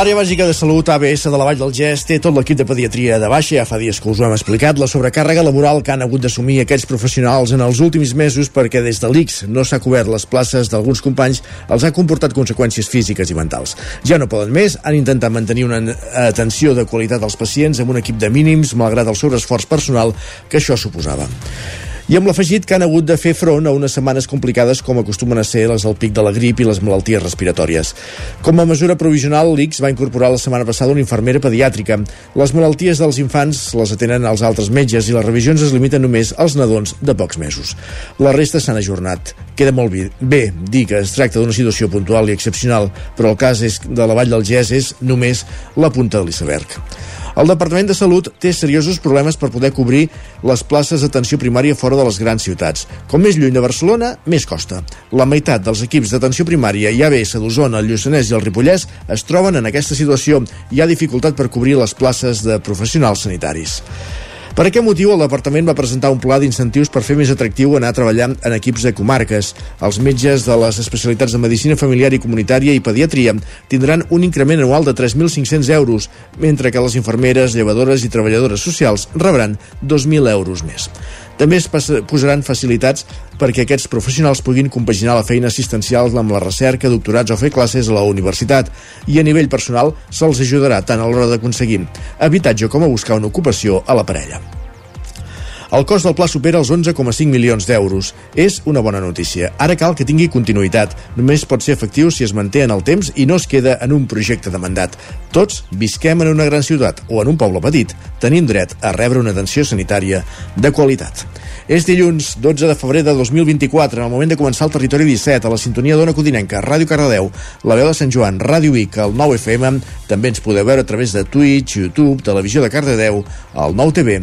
L'àrea bàsica de salut ABS de la Vall del Gest té tot l'equip de pediatria de baixa, ja fa dies que us ho hem explicat, la sobrecàrrega laboral que han hagut d'assumir aquests professionals en els últims mesos perquè des de l'ICS no s'ha cobert les places d'alguns companys els ha comportat conseqüències físiques i mentals. Ja no poden més, han intentat mantenir una atenció de qualitat als pacients amb un equip de mínims, malgrat el sobreesforç personal que això suposava i amb l'afegit que han hagut de fer front a unes setmanes complicades com acostumen a ser les del pic de la grip i les malalties respiratòries. Com a mesura provisional, l'ICS va incorporar la setmana passada una infermera pediàtrica. Les malalties dels infants les atenen els altres metges i les revisions es limiten només als nadons de pocs mesos. La resta s'han ajornat. Queda molt bé, dir que es tracta d'una situació puntual i excepcional, però el cas és de la Vall del Gès és només la punta de l'iceberg. El Departament de Salut té seriosos problemes per poder cobrir les places d'atenció primària fora de les grans ciutats. Com més lluny de Barcelona, més costa. La meitat dels equips d'atenció primària i ABS d'Osona, el Lluçanès i el Ripollès es troben en aquesta situació hi ha dificultat per cobrir les places de professionals sanitaris. Per aquest motiu, el departament va presentar un pla d'incentius per fer més atractiu anar a treballar en equips de comarques. Els metges de les especialitats de Medicina Familiar i Comunitària i Pediatria tindran un increment anual de 3.500 euros, mentre que les infermeres, llevadores i treballadores socials rebran 2.000 euros més. També es posaran facilitats perquè aquests professionals puguin compaginar la feina assistencial amb la recerca, doctorats o fer classes a la universitat i a nivell personal se'ls ajudarà tant a l'hora d'aconseguir habitatge com a buscar una ocupació a la parella. El cost del pla supera els 11,5 milions d'euros. És una bona notícia. Ara cal que tingui continuïtat. Només pot ser efectiu si es manté en el temps i no es queda en un projecte de mandat. Tots visquem en una gran ciutat o en un poble petit. Tenim dret a rebre una atenció sanitària de qualitat. És dilluns 12 de febrer de 2024, en el moment de començar el Territori 17, a la sintonia d'Ona Codinenca, Ràdio Cardedeu, la veu de Sant Joan, Ràdio Vic, el 9 FM, també ens podeu veure a través de Twitch, YouTube, Televisió de Cardedeu, el 9 TV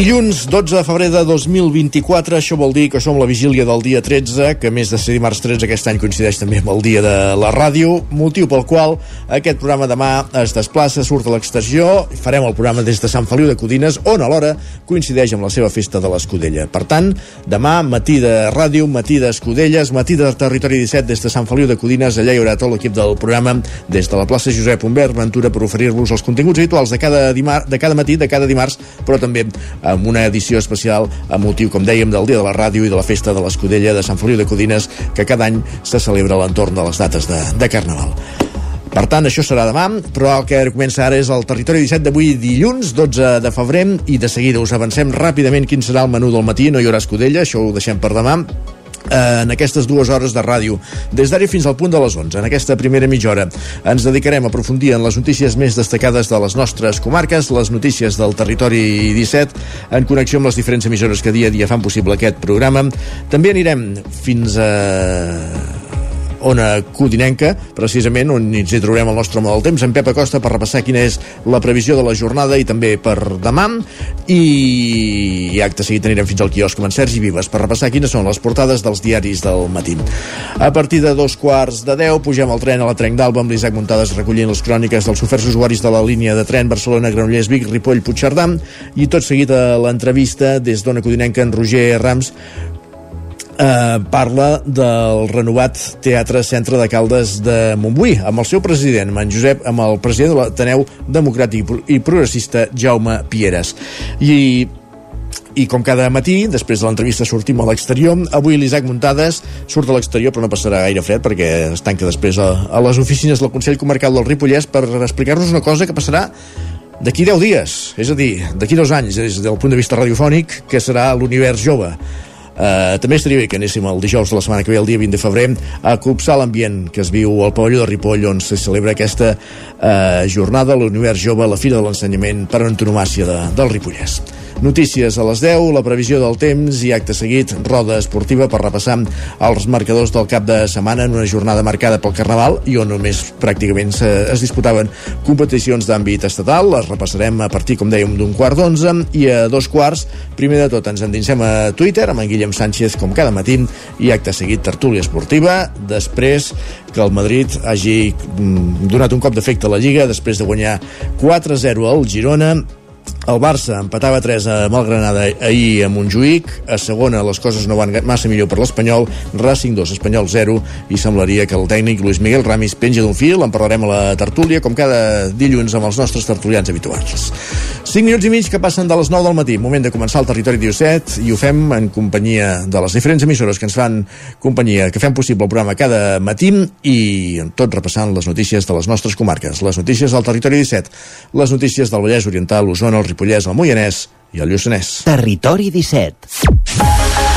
Dilluns 12 de febrer de 2024, això vol dir que som la vigília del dia 13, que més de ser dimarts 13 aquest any coincideix també amb el dia de la ràdio, motiu pel qual aquest programa demà es desplaça, surt a l'exterior, farem el programa des de Sant Feliu de Codines, on alhora coincideix amb la seva festa de l'Escudella. Per tant, demà, matí de ràdio, matí d'Escudelles, matí de Territori 17 des de Sant Feliu de Codines, allà hi haurà tot l'equip del programa des de la plaça Josep Humbert Ventura per oferir-vos els continguts habituals de cada, dimar de cada matí, de cada dimarts, però també amb una edició especial a motiu, com dèiem, del Dia de la Ràdio i de la Festa de l'Escudella de Sant Feliu de Codines, que cada any se celebra a l'entorn de les dates de, de Carnaval. Per tant, això serà demà, però el que comença ara és el Territori 17 d'avui dilluns, 12 de febrer, i de seguida us avancem ràpidament quin serà el menú del matí, no hi haurà escudella, això ho deixem per demà, en aquestes dues hores de ràdio, des d'ara fins al punt de les 11. En aquesta primera mitja hora ens dedicarem a aprofundir en les notícies més destacades de les nostres comarques, les notícies del territori 17, en connexió amb les diferents emissores que dia a dia fan possible aquest programa. També anirem fins a Ona Codinenca, precisament on ens hi trobem el nostre home del temps, en Pep Acosta, per repassar quina és la previsió de la jornada i també per demà. I, i acte seguit anirem fins al quiosc amb en Sergi Vives per repassar quines són les portades dels diaris del matí. A partir de dos quarts de deu pugem al tren a la Trenc d'Alba amb l'Isaac Muntades recollint les cròniques dels oferts usuaris de la línia de tren Barcelona-Granollers, Vic, Ripoll, Puigcerdà i tot seguit a l'entrevista des d'Ona Codinenca en Roger Rams eh, parla del renovat Teatre Centre de Caldes de Montbui, amb el seu president, amb en Josep, amb el president de l'Ateneu Democràtic i Progressista, Jaume Pieres. I i com cada matí, després de l'entrevista sortim a l'exterior, avui l'Isaac Muntades surt a l'exterior però no passarà gaire fred perquè es tanca després a, a les oficines del Consell Comarcal del Ripollès per explicar-nos una cosa que passarà d'aquí 10 dies, és a dir, d'aquí dos anys, des del punt de vista radiofònic, que serà l'univers jove. Uh, també estaria bé que anéssim el dijous de la setmana que ve, el dia 20 de febrer, a copsar l'ambient que es viu al pavelló de Ripoll, on se celebra aquesta uh, jornada, l'Univers Jove, la Fira de l'Ensenyament per antonomàcia de, del Ripollès. Notícies a les 10, la previsió del temps i acte seguit, roda esportiva per repassar els marcadors del cap de setmana en una jornada marcada pel Carnaval i on només pràcticament es disputaven competicions d'àmbit estatal. Les repassarem a partir, com dèiem, d'un quart d'onze i a dos quarts. Primer de tot ens endinsem a Twitter amb en Guillem Sánchez com cada matí i acte seguit tertúlia esportiva. Després que el Madrid hagi mm, donat un cop d'efecte a la Lliga després de guanyar 4-0 al Girona el Barça empatava 3 amb el Granada ahir a Montjuïc. A segona les coses no van massa millor per l'Espanyol. Racing 2, Espanyol 0 i semblaria que el tècnic Luis Miguel Ramis penja d'un fil. En parlarem a la tertúlia, com cada dilluns amb els nostres tertulians habituals. 5 minuts i mig que passen de les 9 del matí. Moment de començar el Territori 17 i ho fem en companyia de les diferents emissores que ens fan companyia, que fem possible el programa cada matí i tot repassant les notícies de les nostres comarques. Les notícies del Territori 17, les notícies del Vallès Oriental, l'Osona, el Ripollès, el Moianès i el Lluçanès. Territori 17.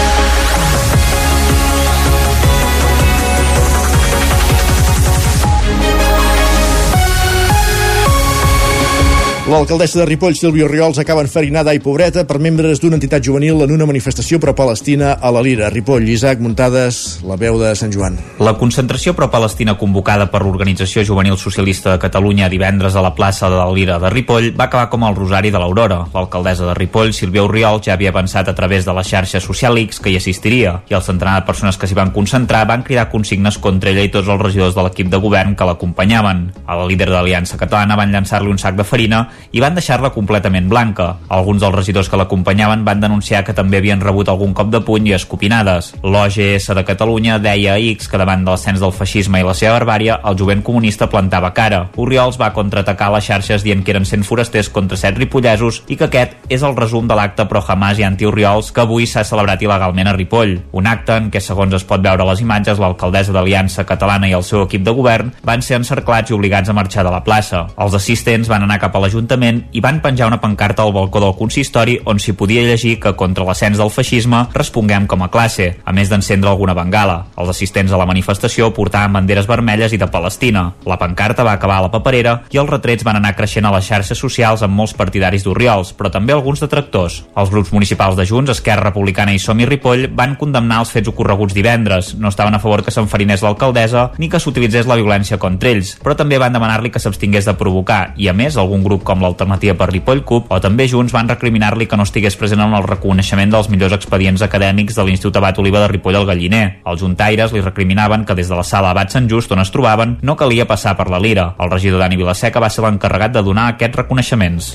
L'alcaldessa de Ripoll, Sílvia Riols, acaba enfarinada i pobreta per membres d'una entitat juvenil en una manifestació pro-Palestina a la Lira. Ripoll, Isaac Muntades, la veu de Sant Joan. La concentració pro-Palestina convocada per l'Organització Juvenil Socialista de Catalunya divendres a la plaça de la Lira de Ripoll va acabar com el Rosari de l'Aurora. L'alcaldessa de Ripoll, Sílvia Riols, ja havia pensat a través de la xarxa social X que hi assistiria i el centenar de persones que s'hi van concentrar van cridar consignes contra ella i tots els regidors de l'equip de govern que l'acompanyaven. A la líder de l'Aliança Catalana van llançar-li un sac de farina i van deixar-la completament blanca. Alguns dels regidors que l'acompanyaven van denunciar que també havien rebut algun cop de puny i escopinades. L'OGS de Catalunya deia a X que davant de l'ascens del feixisme i la seva barbària, el jovent comunista plantava cara. Oriols va contraatacar les xarxes dient que eren 100 forasters contra 7 ripollesos i que aquest és el resum de l'acte pro Hamas i anti-Oriols que avui s'ha celebrat il·legalment a Ripoll. Un acte en què, segons es pot veure a les imatges, l'alcaldessa d'Aliança Catalana i el seu equip de govern van ser encerclats i obligats a marxar de la plaça. Els assistents van anar cap a l'Ajuntament i van penjar una pancarta al balcó del consistori on s'hi podia llegir que contra l'ascens del feixisme responguem com a classe, a més d'encendre alguna bengala. Els assistents a la manifestació portaven banderes vermelles i de Palestina. La pancarta va acabar a la paperera i els retrets van anar creixent a les xarxes socials amb molts partidaris d'Oriols, però també alguns detractors. Els grups municipals de Junts, Esquerra Republicana i Som i Ripoll van condemnar els fets ocorreguts divendres. No estaven a favor que s'enfarinés l'alcaldessa ni que s'utilitzés la violència contra ells, però també van demanar-li que s'abstingués de provocar i, a més, algun grup com l'Alternativa per Ripoll CUP o també Junts van recriminar-li que no estigués present en el reconeixement dels millors expedients acadèmics de l'Institut Abat Oliva de Ripoll al Galliner. Els juntaires li recriminaven que des de la sala Abat Sant Just on es trobaven no calia passar per la lira. El regidor Dani Vilaseca va ser l'encarregat de donar aquests reconeixements.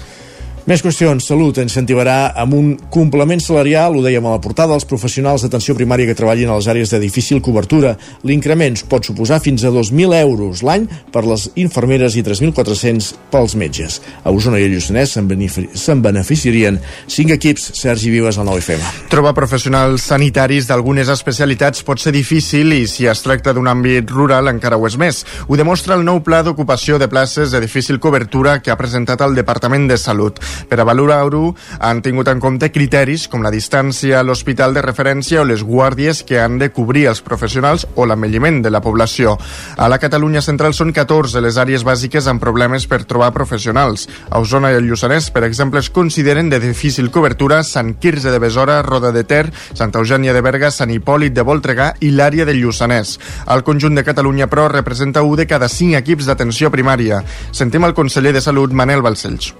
Més qüestions. Salut incentivarà amb un complement salarial, ho dèiem a la portada, als professionals d'atenció primària que treballin a les àrees de difícil cobertura. L'increment pot suposar fins a 2.000 euros l'any per les infermeres i 3.400 pels metges. A Osona i a Lluçanès se'n benefici beneficiarien 5 equips. Sergi Vives, al 9FM. Trobar professionals sanitaris d'algunes especialitats pot ser difícil i si es tracta d'un àmbit rural encara ho és més. Ho demostra el nou pla d'ocupació de places de difícil cobertura que ha presentat el Departament de Salut. Per a valorar-ho han tingut en compte criteris com la distància a l'hospital de referència o les guàrdies que han de cobrir els professionals o l'envelliment de la població. A la Catalunya central són 14 les àrees bàsiques amb problemes per trobar professionals. A Osona i el Lluçanès, per exemple, es consideren de difícil cobertura Sant Quirze de Besora, Roda de Ter, Santa Eugènia de Berga, Sant Hipòlit de Voltregà i l'àrea del Lluçanès. El conjunt de Catalunya, però, representa un de cada cinc equips d'atenció primària. Sentim el conseller de Salut, Manel Balcells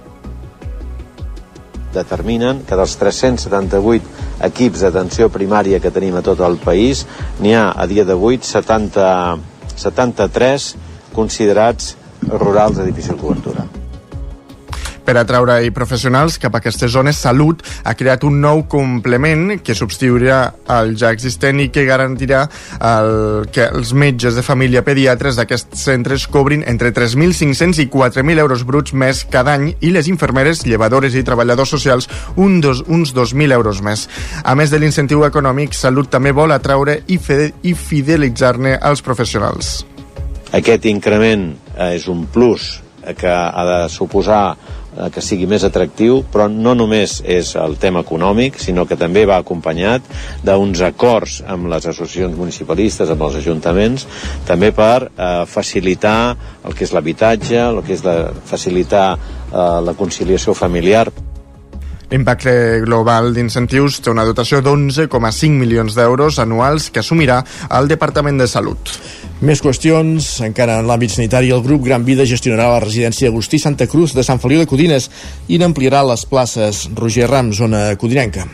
determinen que dels 378 equips d'atenció primària que tenim a tot el país, n'hi ha a dia d'avui 70, 73 considerats rurals de difícil cobertura. Per atraure-hi professionals cap a aquestes zones, Salut ha creat un nou complement que substituirà el ja existent i que garantirà el, que els metges de família pediatres d'aquests centres cobrin entre 3.500 i 4.000 euros bruts més cada any i les infermeres, llevadores i treballadors socials un dos, uns 2.000 euros més. A més de l'incentiu econòmic, Salut també vol atraure i, i fidelitzar-ne els professionals. Aquest increment eh, és un plus que ha de suposar eh, que sigui més atractiu, però no només és el tema econòmic, sinó que també va acompanyat d'uns acords amb les associacions municipalistes, amb els ajuntaments, també per eh, facilitar el que és l'habitatge, el que és la, facilitar eh, la conciliació familiar. L'impacte global d'incentius té una dotació d'11,5 milions d'euros anuals que assumirà el Departament de Salut. Més qüestions. Encara en l'àmbit sanitari, el grup Gran Vida gestionarà la residència Agustí Santa Cruz de Sant Feliu de Codines i n'ampliarà les places. Roger Ram, zona codinenca.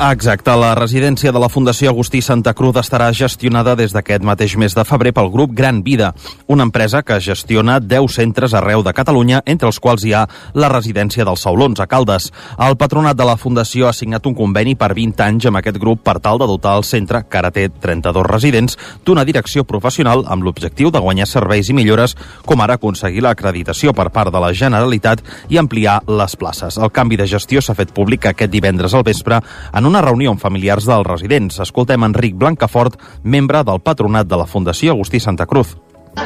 Exacte, la residència de la Fundació Agustí Santa Cruz estarà gestionada des d'aquest mateix mes de febrer pel grup Gran Vida, una empresa que gestiona 10 centres arreu de Catalunya, entre els quals hi ha la residència dels Saulons, a Caldes. El patronat de la Fundació ha signat un conveni per 20 anys amb aquest grup per tal de dotar el centre, que ara té 32 residents, d'una direcció professional amb l'objectiu de guanyar serveis i millores, com ara aconseguir l'acreditació per part de la Generalitat i ampliar les places. El canvi de gestió s'ha fet públic aquest divendres al vespre en en una reunió amb familiars dels residents. Escoltem Enric Blancafort, membre del patronat de la Fundació Agustí Santa Cruz.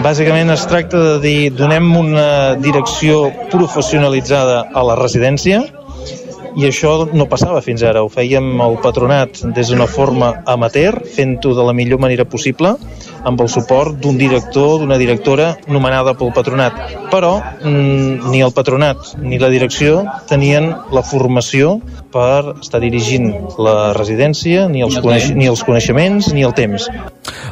Bàsicament es tracta de dir donem una direcció professionalitzada a la residència i això no passava fins ara. Ho fèiem el patronat des d'una forma amateur, fent-ho de la millor manera possible, amb el suport d'un director, d'una directora nomenada pel patronat. Però mm, ni el patronat ni la direcció tenien la formació per estar dirigint la residència, ni els, coneix ni els coneixements, ni el temps.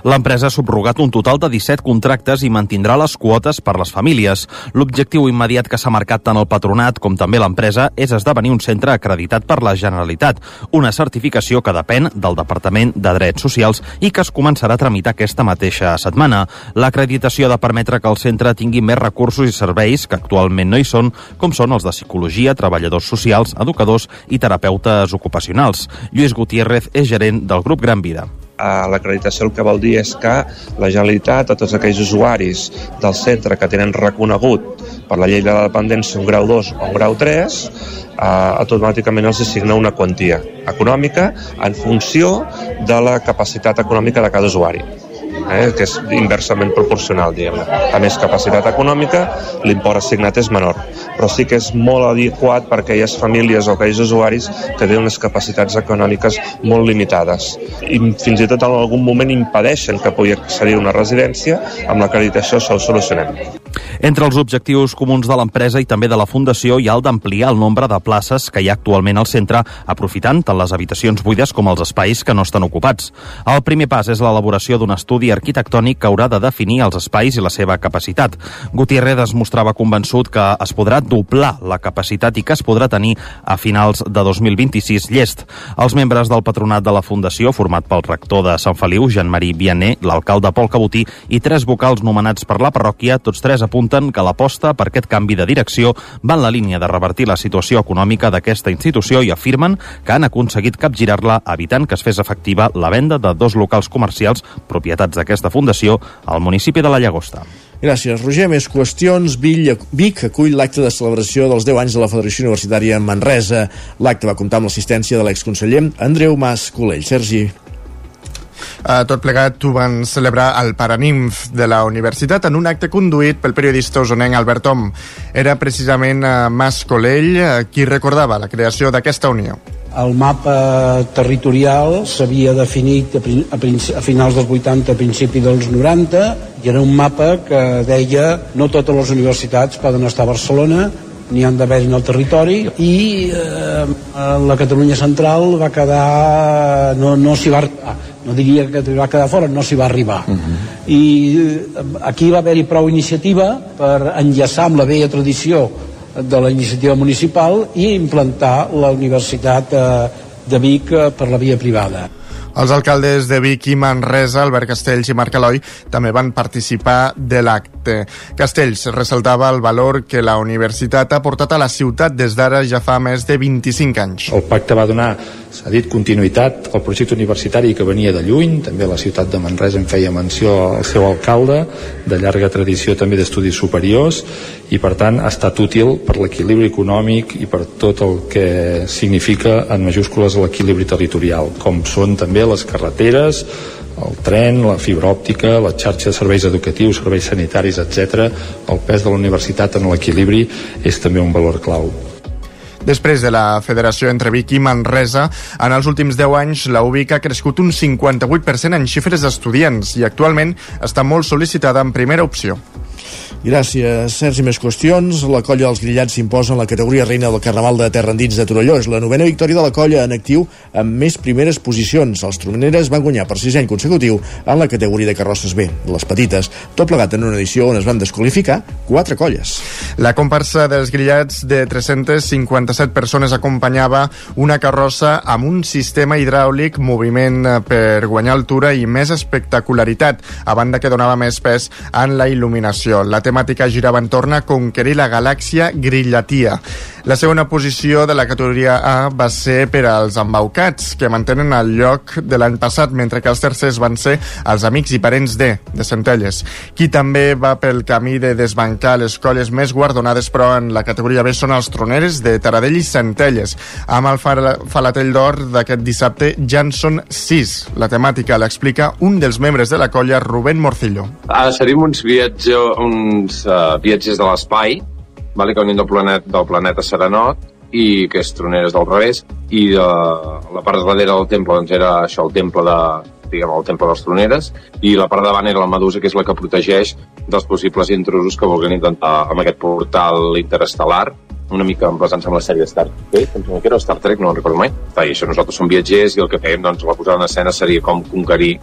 L'empresa ha subrogat un total de 17 contractes i mantindrà les quotes per les famílies. L'objectiu immediat que s'ha marcat tant el patronat com també l'empresa és esdevenir un centre acreditat per la Generalitat, una certificació que depèn del Departament de Drets Socials i que es començarà a tramitar aquesta mateixa setmana. L'acreditació ha de permetre que el centre tingui més recursos i serveis que actualment no hi són, com són els de psicologia, treballadors socials, educadors i terapeutes ocupacionals. Lluís Gutiérrez és gerent del grup Gran Vida. L'acreditació el que vol dir és que la Generalitat, a tots aquells usuaris del centre que tenen reconegut per la llei de la dependència un grau 2 o un grau 3, eh, automàticament els assigna una quantia econòmica en funció de la capacitat econòmica de cada usuari eh, que és inversament proporcional, diguem -ne. A més capacitat econòmica, l'import assignat és menor, però sí que és molt adequat per a aquelles famílies o aquells usuaris que tenen unes capacitats econòmiques molt limitades i fins i tot en algun moment impedeixen que pugui accedir a una residència, amb l'acreditació això ho solucionem. Entre els objectius comuns de l'empresa i també de la Fundació hi ha el d'ampliar el nombre de places que hi ha actualment al centre, aprofitant tant les habitacions buides com els espais que no estan ocupats. El primer pas és l'elaboració d'un estudi arquitectònic que haurà de definir els espais i la seva capacitat. Gutiérrez es mostrava convençut que es podrà doblar la capacitat i que es podrà tenir a finals de 2026 llest. Els membres del patronat de la Fundació, format pel rector de Sant Feliu, Jean-Marie Vianney, l'alcalde Pol Cabotí i tres vocals nomenats per la parròquia, tots tres apunten que l'aposta per aquest canvi de direcció va en la línia de revertir la situació econòmica d'aquesta institució i afirmen que han aconseguit capgirar-la evitant que es fes efectiva la venda de dos locals comercials propietats d'aquesta fundació al municipi de la Llagosta. Gràcies, Roger. Més qüestions. Vic acull l'acte de celebració dels 10 anys de la Federació Universitària Manresa. L'acte va comptar amb l'assistència de l'exconseller Andreu Mas Colell. Sergi. Uh, tot plegat ho van celebrar al Paranimf de la universitat en un acte conduït pel periodista osonenc Albert Om. Era precisament uh, Mas Colell uh, qui recordava la creació d'aquesta unió. El mapa territorial s'havia definit a, a, a finals dels 80, a principi dels 90, i era un mapa que deia no totes les universitats poden estar a Barcelona, n'hi han d'haver en el territori i eh, la Catalunya central va quedar no, no s'hi va arribar no diria que va quedar fora, no s'hi va arribar uh -huh. i eh, aquí va haver-hi prou iniciativa per enllaçar amb la vella tradició de la iniciativa municipal i implantar la Universitat eh, de Vic eh, per la via privada. Els alcaldes de Vic i Manresa, Albert Castells i Marc Eloi, també van participar de l'acte. Castells ressaltava el valor que la universitat ha portat a la ciutat des d'ara ja fa més de 25 anys. El pacte va donar, s'ha dit, continuïtat al projecte universitari que venia de lluny, també la ciutat de Manresa en feia menció al seu alcalde, de llarga tradició també d'estudis superiors, i per tant ha estat útil per l'equilibri econòmic i per tot el que significa en majúscules l'equilibri territorial, com són també les carreteres, el tren, la fibra òptica, la xarxa de serveis educatius, serveis sanitaris, etc. El pes de la universitat en l'equilibri és també un valor clau. Després de la federació entre Vic i Manresa, en els últims 10 anys la UBIC ha crescut un 58% en xifres d'estudiants i actualment està molt sol·licitada en primera opció. Gràcies, Sergi. Més qüestions. La colla dels grillats s'imposa en la categoria reina del Carnaval de Terra Endins de Torelló. És la novena victòria de la colla en actiu amb més primeres posicions. Els troneres van guanyar per sis any consecutiu en la categoria de carrosses B, les petites, tot plegat en una edició on es van desqualificar quatre colles. La comparsa dels grillats de 357 persones acompanyava una carrossa amb un sistema hidràulic, moviment per guanyar altura i més espectacularitat, a banda que donava més pes en la il·luminació. La temàtica girava entorn a conquerir la galàxia Grillatia. La segona posició de la categoria A va ser per als embaucats, que mantenen el lloc de l'any passat, mentre que els tercers van ser els amics i parents de, de Centelles. Qui també va pel camí de desbancar les colles més guardonades, però en la categoria B són els troneres de Taradell i Centelles. Amb el falatell d'or d'aquest dissabte ja en són sis. La temàtica l'explica un dels membres de la colla, Rubén Morcillo. Ara serim uns viatges, un uns uh, viatgers de l'espai, vale, que venien del planeta, del planeta Serenot, i que és Troneres del revés, i de, la part de darrere del temple doncs era això, el temple de, diguem, el temple dels Troneres, i la part de davant era la Medusa, que és la que protegeix dels possibles intrusos que vulguin intentar amb aquest portal interestel·lar, una mica emplaçant-se amb la sèrie Star Trek, em que era Star Trek, no ho recordo mai. I això nosaltres som viatgers i el que fèiem, doncs, la posada en escena seria com conquerir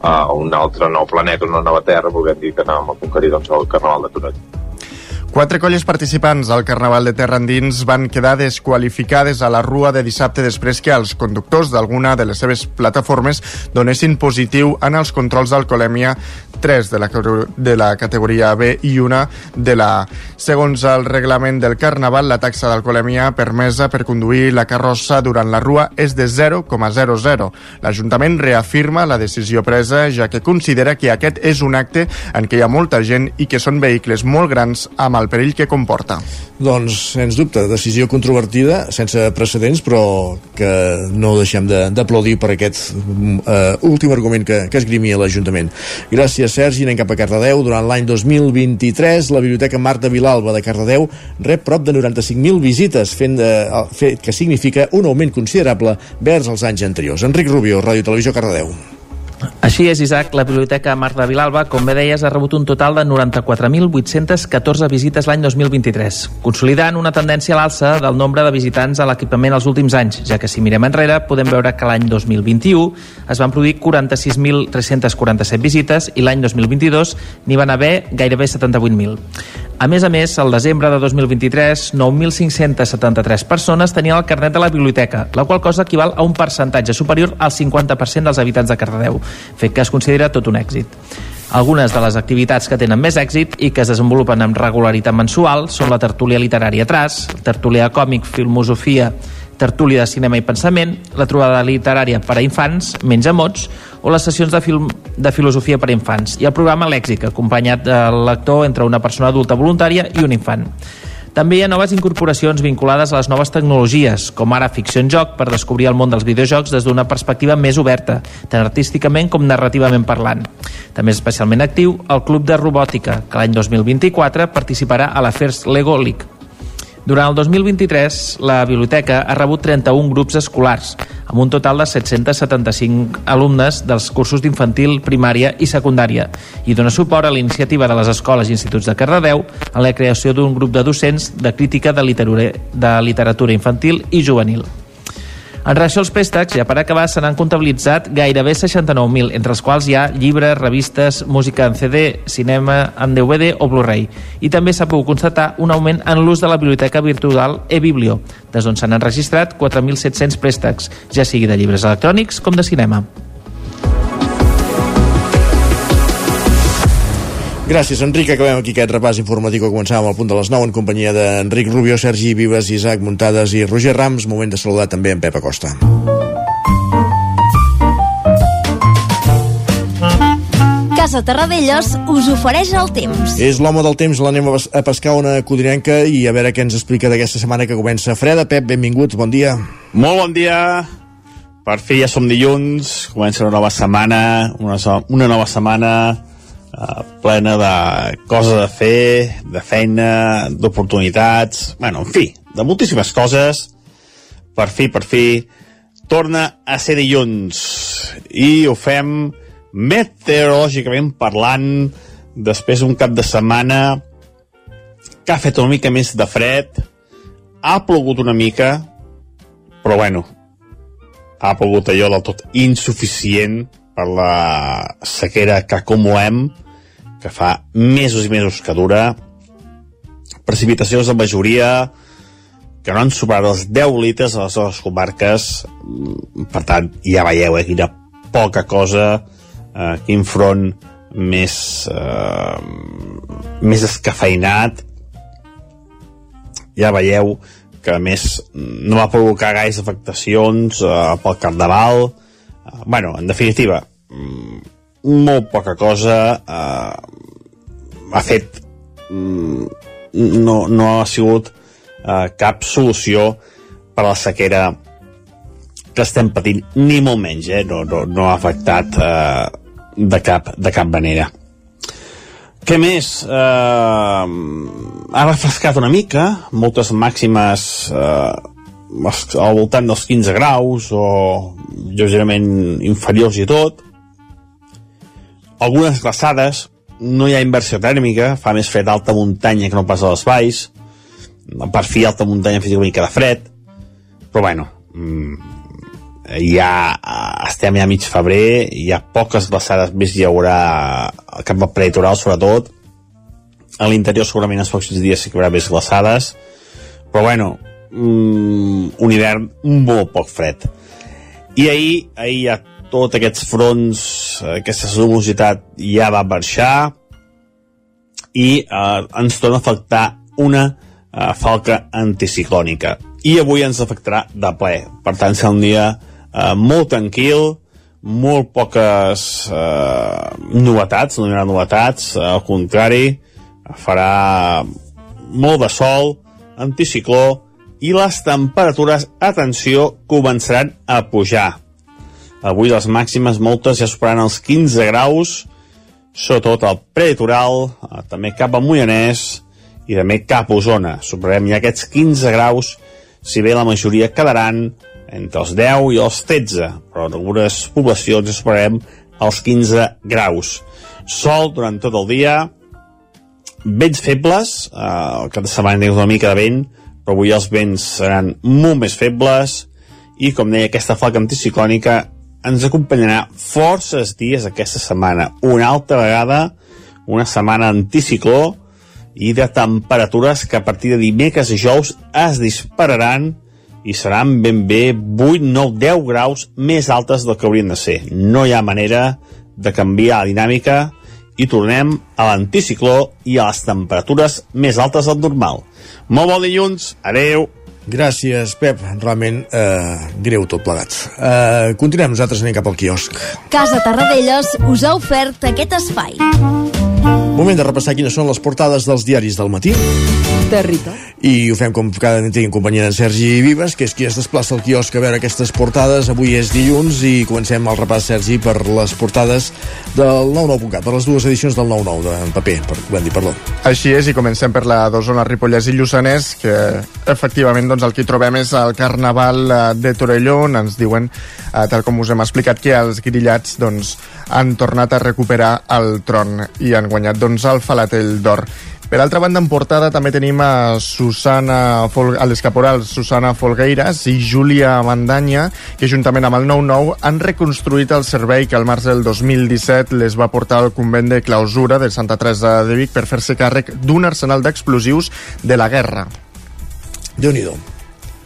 a un altre nou planeta, una nova terra, volguem dir que anàvem a conquerir doncs, el Carnaval de Torell. Quatre colles participants al Carnaval de Terra Endins van quedar desqualificades a la rua de dissabte després que els conductors d'alguna de les seves plataformes donessin positiu en els controls d'alcoholèmia 3 de la, de la categoria B i una de la A. Segons el reglament del Carnaval, la taxa d'alcoholèmia permesa per conduir la carrossa durant la rua és de 0,00. L'Ajuntament reafirma la decisió presa, ja que considera que aquest és un acte en què hi ha molta gent i que són vehicles molt grans amb el perill que comporta. Doncs, sens dubte, decisió controvertida, sense precedents, però que no deixem d'aplaudir per aquest uh, últim argument que, que esgrimia l'Ajuntament. Gràcies Sergi, anem cap a Cardedeu. Durant l'any 2023, la Biblioteca Marta Vilalba de Cardedeu rep prop de 95.000 visites, fent, de, fet que significa un augment considerable vers els anys anteriors. Enric Rubio, Ràdio Televisió Cardedeu. Així és, Isaac, la Biblioteca Marta Vilalba, com bé deies, ha rebut un total de 94.814 visites l'any 2023, consolidant una tendència a l'alça del nombre de visitants a l'equipament els últims anys, ja que si mirem enrere podem veure que l'any 2021 es van produir 46.347 visites i l'any 2022 n'hi van haver gairebé 78.000. A més a més, al desembre de 2023, 9.573 persones tenien el carnet de la biblioteca, la qual cosa equival a un percentatge superior al 50% dels habitants de Cardedeu, fet que es considera tot un èxit. Algunes de les activitats que tenen més èxit i que es desenvolupen amb regularitat mensual són la tertúlia literària Tras, tertúlia còmic, filmosofia, tertúlia de cinema i pensament, la trobada literària per a infants, menys mots, o les sessions de, film, de filosofia per a infants, i el programa Lèxic, acompanyat del lector entre una persona adulta voluntària i un infant. També hi ha noves incorporacions vinculades a les noves tecnologies, com ara ficció en joc, per descobrir el món dels videojocs des d'una perspectiva més oberta, tant artísticament com narrativament parlant. També és especialment actiu el Club de Robòtica, que l'any 2024 participarà a la First Lego League. Durant el 2023, la biblioteca ha rebut 31 grups escolars, amb un total de 775 alumnes dels cursos d'infantil, primària i secundària, i dona suport a la iniciativa de les escoles i instituts de Cardedeu en la creació d'un grup de docents de crítica de literatura infantil i juvenil. En relació als préstecs, ja per acabar, se n'han comptabilitzat gairebé 69.000, entre els quals hi ha llibres, revistes, música en CD, cinema en DVD o Blu-ray. I també s'ha pogut constatar un augment en l'ús de la biblioteca virtual eBiblio, des d'on s'han enregistrat 4.700 préstecs, ja sigui de llibres electrònics com de cinema. Gràcies, Enric. Acabem aquí aquest repàs informatiu que començàvem al punt de les 9 en companyia d'Enric Rubio, Sergi Vives, Isaac Muntades i Roger Rams. Moment de saludar també en Pep Acosta. Casa Terradellos us ofereix el temps. És l'home del temps, l'anem a pescar una codinenca i a veure què ens explica d'aquesta setmana que comença freda. Pep, benvinguts, bon dia. Molt bon dia. Per fi ja som dilluns, comença una nova setmana, una, una nova setmana uh, plena de coses a fer, de feina, d'oportunitats, bueno, en fi, de moltíssimes coses. Per fi, per fi, torna a ser dilluns. I ho fem meteorològicament parlant després d'un cap de setmana que ha fet una mica més de fred, ha plogut una mica, però bueno, ha plogut allò del tot insuficient per la sequera que acumulem, que fa mesos i mesos que dura, precipitacions de majoria que no han superat els 10 litres a les dues comarques. Per tant ja veieu eh, quina poca cosa eh, quin front més eh, més escafeinat. Ja veieu que a més no va provocar gaire afectacions eh, pel carnaval eh, bueno, en definitiva mm, molt poca cosa eh, ha fet mm, no, no ha sigut eh, cap solució per a la sequera que estem patint, ni molt menys, eh? no, no, no ha afectat eh, de, cap, de cap manera. Què més? Eh, ha refrescat una mica, moltes màximes eh, al voltant dels 15 graus o lleugerament inferiors i tot. Algunes glaçades, no hi ha inversió tèrmica, fa més fred alta muntanya que no pas a les valls, per fi alta muntanya fins una mica de fred, però bueno, mm, ja estem ja a mig febrer, hi ha poques glaçades més hi haurà cap al preditoral sobretot, a l'interior segurament els pocs dies sí que hi haurà més glaçades, però bueno, mm, un hivern molt poc fred. I ahir, ahir ja tots aquests fronts, aquesta lumositat ja va marxar i eh, ens torna a afectar una eh, falca anticiclònica. I avui ens afectarà de ple. Per tant, serà un dia eh, molt tranquil, molt poques eh, novetats, no hi haurà novetats, eh, al contrari, farà molt de sol, anticicló, i les temperatures, atenció, començaran a pujar. Avui les màximes moltes ja superaran els 15 graus, sobretot al prelitoral, eh, també cap a Moianès i també cap a Osona. Superarem ja aquests 15 graus, si bé la majoria quedaran entre els 10 i els 13, però en algunes poblacions ja superarem els 15 graus. Sol durant tot el dia, vents febles, eh, el cap de setmana una mica de vent, però avui els vents seran molt més febles i, com deia, aquesta falca anticiclònica ens acompanyarà forces dies aquesta setmana. Una altra vegada, una setmana anticicló i de temperatures que a partir de dimecres i jous es dispararan i seran ben bé 8, 9, 10 graus més altes del que haurien de ser. No hi ha manera de canviar la dinàmica i tornem a l'anticicló i a les temperatures més altes del normal. Molt bon dilluns, adeu! Gràcies, Pep. Realment eh, greu tot plegat. Eh, continuem, nosaltres anem cap al quiosc. Casa Tarradellas us ha ofert aquest espai. Moment de repassar quines són les portades dels diaris del matí. Territori. I ho fem com cada nit en companyia d'en Sergi Vives, que és qui es desplaça al quiosc a veure aquestes portades. Avui és dilluns i comencem el repàs, Sergi, per les portades del 99.cat, per les dues edicions del 99 de, en paper, per, vam dir, perdó. Així és, i comencem per la d'Osona, Ripollès i Lluçanès, que efectivament doncs, el que hi trobem és el Carnaval eh, de Torelló, on ens diuen, eh, tal com us hem explicat, que els grillats doncs, han tornat a recuperar el tron i han guanyat doncs, el Falatell d'Or. Per altra banda, en portada també tenim a Susana Fol a les caporals Susana Folgueiras i Júlia Mandanya, que juntament amb el 9-9 han reconstruït el servei que al març del 2017 les va portar al convent de clausura de Santa Teresa de Vic per fer-se càrrec d'un arsenal d'explosius de la guerra. déu nhi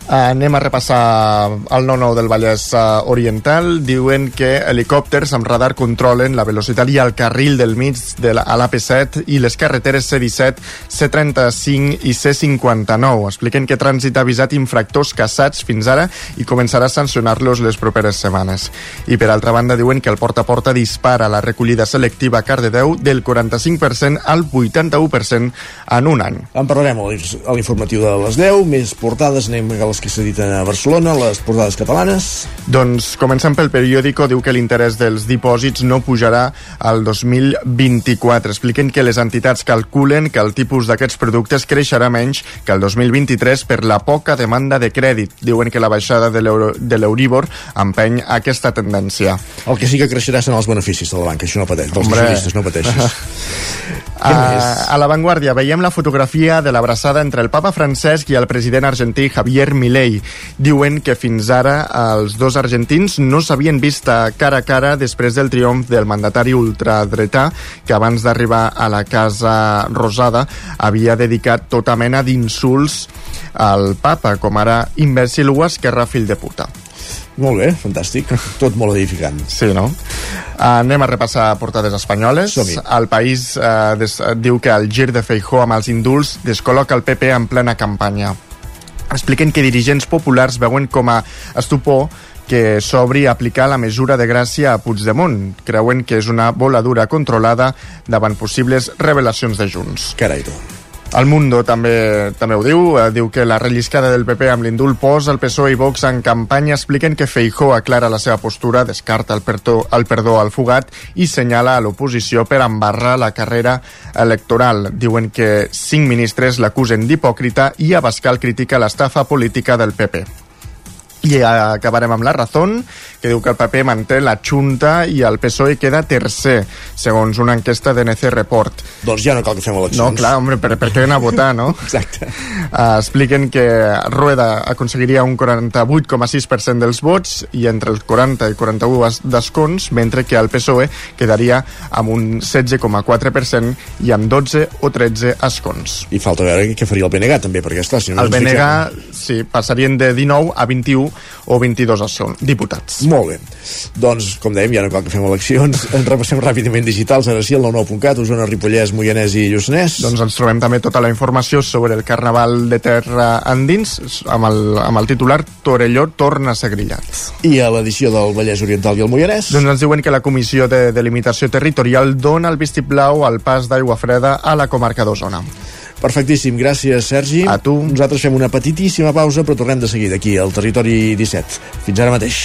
Anem a repassar el 9-9 del Vallès uh, Oriental. Diuen que helicòpters amb radar controlen la velocitat i el carril del mig de la, a l'AP7 i les carreteres C-17, C-35 i C-59. Expliquen que Trànsit ha avisat infractors caçats fins ara i començarà a sancionar-los les properes setmanes. I per altra banda diuen que el porta a porta dispara la recollida selectiva a Cardedeu del 45% al 81% en un any. En parlarem a l'informatiu de les 10, més portades, anem a els que s'editen a Barcelona, les portades catalanes. Doncs començant pel periòdico, diu que l'interès dels dipòsits no pujarà al 2024. Expliquen que les entitats calculen que el tipus d'aquests productes creixerà menys que el 2023 per la poca demanda de crèdit. Diuen que la baixada de l'Euríbor empeny aquesta tendència. El que sí que creixerà són els beneficis de la banca, això no pateix, dels Hombre. no pateixis. A, a l'avantguàrdia veiem la fotografia de l'abraçada entre el papa Francesc i el president argentí Javier Milei. Diuen que fins ara els dos argentins no s'havien vist cara a cara després del triomf del mandatari ultradretà que abans d'arribar a la Casa Rosada havia dedicat tota mena d'insults al papa, com ara imbècil o esquerra fill de puta. Molt bé, fantàstic. Tot molt edificant. Sí, no? Anem a repassar portades espanyoles. El país eh, des, diu que el gir de Feijó amb els indults descol·loca el PP en plena campanya. Expliquen que dirigents populars veuen com a estupor que s'obri a aplicar la mesura de gràcia a Puigdemont. Creuen que és una voladura controlada davant possibles revelacions de Junts. Carai, tu. El Mundo també, també ho diu, eh, diu que la relliscada del PP amb l'indult posa el PSOE i Vox en campanya, expliquen que Feijó aclara la seva postura, descarta el perdó, el perdó al fugat i senyala a l'oposició per embarrar la carrera electoral. Diuen que cinc ministres l'acusen d'hipòcrita i Abascal critica l'estafa política del PP. I acabarem amb la Razón, que diu que el PP manté la Junta i el PSOE queda tercer, segons una enquesta de NC Report. Doncs ja no cal que fem eleccions. No, clar, home, per, per què anar a votar, no? Exacte. Uh, expliquen que Rueda aconseguiria un 48,6% dels vots i entre els 40 i 41 d'escons, mentre que el PSOE quedaria amb un 16,4% i amb 12 o 13 escons. I falta veure què faria el BNG també, perquè esclar, si no el ens BNG, fiquem- sí, passarien de 19 a 21 o 22 escons, diputats. Molt bé. Doncs, com dèiem, ja no cal que fem eleccions. En repassem ràpidament digitals, ara sí, el 99.cat, Osona, Ripollès, Moianès i Lluçanès. Doncs ens trobem també tota la informació sobre el Carnaval de Terra Endins amb el, amb el titular Torelló torna a ser grillat. I a l'edició del Vallès Oriental i el Moianès? Doncs ens diuen que la Comissió de Delimitació Territorial dona el vistiplau al pas d'aigua freda a la comarca d'Osona. Perfectíssim, gràcies Sergi. A tu. Nosaltres fem una petitíssima pausa, però tornem de seguida aquí al Territori 17. Fins ara mateix.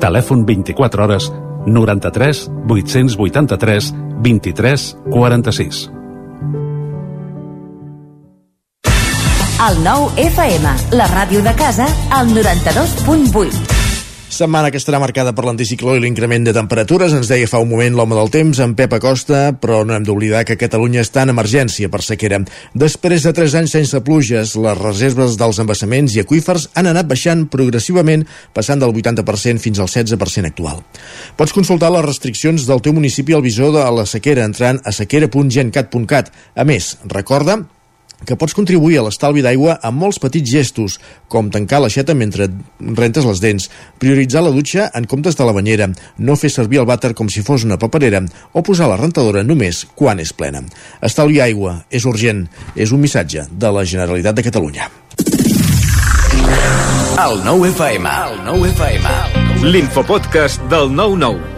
Telèfon 24 hores 93 883 23 46. El nou FM, la ràdio de casa, al 92.8. Setmana que estarà marcada per l'anticicló i l'increment de temperatures. Ens deia fa un moment l'home del temps, en Pep Acosta, però no hem d'oblidar que Catalunya està en emergència per sequera. Després de 3 anys sense pluges, les reserves dels embassaments i aqüífers han anat baixant progressivament, passant del 80% fins al 16% actual. Pots consultar les restriccions del teu municipi al visor de la sequera entrant a sequera.gencat.cat. A més, recorda que pots contribuir a l'estalvi d'aigua amb molts petits gestos, com tancar l'aixeta mentre rentes les dents, prioritzar la dutxa en comptes de la banyera, no fer servir el vàter com si fos una paperera o posar la rentadora només quan és plena. Estalviar aigua és urgent, és un missatge de la Generalitat de Catalunya. El nou FM. El nou FM. L'infopodcast del 99.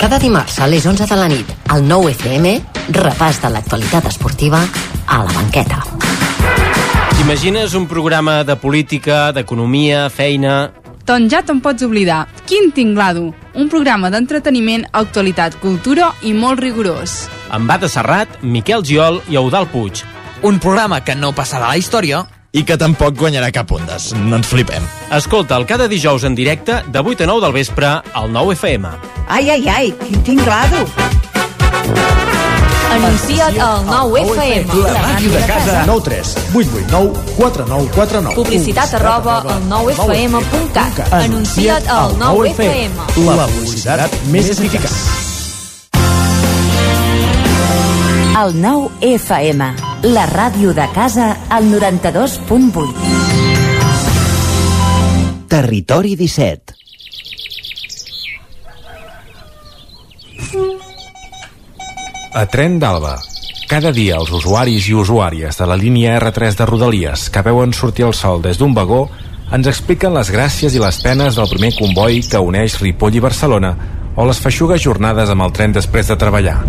Cada dimarts a les 11 de la nit, al 9 FM, repàs de l'actualitat esportiva a la banqueta. T'imagines un programa de política, d'economia, feina... Doncs ja te'n pots oblidar. Quin tinglado! Un programa d'entreteniment, actualitat, cultura i molt rigorós. Amb Bada Serrat, Miquel Giol i Eudal Puig. un programa que no passarà a la història i que tampoc guanyarà cap ondes. No ens flipem. Escolta'l cada dijous en directe de 8 a 9 del vespre al 9 FM. Ai, ai, ai, quin tinglado! Anuncia't al 9 FM. La màquina de casa. 9 3 8 8 9 4 9 4 9 Publicitat arroba al 9fm.cat. Anuncia't al 9 FM. La publicitat més eficaç. El 9 FM, la ràdio de casa, al 92.8. Territori 17. A Tren d'Alba. Cada dia els usuaris i usuàries de la línia R3 de Rodalies que veuen sortir el sol des d'un vagó ens expliquen les gràcies i les penes del primer comboi que uneix Ripoll i Barcelona o les feixugues jornades amb el tren després de treballar.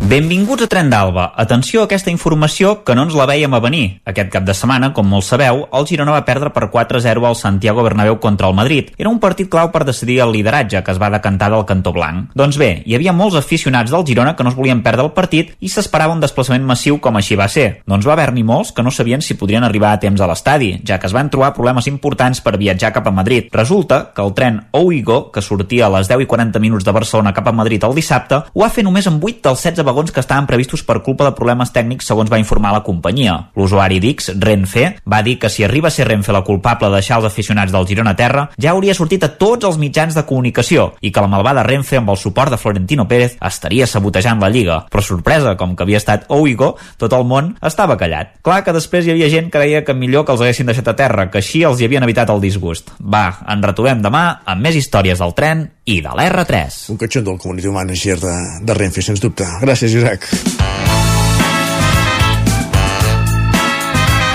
Benvinguts a Tren d'Alba. Atenció a aquesta informació que no ens la veiem a venir. Aquest cap de setmana, com molts sabeu, el Girona va perdre per 4-0 al Santiago Bernabéu contra el Madrid. Era un partit clau per decidir el lideratge que es va decantar del cantó blanc. Doncs bé, hi havia molts aficionats del Girona que no es volien perdre el partit i s'esperava un desplaçament massiu com així va ser. Doncs va haver-n'hi molts que no sabien si podrien arribar a temps a l'estadi, ja que es van trobar problemes importants per viatjar cap a Madrid. Resulta que el tren Ouigo, que sortia a les 10 i 40 minuts de Barcelona cap a Madrid el dissabte, ho va fer només amb 8 dels 16 vagons que estaven previstos per culpa de problemes tècnics segons va informar la companyia. L'usuari d'X, Renfe, va dir que si arriba a ser Renfe la culpable de deixar els aficionats del Girona a terra, ja hauria sortit a tots els mitjans de comunicació i que la malvada Renfe, amb el suport de Florentino Pérez, estaria sabotejant la Lliga. Però sorpresa, com que havia estat Ouigo, tot el món estava callat. Clar que després hi havia gent que deia que millor que els haguessin deixat a terra, que així els hi havien evitat el disgust. Va, ens retrobem demà amb més històries del tren i de l'R3. Un catxon del community manager de, de Renfe, sens dubte. Gràcies, Isaac.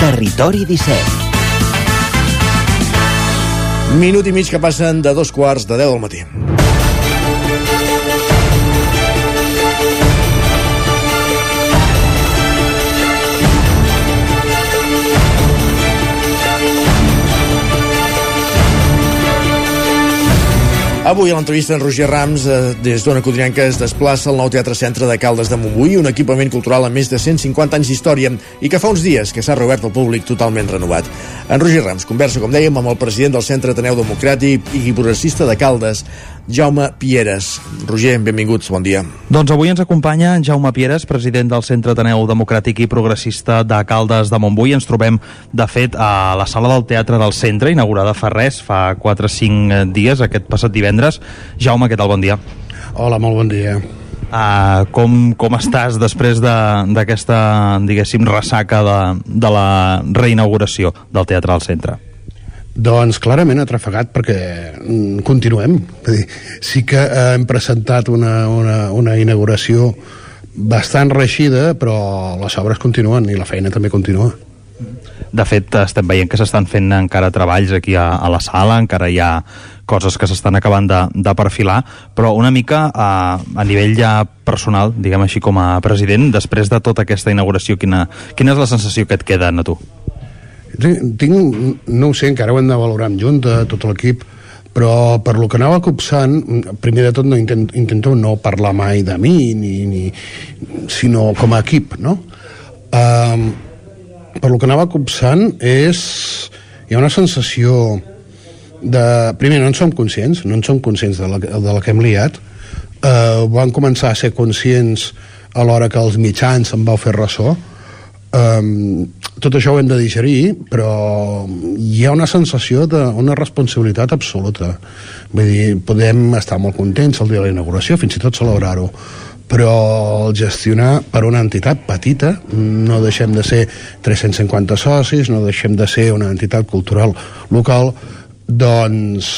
Territori 17. Minut i mig que passen de dos quarts de 10 del matí. Avui a l'entrevista en Roger Rams eh, des d'Ona Codrinenca es desplaça al nou Teatre Centre de Caldes de Montbui, un equipament cultural amb més de 150 anys d'història i que fa uns dies que s'ha reobert al públic totalment renovat. En Roger Rams conversa, com dèiem, amb el president del Centre Ateneu Democràtic i progressista de Caldes, Jaume Pieres. Roger, benvinguts, bon dia. Doncs avui ens acompanya en Jaume Pieres, president del Centre Ateneu Democràtic i Progressista de Caldes de Montbui. Ens trobem, de fet, a la sala del Teatre del Centre, inaugurada fa res, fa 4 o 5 dies, aquest passat divendres. Jaume, què tal? Bon dia. Hola, molt bon dia. Uh, com, com estàs després d'aquesta, de, diguéssim, ressaca de, de la reinauguració del Teatre del Centre? Doncs clarament atrafegat perquè mm, continuem. Vull dir, sí que eh, hem presentat una, una, una inauguració bastant reixida, però les obres continuen i la feina també continua. De fet, estem veient que s'estan fent encara treballs aquí a, a la sala, encara hi ha coses que s'estan acabant de, de perfilar, però una mica a, a nivell ja personal, diguem així com a president, després de tota aquesta inauguració, quina, quina és la sensació que et queda a tu? Tinc, no ho sé, encara ho hem de valorar amb Junta, tot l'equip, però per lo que anava copsant, primer de tot no intent, intento no parlar mai de mi, ni, ni, sinó com a equip, no? Um, per lo que anava copsant és... Hi ha una sensació de... Primer, no en som conscients, no en som conscients de la, de la que hem liat. Uh, van començar a ser conscients a l'hora que els mitjans se'n vau fer ressò. Um, tot això ho hem de digerir, però hi ha una sensació d'una responsabilitat absoluta. Vull dir, podem estar molt contents el dia de la inauguració, fins i tot celebrar-ho, però el gestionar per una entitat petita, no deixem de ser 350 socis, no deixem de ser una entitat cultural local, doncs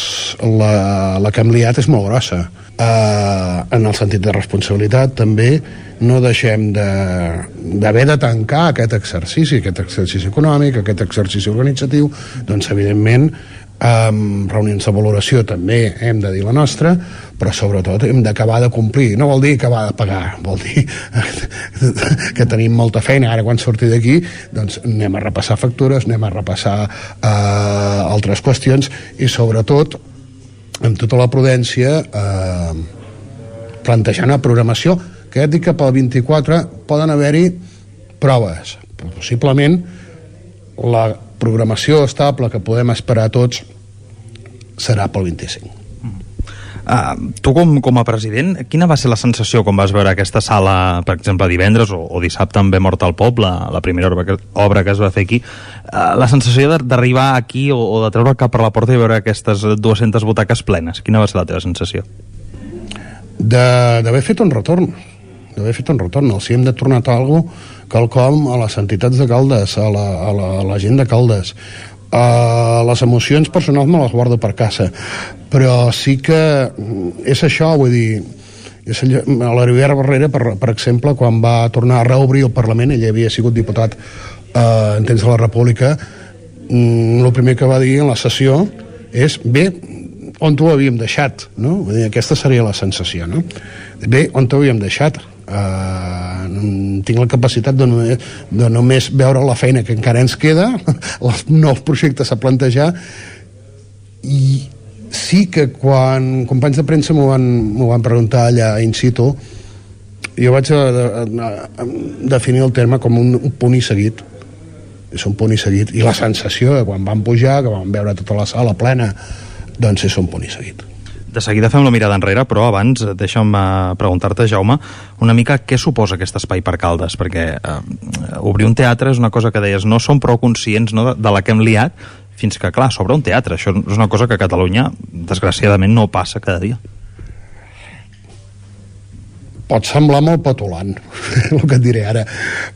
la, la que hem liat és molt grossa. Uh, en el sentit de responsabilitat també no deixem d'haver de, de tancar aquest exercici, aquest exercici econòmic, aquest exercici organitzatiu, doncs evidentment amb reunions de valoració també hem de dir la nostra, però sobretot hem d'acabar de complir. No vol dir acabar de pagar, vol dir que tenim molta feina. Ara quan surti d'aquí doncs anem a repassar factures, anem a repassar eh, altres qüestions i sobretot amb tota la prudència eh, plantejar una programació que ja et dic que pel 24 poden haver-hi proves, possiblement la programació estable que podem esperar tots serà pel 25 Uh, tu com, com a president, quina va ser la sensació quan vas veure aquesta sala, per exemple, divendres o, o dissabte en Ve mort al poble, la primera obra que, obra que es va fer aquí, uh, la sensació d'arribar aquí o, o de treure cap per la porta i veure aquestes 200 butaques plenes, quina va ser la teva sensació? d'haver fet un retorn d'haver fet un retorn, hi hem de tornar a algo quelcom a les entitats de Caldes a la, a la, a la gent de Caldes Uh, les emocions personals me les guardo per casa però sí que és això, vull dir és allò, Barrera, per, per exemple quan va tornar a reobrir el Parlament ell havia sigut diputat uh, en temps de la República mm, el primer que va dir en la sessió és bé, on t'ho havíem deixat no? Vull dir, aquesta seria la sensació no? bé, on t'ho havíem deixat Uh, tinc la capacitat de només, de només veure la feina que encara ens queda els nous projectes a plantejar i sí que quan companys de premsa m'ho van, van preguntar allà in situ jo vaig a, a, a definir el terme com un, un punt i seguit. És un punt i seguit. I la sensació de quan vam pujar que vam veure tota la sala plena doncs és un punt i seguit de seguida fem la mirada enrere, però abans deixa'm uh, preguntar-te, Jaume, una mica què suposa aquest espai per Caldes, perquè uh, obrir un teatre és una cosa que deies, no som prou conscients no, de, de la que hem liat, fins que, clar, s'obre un teatre. Això és una cosa que a Catalunya, desgraciadament, no passa cada dia. Pot semblar molt patulant, el que et diré ara,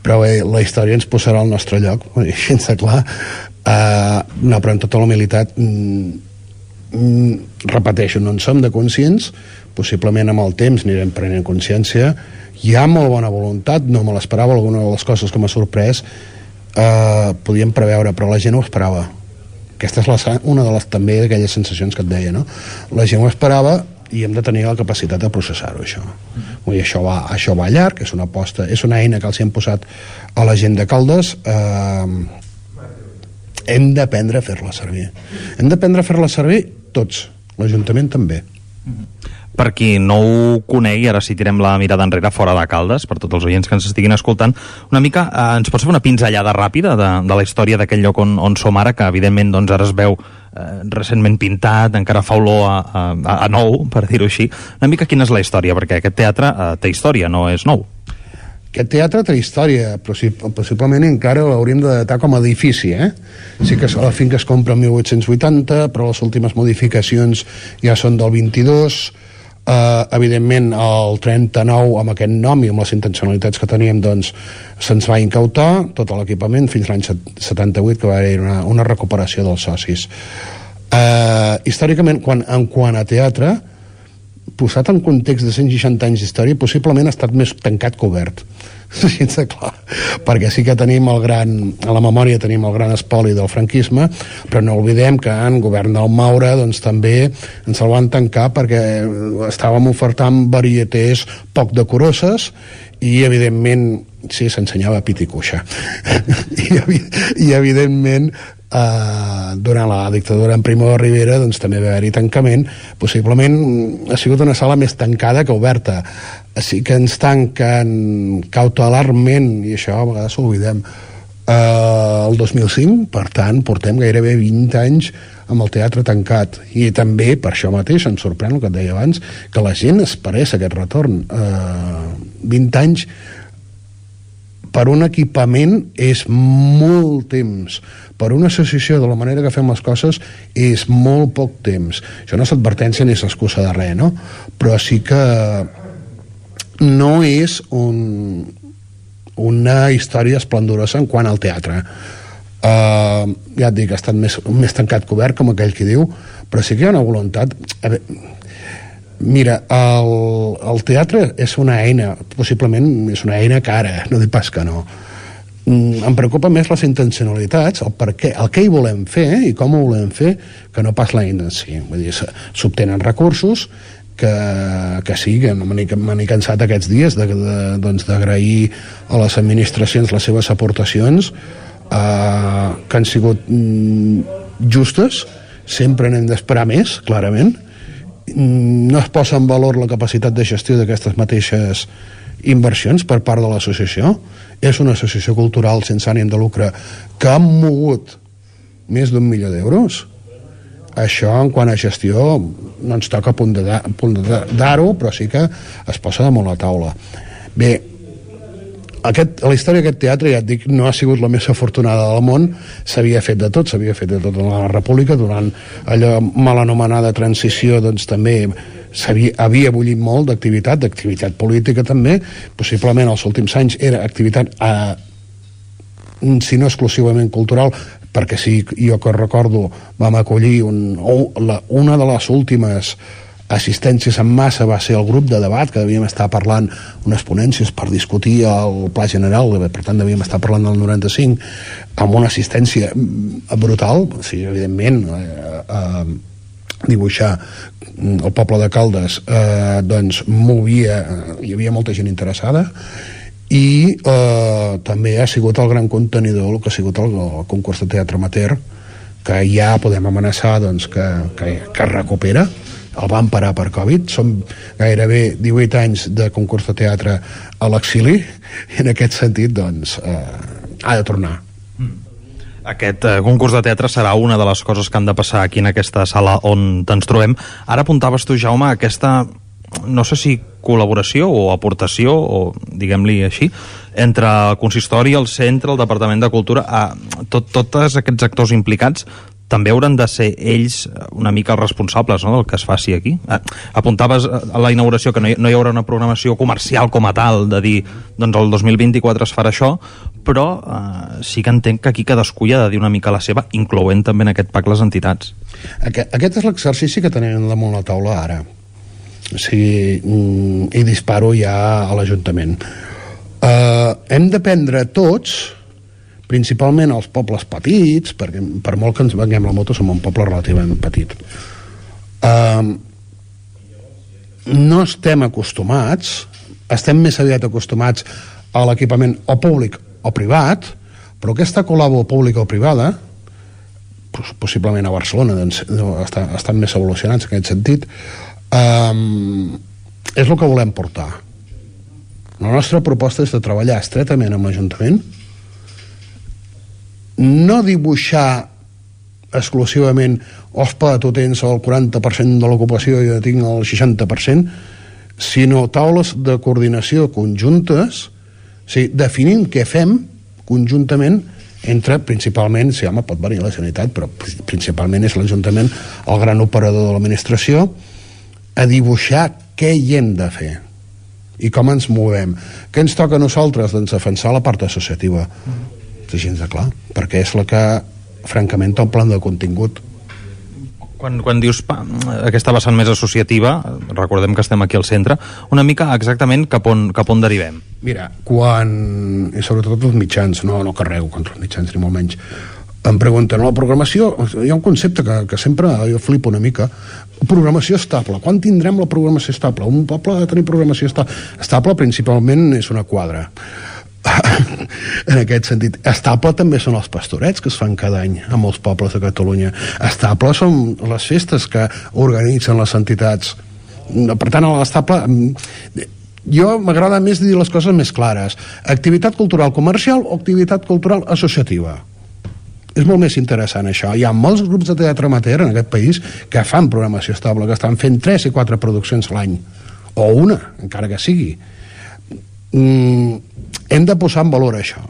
però bé, la història ens posarà al nostre lloc, de clar. Uh, no, però en tota la humilitat, mm, mm, repeteixo, no en som de conscients, possiblement amb el temps anirem prenent consciència, hi ha molt bona voluntat, no me l'esperava, alguna de les coses que m'ha sorprès eh, podíem preveure, però la gent ho esperava. Aquesta és la, una de les també d'aquelles sensacions que et deia, no? La gent ho esperava i hem de tenir la capacitat de processar-ho, això. Vull dir, això va, això va llarg, és una aposta, és una eina que els hem posat a la gent de Caldes, eh, hem d'aprendre a fer-la servir. Hem d'aprendre a fer-la servir tots, l'Ajuntament també. Per qui no ho conegui, ara si tirem la mirada enrere fora de Caldes, per tots els oients que ens estiguin escoltant, una mica eh, ens pots fer una pinzellada ràpida de, de la història d'aquell lloc on, on som ara, que evidentment doncs, ara es veu eh, recentment pintat, encara fa olor a, a, a nou, per dir-ho així. Una mica quina és la història, perquè aquest teatre eh, té història, no és nou. Aquest teatre té història, possiblement encara l'hauríem de datar com a edifici, eh? Sí que la finca es compra en 1880, però les últimes modificacions ja són del 22, eh, evidentment el 39 amb aquest nom i amb les intencionalitats que teníem doncs se'ns va incautar tot l'equipament fins l'any 78 que va haver una, una recuperació dels socis eh, històricament quan, en quant a teatre posat en context de 160 anys d'història, possiblement ha estat més tancat que obert. Sense clar. Perquè sí que tenim el gran... A la memòria tenim el gran espoli del franquisme, però no oblidem que en govern del Maure doncs, també ens el van tancar perquè estàvem ofertant varietés poc decoroses i evidentment sí, s'ensenyava pit i cuixa I, i evidentment eh, durant la dictadura en Primo de Rivera doncs, també va haver-hi tancament. Possiblement ha sigut una sala més tancada que oberta. Així que ens tanquen cautelarment i això a vegades ho oblidem eh, el 2005 per tant portem gairebé 20 anys amb el teatre tancat. I també per això mateix em sorprèn el que et deia abans que la gent esperés aquest retorn. Eh, 20 anys per un equipament és molt temps. Per una associació de la manera que fem les coses és molt poc temps. Això no és advertència ni és excusa de res no? però sí que no és un, una història esplendorosa en quant al teatre. Uh, ja et dic, ha estat més, més tancat que obert com aquell que diu però sí que hi ha una voluntat. A veure, Mira, el, el teatre és una eina, possiblement és una eina cara, no dic pas que no. Mm, em preocupa més les intencionalitats, el, per què, el què hi volem fer i com ho volem fer, que no pas l'eina en si. Vull dir, s'obtenen recursos que, que sí, que me n'he cansat aquests dies d'agrair doncs, a les administracions les seves aportacions eh, que han sigut mm, justes, sempre n'hem d'esperar més, clarament, no es posa en valor la capacitat de gestió d'aquestes mateixes inversions per part de l'associació? És una associació cultural sense ànim de lucre que ha mogut més d'un milió d'euros? Això en quant a gestió no ens toca a punt dar-ho però sí que es posa damunt la taula. Bé aquest, la història d'aquest teatre, ja et dic, no ha sigut la més afortunada del món, s'havia fet de tot, s'havia fet de tot en la República, durant allò mal anomenada transició, doncs també havia, bullit molt d'activitat, d'activitat política també, possiblement els últims anys era activitat eh, si no exclusivament cultural, perquè sí, jo que recordo vam acollir un, una de les últimes assistències en massa va ser el grup de debat que devíem estar parlant unes ponències per discutir el pla general per tant devíem estar parlant del 95 amb una assistència brutal o sigui, evidentment eh, eh, dibuixar el poble de Caldes eh, doncs movia hi havia molta gent interessada i eh, també ha sigut el gran contenidor el que ha sigut el, el concurs de teatre amateur que ja podem amenaçar doncs, que, que, que recupera el van parar per Covid, són gairebé 18 anys de concurs de teatre a l'exili, i en aquest sentit, doncs, eh, ha de tornar. Aquest eh, concurs de teatre serà una de les coses que han de passar aquí en aquesta sala on ens trobem. Ara apuntaves tu, Jaume, aquesta no sé si col·laboració o aportació, o diguem-li així, entre el consistori, el centre, el Departament de Cultura, a tot, tots aquests actors implicats també hauran de ser ells una mica els responsables no, del que es faci aquí. Eh, apuntaves a la inauguració que no hi, no hi haurà una programació comercial com a tal, de dir, doncs el 2024 es farà això, però eh, sí que entenc que aquí cadascú hi ha de dir una mica la seva, incloent també en aquest pack les entitats. Aquest, aquest és l'exercici que tenim damunt la taula ara. O sigui, mm, i disparo ja a l'Ajuntament. Uh, hem de prendre tots principalment als pobles petits, perquè per molt que ens venguem la moto som un poble relativament petit. Uh, no estem acostumats, estem més aviat acostumats a l'equipament o públic o privat, però aquesta col·labo pública o privada, possiblement a Barcelona doncs, estan, estan més evolucionats en aquest sentit, um, és el que volem portar. La nostra proposta és de treballar estretament amb l'Ajuntament, no dibuixar exclusivament ospa, tu tens el 40% de l'ocupació i jo tinc el 60%, sinó taules de coordinació conjuntes, o sigui, definim què fem conjuntament entre principalment, si home, pot venir la Generalitat, però principalment és l'Ajuntament el gran operador de l'administració, a dibuixar què hi hem de fer i com ens movem. Què ens toca a nosaltres? Doncs defensar la part associativa. Mm és gens de clar, perquè és la que francament té un plan de contingut quan, quan dius pa, aquesta vessant més associativa, recordem que estem aquí al centre, una mica exactament cap on, cap on derivem? Mira, quan, i sobretot els mitjans, no, no carrego contra els mitjans ni molt menys, em pregunten, la programació, hi ha un concepte que, que sempre jo flipo una mica, programació estable, quan tindrem la programació estable? Un poble ha de tenir programació estable, estable principalment és una quadra en aquest sentit. Estable també són els pastorets que es fan cada any a molts pobles de Catalunya. Estable són les festes que organitzen les entitats. Per tant, a l'estable mm, jo m'agrada més dir les coses més clares. Activitat cultural comercial o activitat cultural associativa. És molt més interessant això. Hi ha molts grups de teatre amateur en aquest país que fan programació estable, que estan fent 3 i 4 produccions l'any. O una, encara que sigui. Mm, hem de posar en valor això.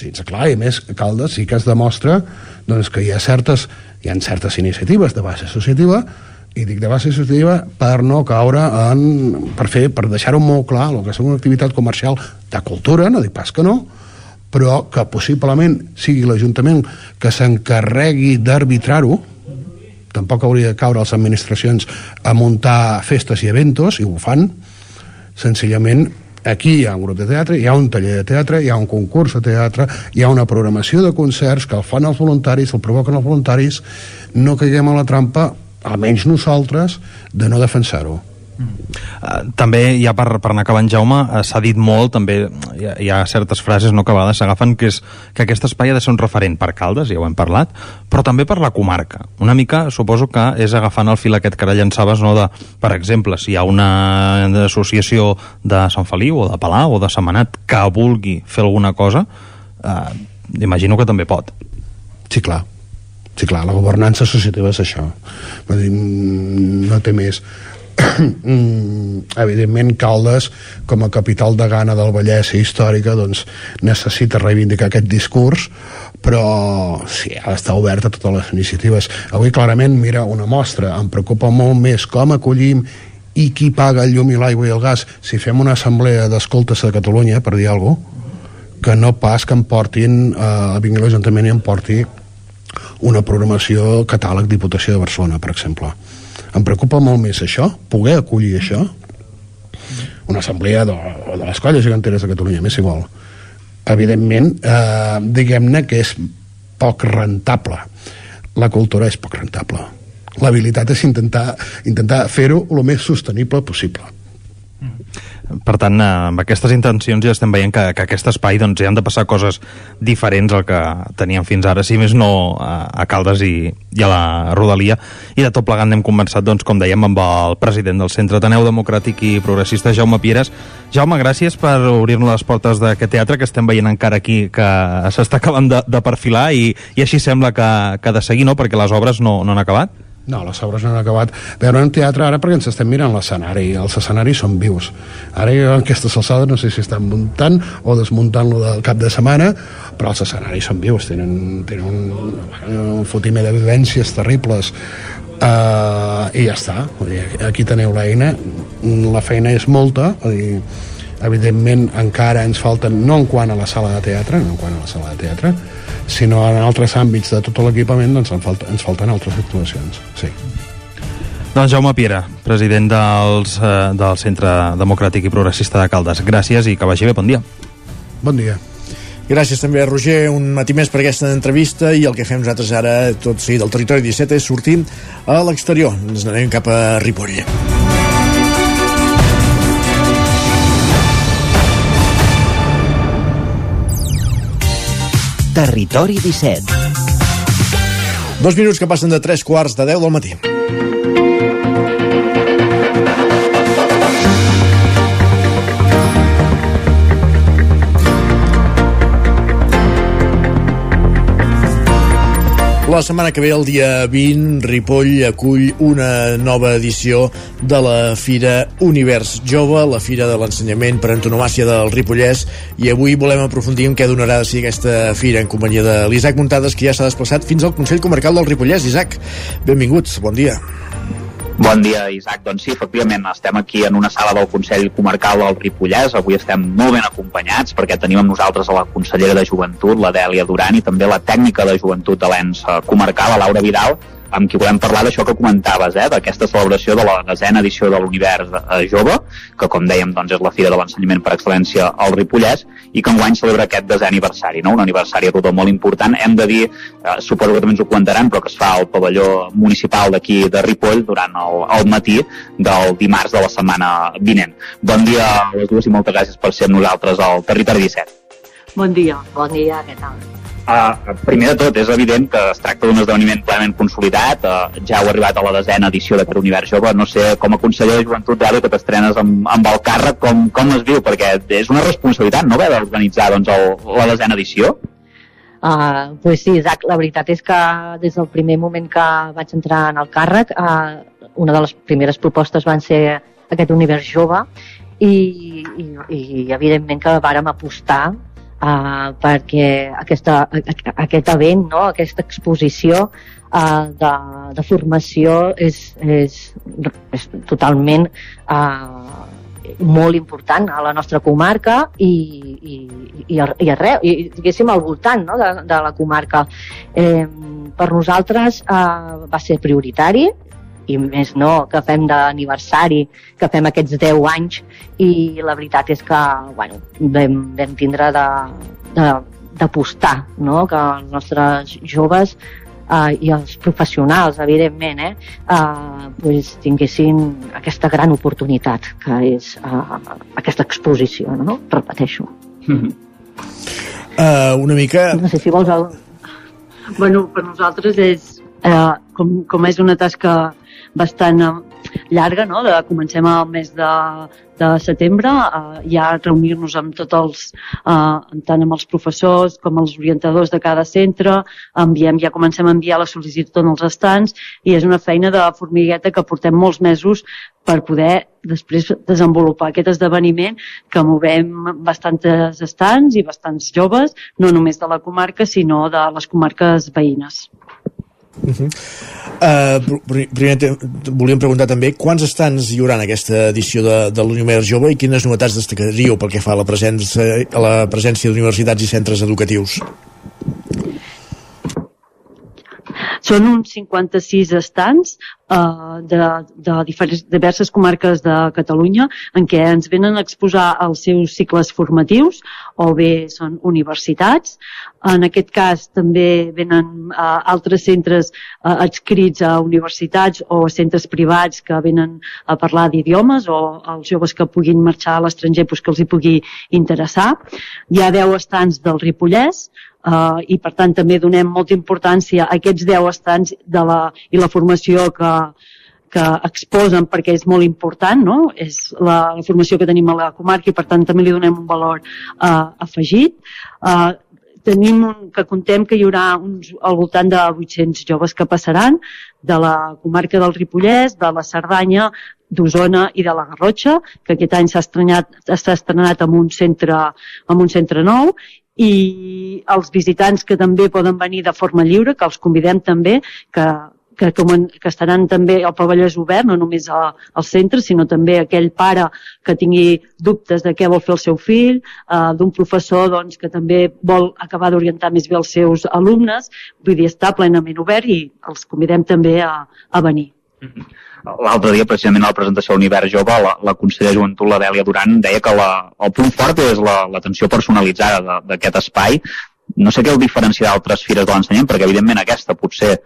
Sí, clar, i més Caldes sí que es demostra doncs, que hi ha certes hi ha certes iniciatives de base associativa i dic de base associativa per no caure en, per fer, per deixar-ho molt clar el que és una activitat comercial de cultura, no dic pas que no però que possiblement sigui l'Ajuntament que s'encarregui d'arbitrar-ho. Tampoc hauria de caure les administracions a muntar festes i eventos i ho fan senzillament aquí hi ha un grup de teatre, hi ha un taller de teatre, hi ha un concurs de teatre, hi ha una programació de concerts que el fan els voluntaris, el provoquen els voluntaris, no caiguem a la trampa, almenys nosaltres, de no defensar-ho. Uh, també, ja per, per anar acabant, Jaume, uh, s'ha dit molt, també hi ha, hi ha certes frases no, que a vegades s'agafen, que és que aquest espai ha de ser un referent per Caldes, ja ho hem parlat, però també per la comarca. Una mica, suposo que és agafant el fil aquest que ara llançaves, no, de, per exemple, si hi ha una associació de Sant Feliu o de Palau o de Semanat que vulgui fer alguna cosa, uh, imagino que també pot. Sí, clar. Sí, clar, la governança associativa és això. Mm, no té més. Mm, evidentment Caldes com a capital de Gana del Vallès i històrica doncs necessita reivindicar aquest discurs però sí, ha d'estar obert a totes les iniciatives. Avui clarament, mira, una mostra. Em preocupa molt més com acollim i qui paga el llum i l'aigua i el gas. Si fem una assemblea d'escoltes de Catalunya per dir alguna cosa que no pas que em portin eh, vingui l'Ajuntament i em porti una programació catàleg Diputació de Barcelona, per exemple em preocupa molt més això, poder acollir això, una assemblea de, de les colles giganteres de Catalunya, més vol. Evidentment, eh, diguem-ne que és poc rentable. La cultura és poc rentable. L'habilitat és intentar, intentar fer-ho el més sostenible possible. Per tant, eh, amb aquestes intencions ja estem veient que, que aquest espai doncs, hi han de passar coses diferents al que teníem fins ara, si més no a, a Caldes i, i a la Rodalia. I de tot plegant hem conversat, doncs, com dèiem, amb el president del Centre Ateneu Democràtic i Progressista, Jaume Pieres. Jaume, gràcies per obrir-nos les portes d'aquest teatre que estem veient encara aquí, que s'està acabant de, de perfilar i, i així sembla que, que ha de seguir, no?, perquè les obres no, no han acabat. No, les obres no han acabat. Veure un teatre ara perquè ens estem mirant l'escenari, els escenaris són vius. Ara jo en aquestes alçades no sé si estan muntant o desmuntant-lo del cap de setmana, però els escenaris són vius, tenen, tenen un, un fotimer de vivències terribles uh, i ja està. Vull dir, aquí teniu l'eina, la feina és molta, vull dir, evidentment encara ens falten, no en quant a la sala de teatre, no en quant a la sala de teatre, sinó en altres àmbits de tot l'equipament doncs ens, falta, ens falten altres actuacions sí. Doncs Jaume Piera, president dels, eh, del Centre Democràtic i Progressista de Caldes. Gràcies i que vagi bé, bon dia. Bon dia. Gràcies també a Roger, un matí més per aquesta entrevista i el que fem nosaltres ara, tot seguit del territori 17, és sortir a l'exterior. Ens anem cap a Ripoll. Territori 17. Dos minuts que passen de tres quarts de 10 del matí. La setmana que ve, el dia 20, Ripoll acull una nova edició de la Fira Univers Jove, la Fira de l'Ensenyament per antonomàcia del Ripollès, i avui volem aprofundir en què donarà de si aquesta fira en companyia de l'Isaac Muntades, que ja s'ha desplaçat fins al Consell Comarcal del Ripollès. Isaac, benvinguts, bon dia. Bon dia, Isaac. Doncs sí, efectivament, estem aquí en una sala del Consell Comarcal del Ripollès. Avui estem molt ben acompanyats perquè tenim amb nosaltres a la consellera de Joventut, la Dèlia Duran, i també la tècnica de Joventut de l'ENS comarcal, la Laura Vidal, amb qui volem parlar d'això que comentaves, eh, d'aquesta celebració de la desena edició de l'Univers eh, Jove, que com dèiem doncs, és la Fira de l'Ensenyament per Excel·lència al Ripollès, i que enguany celebra aquest desè aniversari, no? un aniversari rodó molt important. Hem de dir, eh, suposo que també ens ho comentaran, però que es fa al pavelló municipal d'aquí de Ripoll durant el, el matí del dimarts de la setmana vinent. Bon dia a les dues i moltes gràcies per ser amb nosaltres al Territori 17. Bon dia. Bon dia, què tal? Uh, primer de tot, és evident que es tracta d'un esdeveniment plenament consolidat. Uh, ja heu arribat a la desena edició d'aquest univers jove. No sé, com a conseller de joventut, Dèlia, que t'estrenes amb, amb el càrrec, com, com es viu? Perquè és una responsabilitat, no?, haver d'organitzar doncs, el, la desena edició. Uh, pues sí, Isaac, la veritat és que des del primer moment que vaig entrar en el càrrec, uh, una de les primeres propostes van ser aquest univers jove i, i, i evidentment que vàrem apostar uh, perquè aquesta, aquest event, no? aquesta exposició uh, de, de formació és, és, és totalment uh, molt important a la nostra comarca i, i, i, i arreu, i diguéssim al voltant no? de, de la comarca. Eh, per nosaltres eh, va ser prioritari i més no, que fem d'aniversari, que fem aquests 10 anys i la veritat és que bueno, vam, vam tindre de, d'apostar, no? que els nostres joves uh, i els professionals, evidentment, eh, uh, pues, tinguessin aquesta gran oportunitat que és uh, aquesta exposició, no? Repeteixo. Mm -hmm. uh, una mica... No sé si vols... El... Bueno, per nosaltres és, eh, com, com és una tasca bastant llarga, no? De, comencem al mes de, de setembre eh, ja reunir-nos amb tots els, eh, tant amb els professors com els orientadors de cada centre, enviem, ja comencem a enviar la sol·licitud als estants i és una feina de formigueta que portem molts mesos per poder després desenvolupar aquest esdeveniment que movem bastants estants i bastants joves, no només de la comarca, sinó de les comarques veïnes. Uh -huh. uh, primer volíem preguntar també quants estants hi haurà en aquesta edició de, de l'Univers Jove i quines novetats destacaríeu pel que fa a la presència, a la presència d'universitats i centres educatius? Són uns 56 estants eh, de, de diferents, diverses comarques de Catalunya en què ens venen a exposar els seus cicles formatius o bé són universitats. En aquest cas també venen eh, altres centres eh, adscrits a universitats o a centres privats que venen a parlar d'idiomes o els joves que puguin marxar a l'estranger pues, que els hi pugui interessar. Hi ha 10 estants del Ripollès, eh, i per tant també donem molta importància a aquests 10 estants de la, i la formació que, que exposen perquè és molt important, no? és la, la formació que tenim a la comarca i per tant també li donem un valor eh, afegit. Eh, tenim un, que contem que hi haurà uns, al voltant de 800 joves que passaran de la comarca del Ripollès, de la Cerdanya, d'Osona i de la Garrotxa, que aquest any s'ha estrenat, estrenat en un centre, en un centre nou i els visitants que també poden venir de forma lliure, que els convidem també, que, que, com que estaran també al pavelló és obert, no només a, al centre, sinó també aquell pare que tingui dubtes de què vol fer el seu fill, eh, d'un professor doncs, que també vol acabar d'orientar més bé els seus alumnes, vull dir, està plenament obert i els convidem també a, a venir. Mm -hmm l'altre dia, precisament a la presentació de l'Univers Jove, la, la consellera Joventut, la Dèlia Duran, deia que la, el punt fort és l'atenció la, personalitzada d'aquest espai. No sé què el diferencia d'altres fires de l'ensenyament, perquè evidentment aquesta potser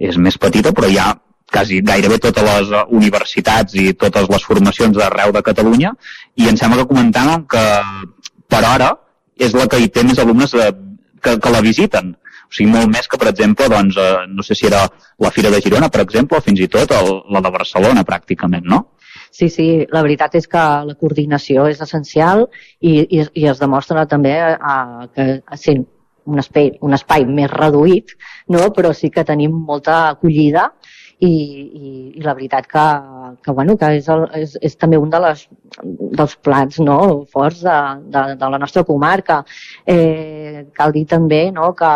és més petita, però hi ha quasi gairebé totes les universitats i totes les formacions d'arreu de Catalunya i em sembla que comentàvem que per hora és la que hi té més alumnes que, que la visiten o sigui, molt més que, per exemple, doncs, eh, no sé si era la Fira de Girona, per exemple, o fins i tot el, la de Barcelona, pràcticament, no? Sí, sí, la veritat és que la coordinació és essencial i, i, i es demostra també a, que sent un espai, un espai més reduït, no? però sí que tenim molta acollida i, i, i la veritat que, que, bueno, que és, el, és, és també un de les, dels plats no, forts de, de, de la nostra comarca. Eh, cal dir també no, que,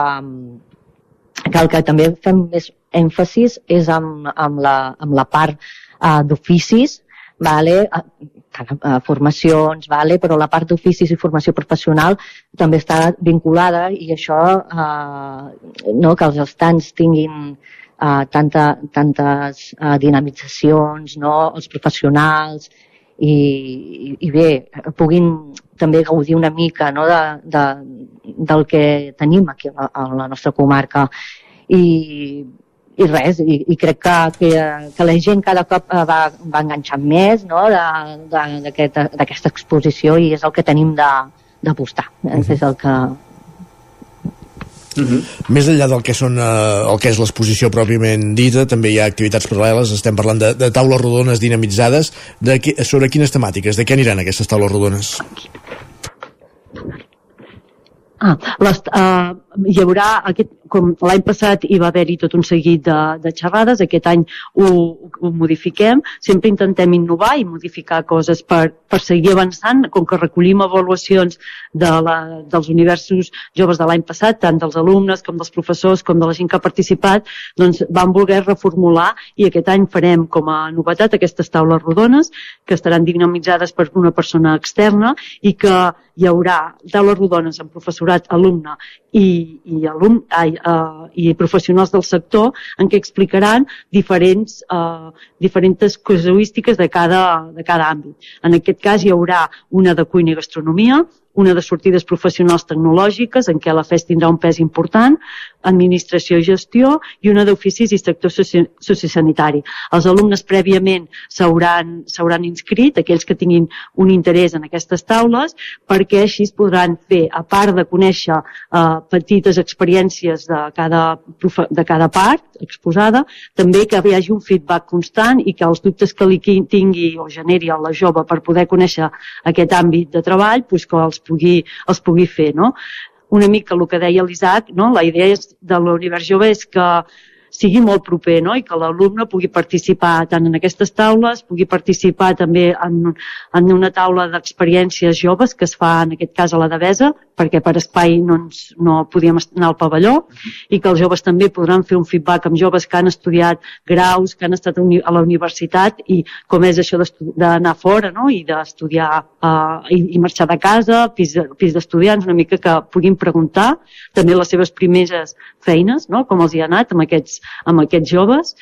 que el que també fem més èmfasis és amb, amb, la, amb la part uh, d'oficis, vale? Formacions, vale? però la part d'oficis i formació professional també està vinculada i això, uh, no, que els estants tinguin uh, tanta, tantes uh, dinamitzacions, no? els professionals, i, i, i bé, puguin també gaudir una mica no? de, de, del que tenim aquí a, a la nostra comarca. I, i res, i, i crec que, que, que la gent cada cop va, va enganxant més no? d'aquesta aquest, exposició i és el que tenim d'apostar. Uh -huh. És el que, Uh -huh. Més enllà del que són eh, el que és l'exposició pròpiament dita, també hi ha activitats paral·leles, estem parlant de, de taules rodones dinamitzades, de, sobre quines temàtiques, de què aniran aquestes taules rodones? Ah, les, uh, hi haurà, aquest, com l'any passat hi va haver-hi tot un seguit de, de xerrades, aquest any ho, ho modifiquem, sempre intentem innovar i modificar coses per, per seguir avançant, com que recollim avaluacions de la, dels universos joves de l'any passat, tant dels alumnes com dels professors com de la gent que ha participat, doncs vam voler reformular i aquest any farem com a novetat aquestes taules rodones que estaran dinamitzades per una persona externa i que hi haurà taules rodones amb professorat, alumne i, i, alum, ai, uh, i professionals del sector en què explicaran diferents, uh, diferents casuístiques de cada, de cada àmbit. En aquest cas hi haurà una de cuina i gastronomia, una de sortides professionals tecnològiques, en què la FES tindrà un pes important, administració i gestió, i una d'oficis i sector soci sociosanitari. Els alumnes prèviament s'hauran inscrit, aquells que tinguin un interès en aquestes taules, perquè així es podran fer, a part de conèixer eh, petites experiències de cada, de cada part exposada, també que hi hagi un feedback constant i que els dubtes que li tingui o generi a la jove per poder conèixer aquest àmbit de treball, doncs que els pugui, els pugui fer. No? Una mica el que deia l'Isaac, no? la idea és, de l'univers jove és que sigui molt proper no? i que l'alumne pugui participar tant en aquestes taules, pugui participar també en, en una taula d'experiències joves que es fa en aquest cas a la Devesa, perquè per espai no, ens, no podíem anar al pavelló i que els joves també podran fer un feedback amb joves que han estudiat graus, que han estat a la universitat i com és això d'anar fora no? i d'estudiar uh, i, i marxar de casa, pis, pis d'estudiants, una mica que puguin preguntar també les seves primeres feines, no? com els hi ha anat amb aquests, amb aquests joves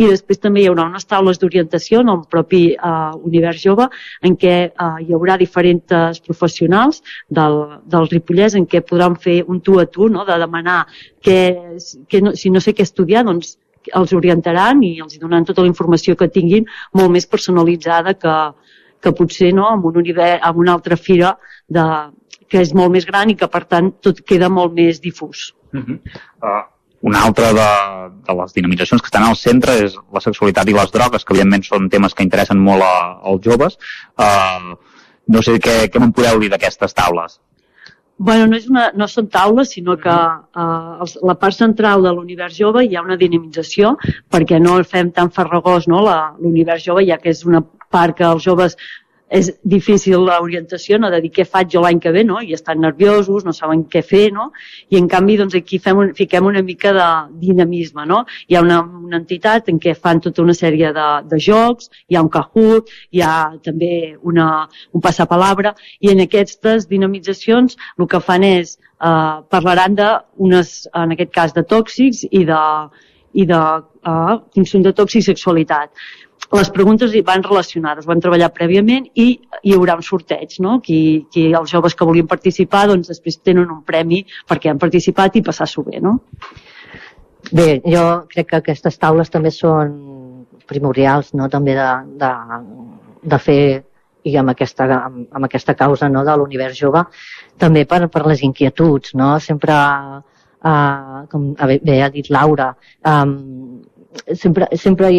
i després també hi haurà unes taules d'orientació en el propi uh, univers jove en què uh, hi haurà diferents professionals del, del Ripollès en què podran fer un tu a tu, no? de demanar que, que no, si no sé què estudiar, doncs els orientaran i els donaran tota la informació que tinguin molt més personalitzada que, que potser no, amb, un univers, amb una altra fira de, que és molt més gran i que per tant tot queda molt més difús. Uh -huh. uh, una altra de, de les dinamitzacions que estan al centre és la sexualitat i les drogues, que evidentment són temes que interessen molt a, als joves. Uh, no sé què, què me'n podeu dir d'aquestes taules. Bueno, no, és una, no són taules, sinó que eh, la part central de l'univers jove hi ha una dinamització perquè no el fem tan farragós, no?, l'univers jove, ja que és una part que els joves és difícil l'orientació, no? de dir què faig jo l'any que ve, no? i estan nerviosos, no saben què fer, no? i en canvi doncs, aquí fem un, fiquem una mica de dinamisme. No? Hi ha una, una entitat en què fan tota una sèrie de, de jocs, hi ha un Kahoot, hi ha també una, un passapalabra, i en aquestes dinamitzacions el que fan és eh, parlaran de unes, en aquest cas de tòxics i de, i de uh, consum de tòxics i sexualitat les preguntes van relacionades, van treballar prèviament i hi haurà un sorteig, no? Qui, qui els joves que volien participar doncs després tenen un premi perquè han participat i passar-s'ho bé, no? Bé, jo crec que aquestes taules també són primordials, no? També de, de, de fer i amb aquesta, amb, amb aquesta causa no, de l'univers jove, també per, per les inquietuds, no? Sempre, uh, com bé ha dit Laura, um, sempre, sempre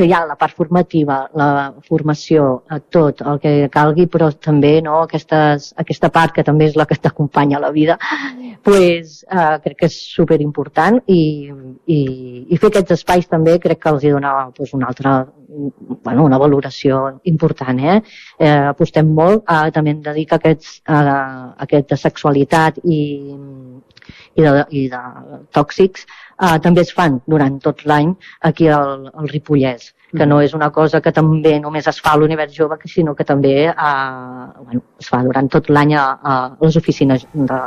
que hi ha la part formativa, la formació, a tot el que calgui, però també no, aquestes, aquesta part que també és la que t'acompanya a la vida, pues, eh, crec que és super important i, i, i fer aquests espais també crec que els hi dona pues, una altra bueno, una valoració important. Eh? Eh, apostem molt, eh, també hem de dir que aquests, eh, aquest de sexualitat i, i, de, i de tòxics eh, també es fan durant tot l'any aquí al, al Ripollès que no és una cosa que també només es fa a l'univers jove, sinó que també eh, bueno, es fa durant tot l'any a, a les oficines de,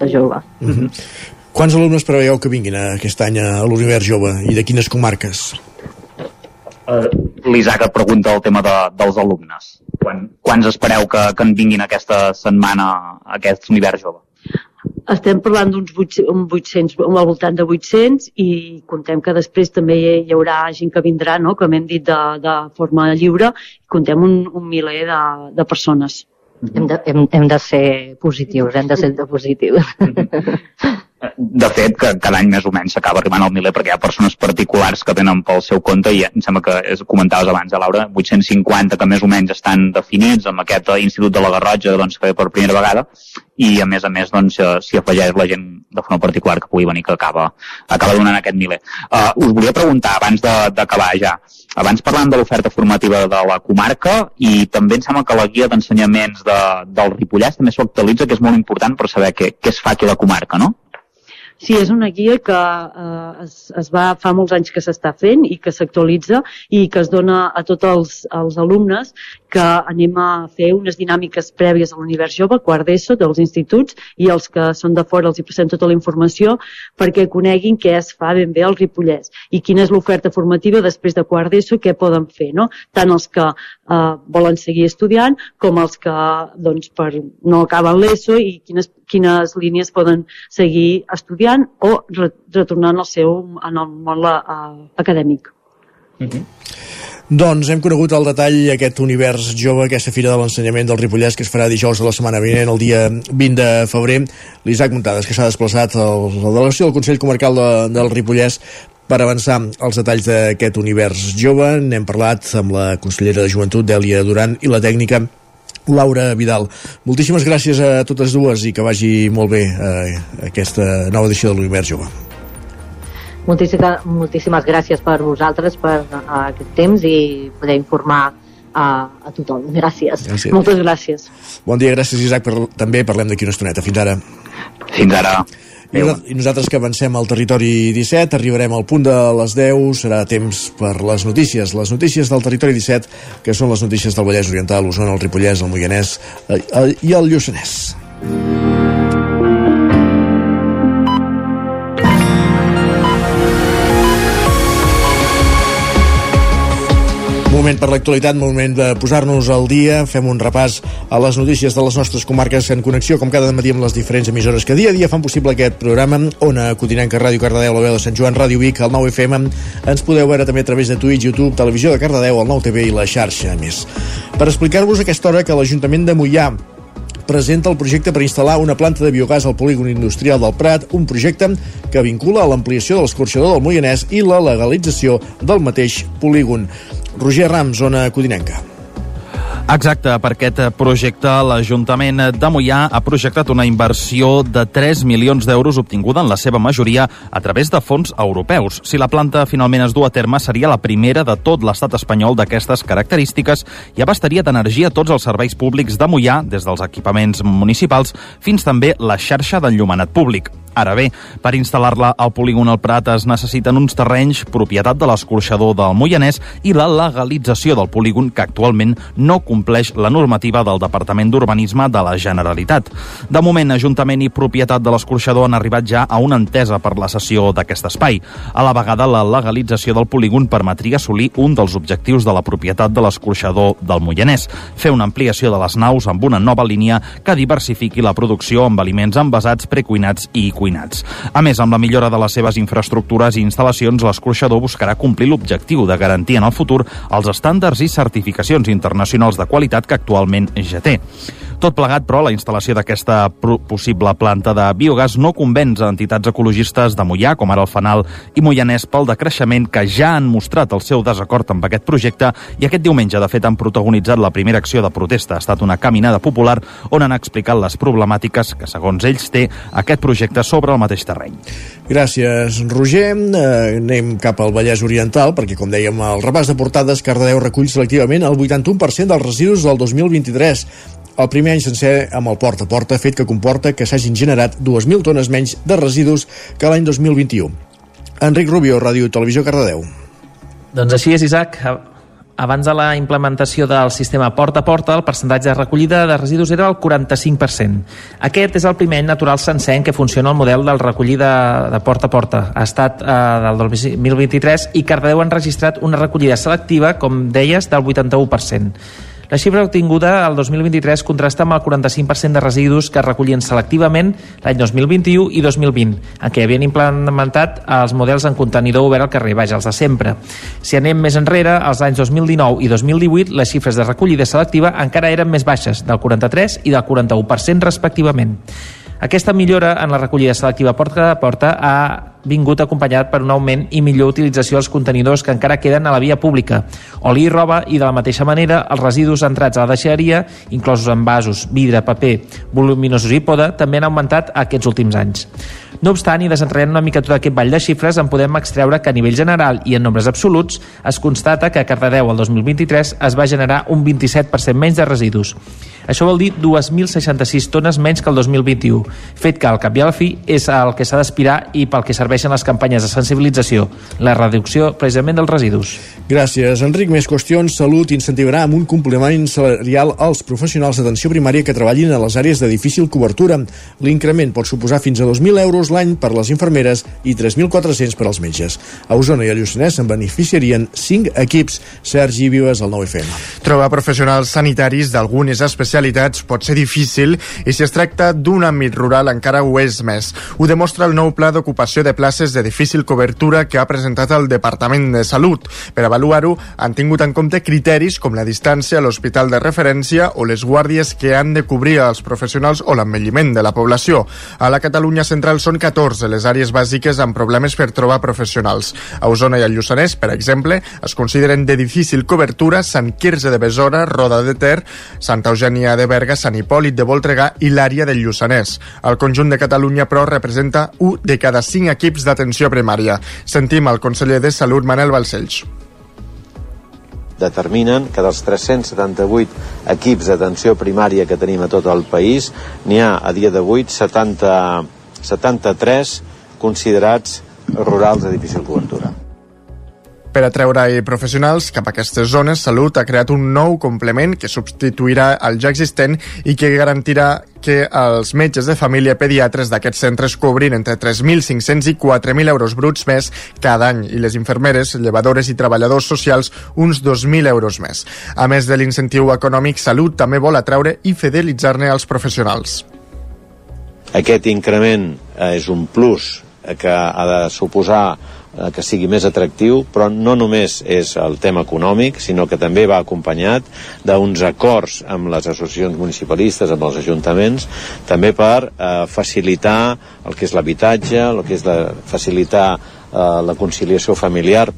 de jove. Mm -hmm. Quants alumnes preveieu que vinguin aquest any a l'univers jove i de quines comarques? Uh, L'Isaac et pregunta el tema de, dels alumnes. Quan, quants espereu que, que en vinguin aquesta setmana a aquest univers jove? Estem parlant d'uns 800, al voltant de 800 i contem que després també hi haurà gent que vindrà, no? com hem dit, de, de forma lliure, i contem un, un miler de, de persones. Hem de, hem, hem de ser positius, hem de ser de positius. De fet, que cada any més o menys s'acaba arribant al miler perquè hi ha persones particulars que tenen pel seu compte i em sembla que és, comentaves abans, eh, Laura, 850 que més o menys estan definits amb aquest Institut de la Garrotja doncs, que ve per primera vegada i a més a més doncs, eh, s'hi afegeix la gent de forma particular que pugui venir que acaba, acaba donant aquest miler. Uh, us volia preguntar, abans d'acabar ja, abans parlant de l'oferta formativa de la comarca i també em sembla que la guia d'ensenyaments de, del Ripollès també s'actualitza, que és molt important per saber què, què es fa aquí a la comarca, no? Sí, és una guia que eh, es, es va, fa molts anys que s'està fent i que s'actualitza i que es dona a tots els, els alumnes que anem a fer unes dinàmiques prèvies a l'univers jove, quart d'ESO, dels instituts, i els que són de fora els hi passem tota la informació perquè coneguin què es fa ben bé al Ripollès i quina és l'oferta formativa després de quart d'ESO, què poden fer, no? Tant els que eh, volen seguir estudiant com els que doncs, per, no acaben l'ESO i quines, quines línies poden seguir estudiant o re, retornant al seu, en el món uh, acadèmic. Mm -hmm. Doncs hem conegut al detall aquest univers jove, aquesta fira de l'ensenyament del Ripollès que es farà dijous de la setmana vinent, el dia 20 de febrer. L'Isaac Montades, que s'ha desplaçat a la delegació del Consell Comarcal de, del Ripollès per avançar els detalls d'aquest univers jove. N'hem parlat amb la consellera de Joventut, Dèlia Duran, i la tècnica Laura Vidal. Moltíssimes gràcies a totes dues i que vagi molt bé eh, aquesta nova edició de l'Univers Jove. Moltíssimes, moltíssimes gràcies per vosaltres, per uh, aquest temps i poder informar a, a tothom. Gràcies. gràcies. Moltes gràcies. Bon dia, gràcies Isaac. Per, també parlem d'aquí una estoneta. Fins ara. Fins ara. I nosaltres que avancem al territori 17, arribarem al punt de les 10, serà temps per les notícies. Les notícies del territori 17, que són les notícies del Vallès Oriental, l'Osona, el Ripollès, el Moianès eh, eh, i el Lluçanès. Moment per l'actualitat, moment de posar-nos al dia. Fem un repàs a les notícies de les nostres comarques en connexió, com cada matí amb les diferents emissores que dia a dia fan possible aquest programa. Ona Codinenca, Ràdio Cardedeu, la veu de Sant Joan, Ràdio Vic, el 9 FM. Ens podeu veure també a través de Twitch, YouTube, Televisió de Cardedeu, el 9 TV i la xarxa més. Per explicar-vos aquesta hora que l'Ajuntament de Mollà presenta el projecte per instal·lar una planta de biogàs al polígon industrial del Prat, un projecte que vincula a l'ampliació de l'escorxador del Moianès i la legalització del mateix polígon. Roger Ram, zona Codinenca. Exacte, per aquest projecte l'Ajuntament de Mollà ha projectat una inversió de 3 milions d'euros obtinguda en la seva majoria a través de fons europeus. Si la planta finalment es du a terme, seria la primera de tot l'estat espanyol d'aquestes característiques i abastaria d'energia tots els serveis públics de Mollà, des dels equipaments municipals fins també la xarxa d'enllumenat públic. Ara bé, per instal·lar-la al polígon al Prat es necessiten uns terrenys, propietat de l'escorxador del Moianès i la legalització del polígon que actualment no compleix la normativa del Departament d'Urbanisme de la Generalitat. De moment, Ajuntament i propietat de l'escorxador han arribat ja a una entesa per la cessió d'aquest espai. A la vegada, la legalització del polígon permetria assolir un dels objectius de la propietat de l'escorxador del Moianès, fer una ampliació de les naus amb una nova línia que diversifiqui la producció amb aliments envasats, precuinats i cuinats. A més, amb la millora de les seves infraestructures i instal·lacions, l'escorxador buscarà complir l'objectiu de garantir en el futur els estàndards i certificacions internacionals de qualitat que actualment ja té. Tot plegat, però, la instal·lació d'aquesta possible planta de biogàs no convenç a entitats ecologistes de Mollà, com ara el Fanal i Moianès, pel decreixement que ja han mostrat el seu desacord amb aquest projecte i aquest diumenge, de fet, han protagonitzat la primera acció de protesta. Ha estat una caminada popular on han explicat les problemàtiques que, segons ells, té aquest projecte sobre el mateix terreny. Gràcies, Roger. Eh, anem cap al Vallès Oriental, perquè, com dèiem, el repàs de portades Cardedeu recull selectivament el 81% dels residus del 2023 el primer any sencer amb el porta a porta, fet que comporta que s'hagin generat 2.000 tones menys de residus que l'any 2021. Enric Rubio, Ràdio Televisió Cardedeu. Doncs així és, Isaac. Abans de la implementació del sistema porta a porta, el percentatge de recollida de residus era el 45%. Aquest és el primer any natural sencer en què funciona el model del recollida de porta a porta. Ha estat eh, del 2023 i Cardedeu han registrat una recollida selectiva, com deies, del 81%. La xifra obtinguda al 2023 contrasta amb el 45% de residus que recollien selectivament l'any 2021 i 2020, en què havien implementat els models en contenidor obert al carrer, vaja, els de sempre. Si anem més enrere, als anys 2019 i 2018, les xifres de recollida selectiva encara eren més baixes, del 43 i del 41% respectivament. Aquesta millora en la recollida selectiva porta a porta ha vingut acompanyat per un augment i millor utilització dels contenidors que encara queden a la via pública. Oli i roba i de la mateixa manera els residus entrats a la deixeria, inclosos en vasos, vidre, paper, voluminosos i poda, també han augmentat aquests últims anys. No obstant, i desentraient una mica tot aquest ball de xifres, en podem extreure que a nivell general i en nombres absoluts es constata que a Cardedeu el 2023 es va generar un 27% menys de residus. Això vol dir 2.066 tones menys que el 2021, fet que al cap i a la fi és el que s'ha d'aspirar i pel que serveixen les campanyes de sensibilització, la reducció precisament dels residus. Gràcies, Enric. Més qüestions. Salut incentivarà amb un complement salarial als professionals d'atenció primària que treballin a les àrees de difícil cobertura. L'increment pot suposar fins a 2.000 euros l'any per les infermeres i 3.400 per als metges. A Osona i a Lluçanès se'n beneficiarien 5 equips. Sergi Vives, al 9FM. Trobar professionals sanitaris d'algunes especialitats pot ser difícil i si es tracta d'un àmbit rural encara ho és més. Ho demostra el nou pla d'ocupació de places de difícil cobertura que ha presentat el Departament de Salut. Per avaluar-ho han tingut en compte criteris com la distància a l'hospital de referència o les guàrdies que han de cobrir els professionals o l'envelliment de la població. A la Catalunya central són 14 les àrees bàsiques amb problemes per trobar professionals. A Osona i al Lluçanès, per exemple, es consideren de difícil cobertura Sant Quirze de Besora, Roda de Ter, Santa Eugènia de Berga, Sant Hipòlit de Voltregà i l'àrea del Lluçanès. El conjunt de Catalunya, però, representa un de cada cinc equips d'atenció primària. Sentim el conseller de Salut, Manel Balcells determinen que dels 378 equips d'atenció primària que tenim a tot el país, n'hi ha a dia d'avui 70, 73 considerats rurals de difícil cobertura. Per atreure professionals cap a aquestes zones, Salut ha creat un nou complement que substituirà el ja existent i que garantirà que els metges de família pediatres d'aquests centres cobrin entre 3.500 i 4.000 euros bruts més cada any i les infermeres, llevadores i treballadors socials uns 2.000 euros més. A més de l'incentiu econòmic, Salut també vol atreure i fidelitzar-ne els professionals. Aquest increment eh, és un plus que ha de suposar eh, que sigui més atractiu, però no només és el tema econòmic, sinó que també va acompanyat d'uns acords amb les associacions municipalistes, amb els ajuntaments, també per eh, facilitar el que és l'habitatge, el que és la, facilitar eh, la conciliació familiar.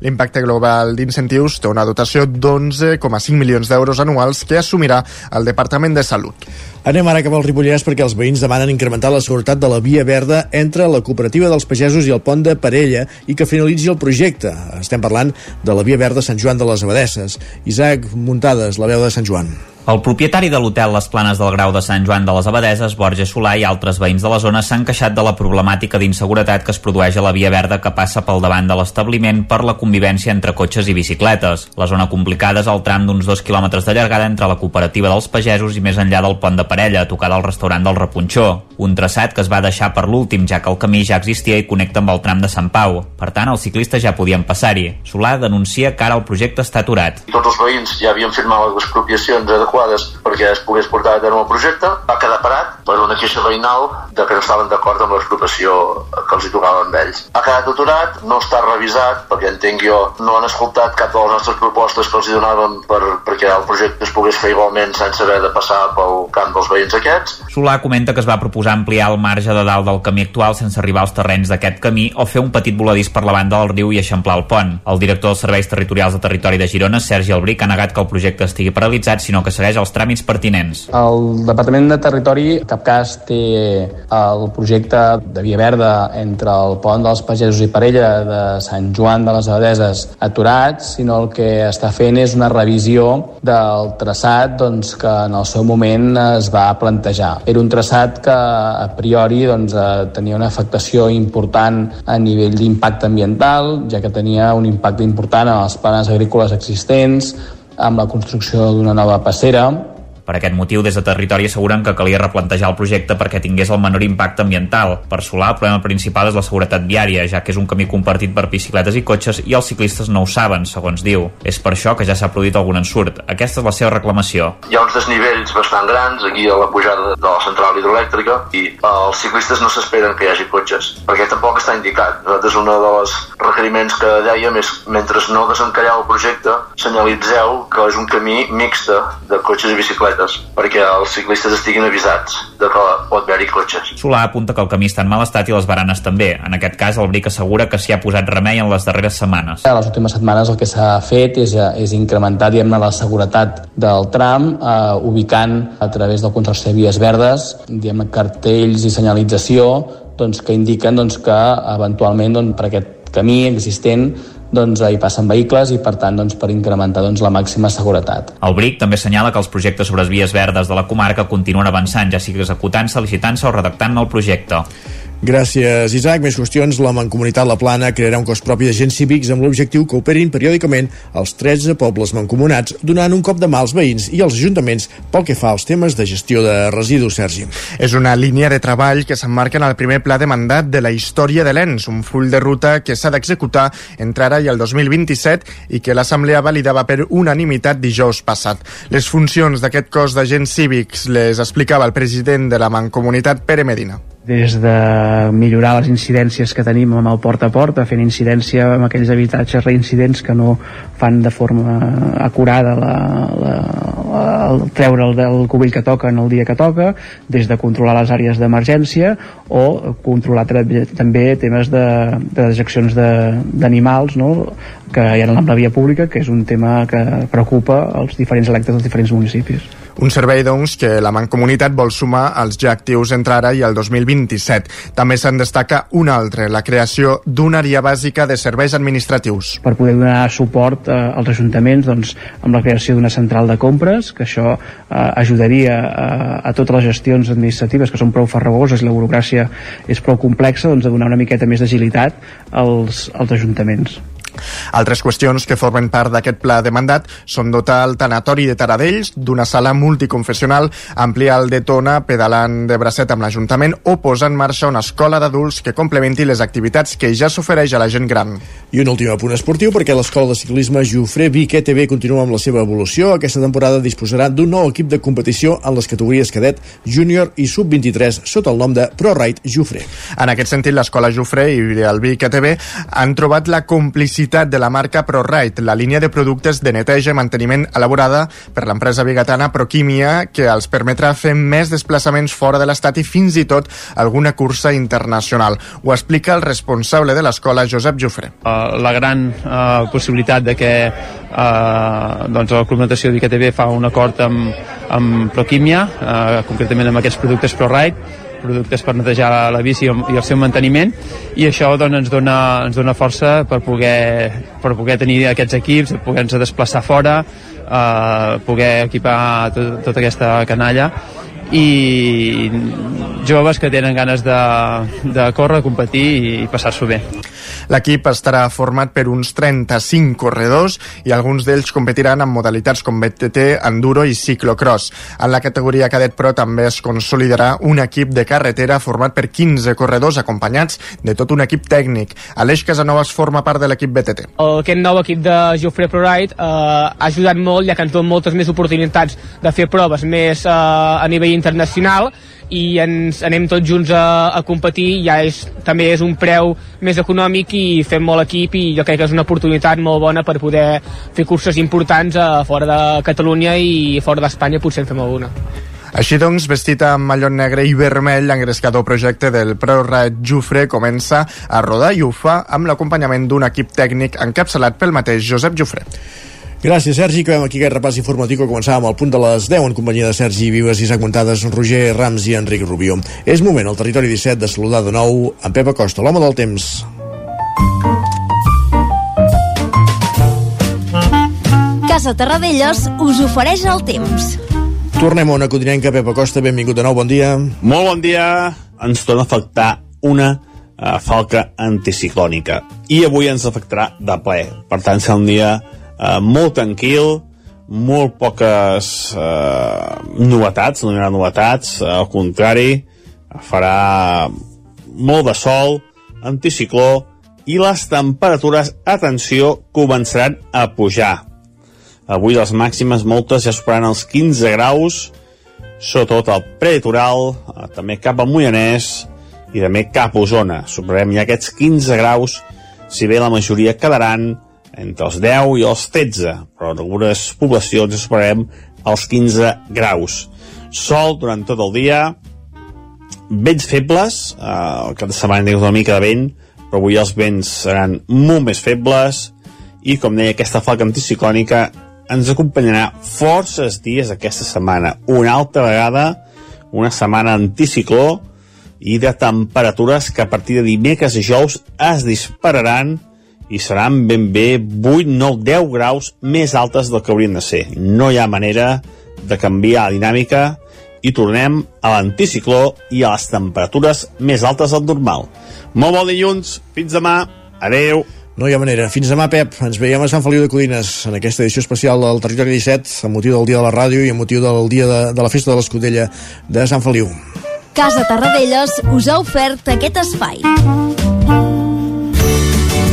L'impacte global d'incentius té una dotació d'11,5 milions d'euros anuals que assumirà el Departament de Salut. Anem ara cap al Ripollès perquè els veïns demanen incrementar la seguretat de la via verda entre la cooperativa dels pagesos i el pont de Parella i que finalitzi el projecte. Estem parlant de la via verda Sant Joan de les Abadesses. Isaac Muntades, la veu de Sant Joan. El propietari de l'hotel Les Planes del Grau de Sant Joan de les Abadeses, Borja Solà i altres veïns de la zona s'han queixat de la problemàtica d'inseguretat que es produeix a la via verda que passa pel davant de l'establiment per la convivència entre cotxes i bicicletes. La zona complicada és el tram d'uns dos quilòmetres de llargada entre la cooperativa dels pagesos i més enllà del pont de Parella, a tocar del restaurant del Repunxó. Un traçat que es va deixar per l'últim, ja que el camí ja existia i connecta amb el tram de Sant Pau. Per tant, els ciclistes ja podien passar-hi. Solà denuncia que ara el projecte està aturat. Tots els veïns ja havien firmat les expropiacions adequades perquè es pogués portar a terme el projecte. Va quedar parat per una queixa veïnal de que no estaven d'acord amb l'expropiació que els hi tocava amb ells. Ha quedat aturat, no està revisat, perquè entenc jo, no han escoltat cap de les nostres propostes que els hi donàvem per, perquè el projecte es pogués fer igualment sense haver de passar pel camp dels veïns aquests. Solà comenta que es va proposar ampliar el marge de dalt del camí actual sense arribar als terrenys d'aquest camí o fer un petit voladís per la banda del riu i eixamplar el pont. El director dels serveis territorials de territori de Girona, Sergi Albric, ha negat que el projecte estigui paralitzat, sinó que segueix els tràmits pertinents. El Departament de Territori en cap cas té el projecte de Via Verda entre el pont dels Pagesos i Parella de Sant Joan de les Abadeses aturat, sinó el que està fent és una revisió del traçat doncs, que en el seu moment es va plantejar. Era un traçat que a priori doncs, eh, tenia una afectació important a nivell d'impacte ambiental, ja que tenia un impacte important en els planes agrícoles existents, amb la construcció d'una nova passera, per aquest motiu, des de territori asseguren que calia replantejar el projecte perquè tingués el menor impacte ambiental. Per Solà, el problema principal és la seguretat viària, ja que és un camí compartit per bicicletes i cotxes i els ciclistes no ho saben, segons diu. És per això que ja s'ha produït algun ensurt. Aquesta és la seva reclamació. Hi ha uns desnivells bastant grans aquí a la pujada de la central hidroelèctrica i els ciclistes no s'esperen que hi hagi cotxes, perquè tampoc està indicat. Nosaltres un dels requeriments que dèiem és, mentre no desencalleu el projecte, senyalitzeu que és un camí mixta de cotxes i bicicletes perquè els ciclistes estiguin avisats de que pot haver-hi cotxes. Solà apunta que el camí està en mal estat i les baranes també. En aquest cas, el Bric assegura que s'hi ha posat remei en les darreres setmanes. A les últimes setmanes el que s'ha fet és, és incrementar diguem la seguretat del tram, eh, ubicant a través del Consorci de Vies Verdes diguem cartells i senyalització doncs, que indiquen doncs, que eventualment doncs, per aquest camí existent doncs, hi passen vehicles i per tant doncs, per incrementar doncs, la màxima seguretat. El BRIC també assenyala que els projectes sobre les vies verdes de la comarca continuen avançant, ja sigui executant-se, licitant-se o redactant el projecte. Gràcies, Isaac. Més qüestions. La Mancomunitat La Plana crearà un cos propi d'agents cívics amb l'objectiu que operin periòdicament els 13 pobles mancomunats, donant un cop de mà als veïns i als ajuntaments pel que fa als temes de gestió de residus, Sergi. És una línia de treball que s'emmarca en el primer pla de mandat de la història de l'ENS, un full de ruta que s'ha d'executar entre ara i el 2027 i que l'Assemblea validava per unanimitat dijous passat. Les funcions d'aquest cos d'agents cívics les explicava el president de la Mancomunitat, Pere Medina des de millorar les incidències que tenim amb el porta a porta, fent incidència amb aquells habitatges reincidents que no fan de forma acurada la, la, la, el treure el del cubill que toca en el dia que toca, des de controlar les àrees d'emergència o controlar també temes de, de dejeccions d'animals no? que hi ha en la via pública, que és un tema que preocupa els diferents electes dels diferents municipis. Un servei, doncs, que la Mancomunitat vol sumar als ja actius entre ara i el 2027. També se'n destaca un altre, la creació d'una àrea bàsica de serveis administratius. Per poder donar suport eh, als ajuntaments doncs, amb la creació d'una central de compres, que això eh, ajudaria eh, a totes les gestions administratives que són prou farragoses i la burocràcia és prou complexa, doncs, a donar una miqueta més d'agilitat als, als ajuntaments. Altres qüestions que formen part d'aquest pla de mandat són dotar el tanatori de Taradells d'una sala multiconfessional, ampliar el de Tona pedalant de bracet amb l'Ajuntament o posar en marxa una escola d'adults que complementi les activitats que ja s'ofereix a la gent gran. I un últim apunt esportiu perquè l'escola de ciclisme Jofre Vic ETB continua amb la seva evolució. Aquesta temporada disposarà d'un nou equip de competició en les categories cadet, júnior i sub-23 sota el nom de ProRide Jofre. En aquest sentit, l'escola Jofre i el Vic ETB han trobat la complicitat publicitat de la marca ProRide, la línia de productes de neteja i manteniment elaborada per l'empresa bigatana Proquímia, que els permetrà fer més desplaçaments fora de l'estat i fins i tot alguna cursa internacional. Ho explica el responsable de l'escola, Josep Jofre. Uh, la gran uh, possibilitat de que uh, doncs la Club Natació d'ICTV fa un acord amb, amb Proquímia, uh, concretament amb aquests productes ProRide, productes per netejar la bici i el seu manteniment i això doncs, ens, dona, ens dona força per poder, per poder tenir aquests equips, poder-nos desplaçar fora eh, poder equipar tot, tota aquesta canalla i joves que tenen ganes de, de córrer, competir i passar-s'ho bé. L'equip estarà format per uns 35 corredors i alguns d'ells competiran en modalitats com BTT, enduro i ciclocross. En la categoria cadet pro també es consolidarà un equip de carretera format per 15 corredors acompanyats de tot un equip tècnic. Aleix Casanovas forma part de l'equip BTT. Aquest nou equip de Jofre Pro Ride eh, ha ajudat molt ja que ens dona moltes més oportunitats de fer proves més eh, a nivell internacional i ens anem tots junts a, a competir ja és, també és un preu més econòmic i fem molt equip i jo crec que és una oportunitat molt bona per poder fer curses importants a fora de Catalunya i fora d'Espanya potser en fem alguna. Així doncs, vestit amb mallot negre i vermell, l'engrescador projecte del ProRide Jufre comença a rodar i ho fa amb l'acompanyament d'un equip tècnic encapçalat pel mateix Josep Jufre. Gràcies, Sergi. Acabem aquí aquest repàs informatiu que començàvem al punt de les 10 en companyia de Sergi Vives, Isaac Montades, Roger Rams i Enric Rubio. És moment al territori 17 de saludar de nou en Pep Acosta, l'home del temps. Casa Terradellos us ofereix el temps. Tornem a una codinenca, Pep Acosta, benvingut de nou, bon dia. Molt bon dia. Ens torna a afectar una uh, falca anticiclònica. I avui ens afectarà de ple. Per tant, serà un dia eh, molt tranquil, molt poques eh, novetats, no hi haurà novetats, al contrari, farà molt de sol, anticicló, i les temperatures, atenció, començaran a pujar. Avui les màximes moltes ja superaran els 15 graus, sobretot al eh, també cap al Moianès i també cap a Osona. Superarem ja aquests 15 graus, si bé la majoria quedaran entre els 10 i els 13, però en algunes poblacions esperarem els 15 graus. Sol durant tot el dia, vents febles, eh, el cap de setmana tinc una mica de vent, però avui els vents seran molt més febles, i com deia, aquesta falca anticiclònica ens acompanyarà forces dies aquesta setmana. Una altra vegada, una setmana anticicló, i de temperatures que a partir de dimecres i jous es dispararan i seran ben bé 8, 9, 10 graus més altes del que haurien de ser. No hi ha manera de canviar la dinàmica i tornem a l'anticicló i a les temperatures més altes del normal. Molt bon dilluns, fins demà, adeu. No hi ha manera. Fins demà, Pep. Ens veiem a Sant Feliu de Codines en aquesta edició especial del Territori 17 amb motiu del Dia de la Ràdio i amb motiu del dia de, de la Festa de l'Escudella de Sant Feliu. Casa Tarradellas us ha ofert aquest espai.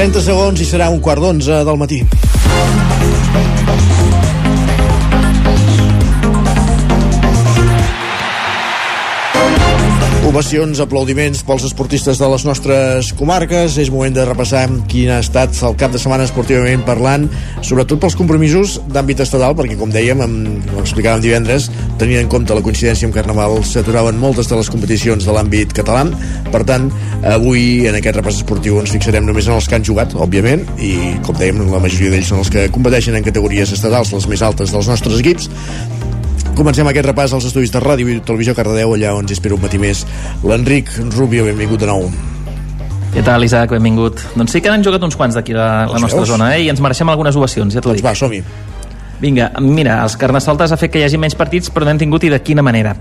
30 segons i serà un quart d'onze del matí. Ovacions, aplaudiments pels esportistes de les nostres comarques. És moment de repassar quin ha estat el cap de setmana esportivament parlant, sobretot pels compromisos d'àmbit estatal, perquè, com dèiem, amb, ho explicàvem divendres, tenint en compte la coincidència amb Carnaval, s'aturaven moltes de les competicions de l'àmbit català. Per tant, avui, en aquest repàs esportiu, ens fixarem només en els que han jugat, òbviament, i, com dèiem, la majoria d'ells són els que competeixen en categories estatals, les més altes dels nostres equips. Comencem aquest repàs als estudis de ràdio i televisió Cardedeu, allà on ens espera un matí més. L'Enric Rubio, benvingut de nou. Què tal, Isaac? Benvingut. Doncs sí que n'han jugat uns quants d'aquí de la Els nostra veus? zona, eh? I ens mereixem algunes ovacions, ja t'ho Doncs dic. va, som-hi. Vinga, mira, els Carnestoltes ha fet que hi hagi menys partits, però n'hem tingut i de quina manera.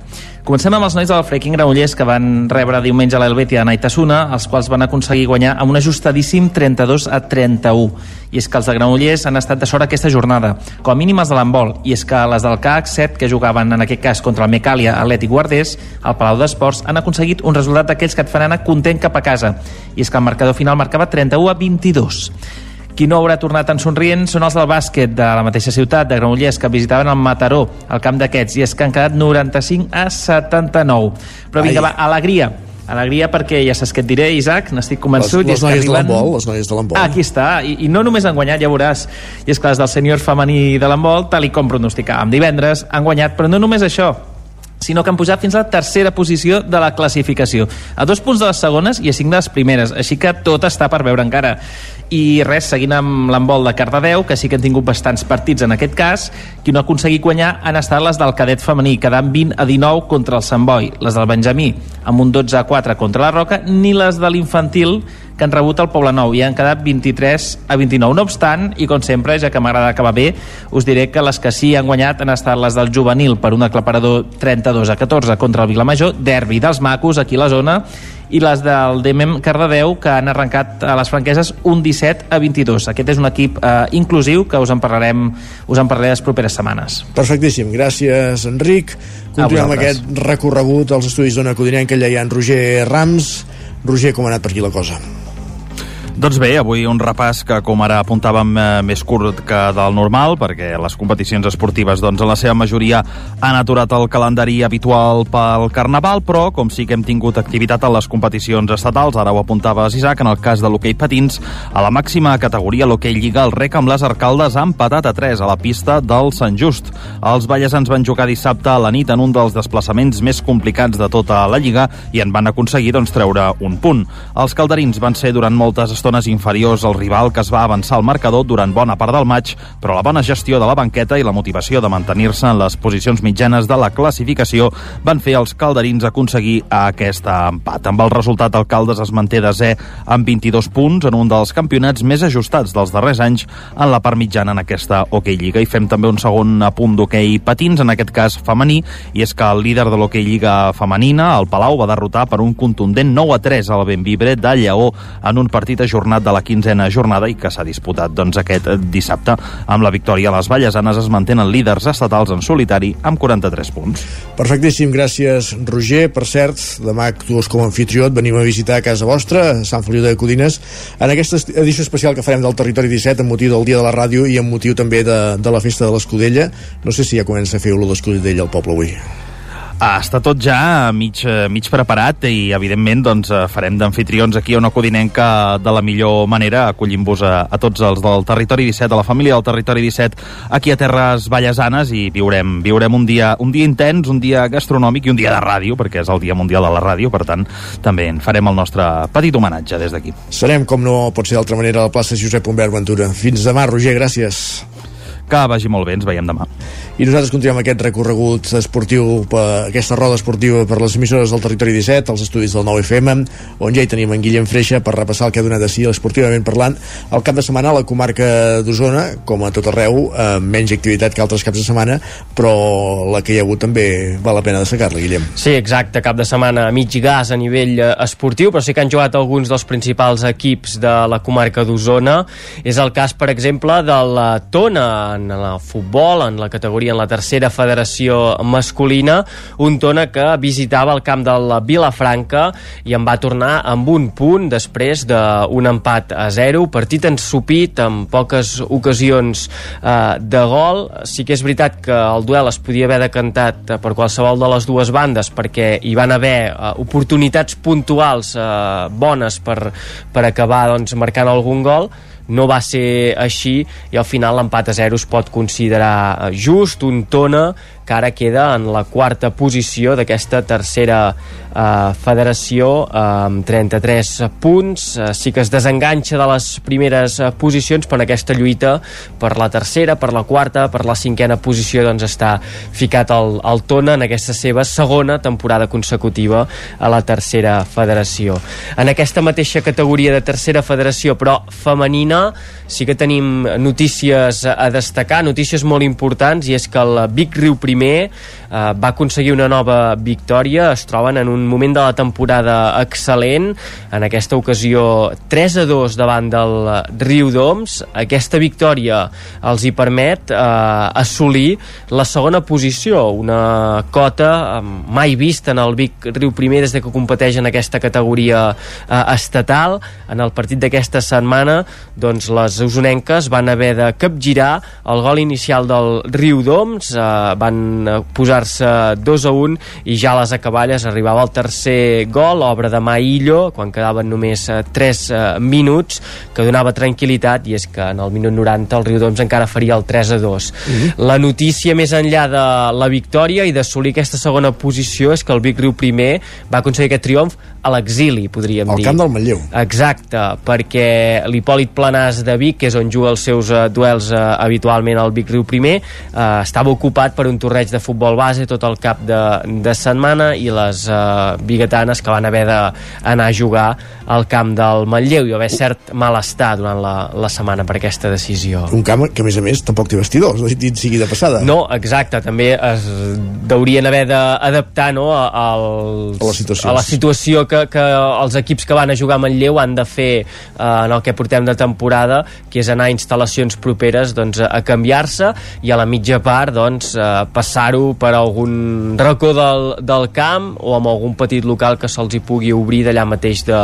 Comencem amb els nois del Freaking Granollers que van rebre diumenge a l'Helvetia a Naitasuna, els quals van aconseguir guanyar amb un ajustadíssim 32 a 31. I és que els de Granollers han estat de sort aquesta jornada, com a mínim els de l'handbol, i és que les del CAC 7, que jugaven en aquest cas contra el Mecàlia, Atlètic Guardés, al Palau d'Esports, han aconseguit un resultat d'aquells que et fan anar content cap a casa. I és que el marcador final marcava 31 a 22. Qui no haurà tornat tan somrient són els del bàsquet de la mateixa ciutat, de Granollers, que visitaven el Mataró, el camp d'aquests, i és que han quedat 95 a 79. Però vinga, va, alegria. Alegria perquè ja saps què et diré, Isaac, n'estic convençut. Les, les noies de arriben- l'handbol, les noies de l'handbol. Ah, aquí està, I, i no només han guanyat, ja veuràs, i és que les del sènior femení de l'handbol, tal i com pronosticàvem divendres, han guanyat, però no només això, sinó que han pujat fins a la tercera posició de la classificació. A dos punts de les segones i a cinc de les primeres, així que tot està per veure encara. I res, seguint amb l'embol de Cardedeu, que sí que han tingut bastants partits en aquest cas, qui no ha aconseguit guanyar han estat les del cadet femení, quedant 20 a 19 contra el Sant Boi, les del Benjamí, amb un 12 a 4 contra la Roca, ni les de l'infantil, que han rebut el Poble Nou i han quedat 23 a 29. No obstant, i com sempre, ja que m'agrada acabar bé, us diré que les que sí han guanyat han estat les del juvenil per un aclaparador 32 a 14 contra el Vilamajor, derbi dels macos aquí a la zona, i les del DMM Cardedeu que han arrencat a les franqueses un 17 a 22. Aquest és un equip eh, inclusiu que us en parlarem us en parlaré les properes setmanes. Perfectíssim, gràcies Enric. Continuem aquest recorregut als estudis d'Ona Codinenca, allà hi ha en Roger Rams. Roger, com ha anat per aquí la cosa? Doncs bé, avui un repàs que, com ara apuntàvem, eh, més curt que del normal, perquè les competicions esportives, doncs, en la seva majoria han aturat el calendari habitual pel Carnaval, però, com sí que hem tingut activitat en les competicions estatals, ara ho apuntaves, Isaac, en el cas de l'hoquei patins, a la màxima categoria, l'hoquei Lliga, el rec amb les arcaldes ha empatat a 3 a la pista del Sant Just. Els ballesans van jugar dissabte a la nit en un dels desplaçaments més complicats de tota la Lliga i en van aconseguir doncs, treure un punt. Els calderins van ser durant moltes estones inferiors al rival que es va avançar al marcador durant bona part del maig, però la bona gestió de la banqueta i la motivació de mantenir-se en les posicions mitjanes de la classificació van fer als calderins aconseguir aquest empat. Amb el resultat, el Caldes es manté desè amb 22 punts en un dels campionats més ajustats dels darrers anys en la part mitjana en aquesta Hockey Lliga. I fem també un segon apunt d'hoquei patins, en aquest cas femení, i és que el líder de l'Hockey Lliga femenina, el Palau, va derrotar per un contundent 9 a 3 a la Benvibre de Lleó en un partit ajornat de la quinzena jornada i que s'ha disputat doncs, aquest dissabte. Amb la victòria, les vallesanes es mantenen líders estatals en solitari amb 43 punts. Perfectíssim, gràcies Roger. Per cert, demà actues com a anfitrió, et venim a visitar a casa vostra, a Sant Feliu de Codines, en aquesta edició especial que farem del Territori 17 amb motiu del Dia de la Ràdio i amb motiu també de, de la Festa de l'Escudella. No sé si ja comença a fer olor d'Escudella al poble avui. Ah, està tot ja mig, eh, mig preparat i, evidentment, doncs, eh, farem d'anfitrions aquí a una codinenca de la millor manera, acollint-vos a, a tots els del Territori 17, a la família del Territori 17, aquí a Terres Vallesanes, i viurem, viurem un, dia, un dia intens, un dia gastronòmic i un dia de ràdio, perquè és el Dia Mundial de la Ràdio, per tant, també en farem el nostre petit homenatge des d'aquí. Serem, com no pot ser d'altra manera, a la plaça Josep Humbert Ventura. Fins demà, Roger, gràcies. Que vagi molt bé, ens veiem demà. I nosaltres continuem aquest recorregut esportiu, per, aquesta roda esportiva per les emissores del Territori 17, els estudis del 9FM, on ja hi tenim en Guillem Freixa per repassar el que ha donat de si esportivament parlant. El cap de setmana a la comarca d'Osona, com a tot arreu, amb menys activitat que altres caps de setmana, però la que hi ha hagut també val la pena destacar-la, Guillem. Sí, exacte, cap de setmana a mig gas a nivell eh, esportiu, però sí que han jugat alguns dels principals equips de la comarca d'Osona. És el cas, per exemple, de la Tona en el futbol, en la categoria en la tercera federació masculina, un Tona que visitava el camp de la Vilafranca i en va tornar amb un punt després d'un empat a zero, partit ensupit amb poques ocasions eh, de gol. Sí que és veritat que el duel es podia haver decantat per qualsevol de les dues bandes perquè hi van haver eh, oportunitats puntuals eh, bones per, per acabar doncs, marcant algun gol, no va ser així i al final l'empat a 0 es pot considerar just, un tona que ara queda en la quarta posició d'aquesta tercera eh, federació eh, amb 33 punts. Sí que es desenganxa de les primeres eh, posicions però en aquesta lluita. Per la tercera, per la quarta, per la cinquena posició doncs està ficat el, el Tona en aquesta seva segona temporada consecutiva a la tercera federació. En aquesta mateixa categoria de tercera federació però femenina sí que tenim notícies a destacar, notícies molt importants i és que el Vic Riu Primer primer eh, va aconseguir una nova victòria. Es troben en un moment de la temporada excel·lent. En aquesta ocasió 3 a 2 davant del Riu d'Oms. Aquesta victòria els hi permet eh, assolir la segona posició una cota eh, mai vista en el Vic Riu primer des de que competeix en aquesta categoria eh, estatal. En el partit d'aquesta setmana doncs les usonenques van haver de capgirar el gol inicial del Riu d'Oms eh, van posar-se 2 a 1 i ja a les acaballes arribava el tercer gol, obra de Maillo quan quedaven només 3 eh, minuts que donava tranquil·litat i és que en el minut 90 el Riudoms encara faria el 3 a 2 mm -hmm. la notícia més enllà de la victòria i d'assolir aquesta segona posició és que el Vic Riu primer va aconseguir aquest triomf a l'exili, podríem Al dir. camp del Manlleu. Exacte, perquè l'Hipòlit Planàs de Vic, que és on juga els seus duels habitualment al Vic Riu primer, uh, estava ocupat per un torneig de futbol base tot el cap de, de setmana i les uh, biguetanes que van haver d'anar a jugar al camp del Manlleu i haver cert malestar durant la, la setmana per aquesta decisió. Un camp que, a més a més, tampoc té vestidors, dit sigui de passada. No, exacte, també es deurien haver d'adaptar no, a, als, a, la situació. a la situació que, que els equips que van a jugar a Manlleu han de fer eh, en el que portem de temporada, que és anar a instal·lacions properes doncs, a canviar-se i a la mitja part doncs, eh, passar-ho per algun racó del, del camp o amb algun petit local que se'ls hi pugui obrir d'allà mateix de,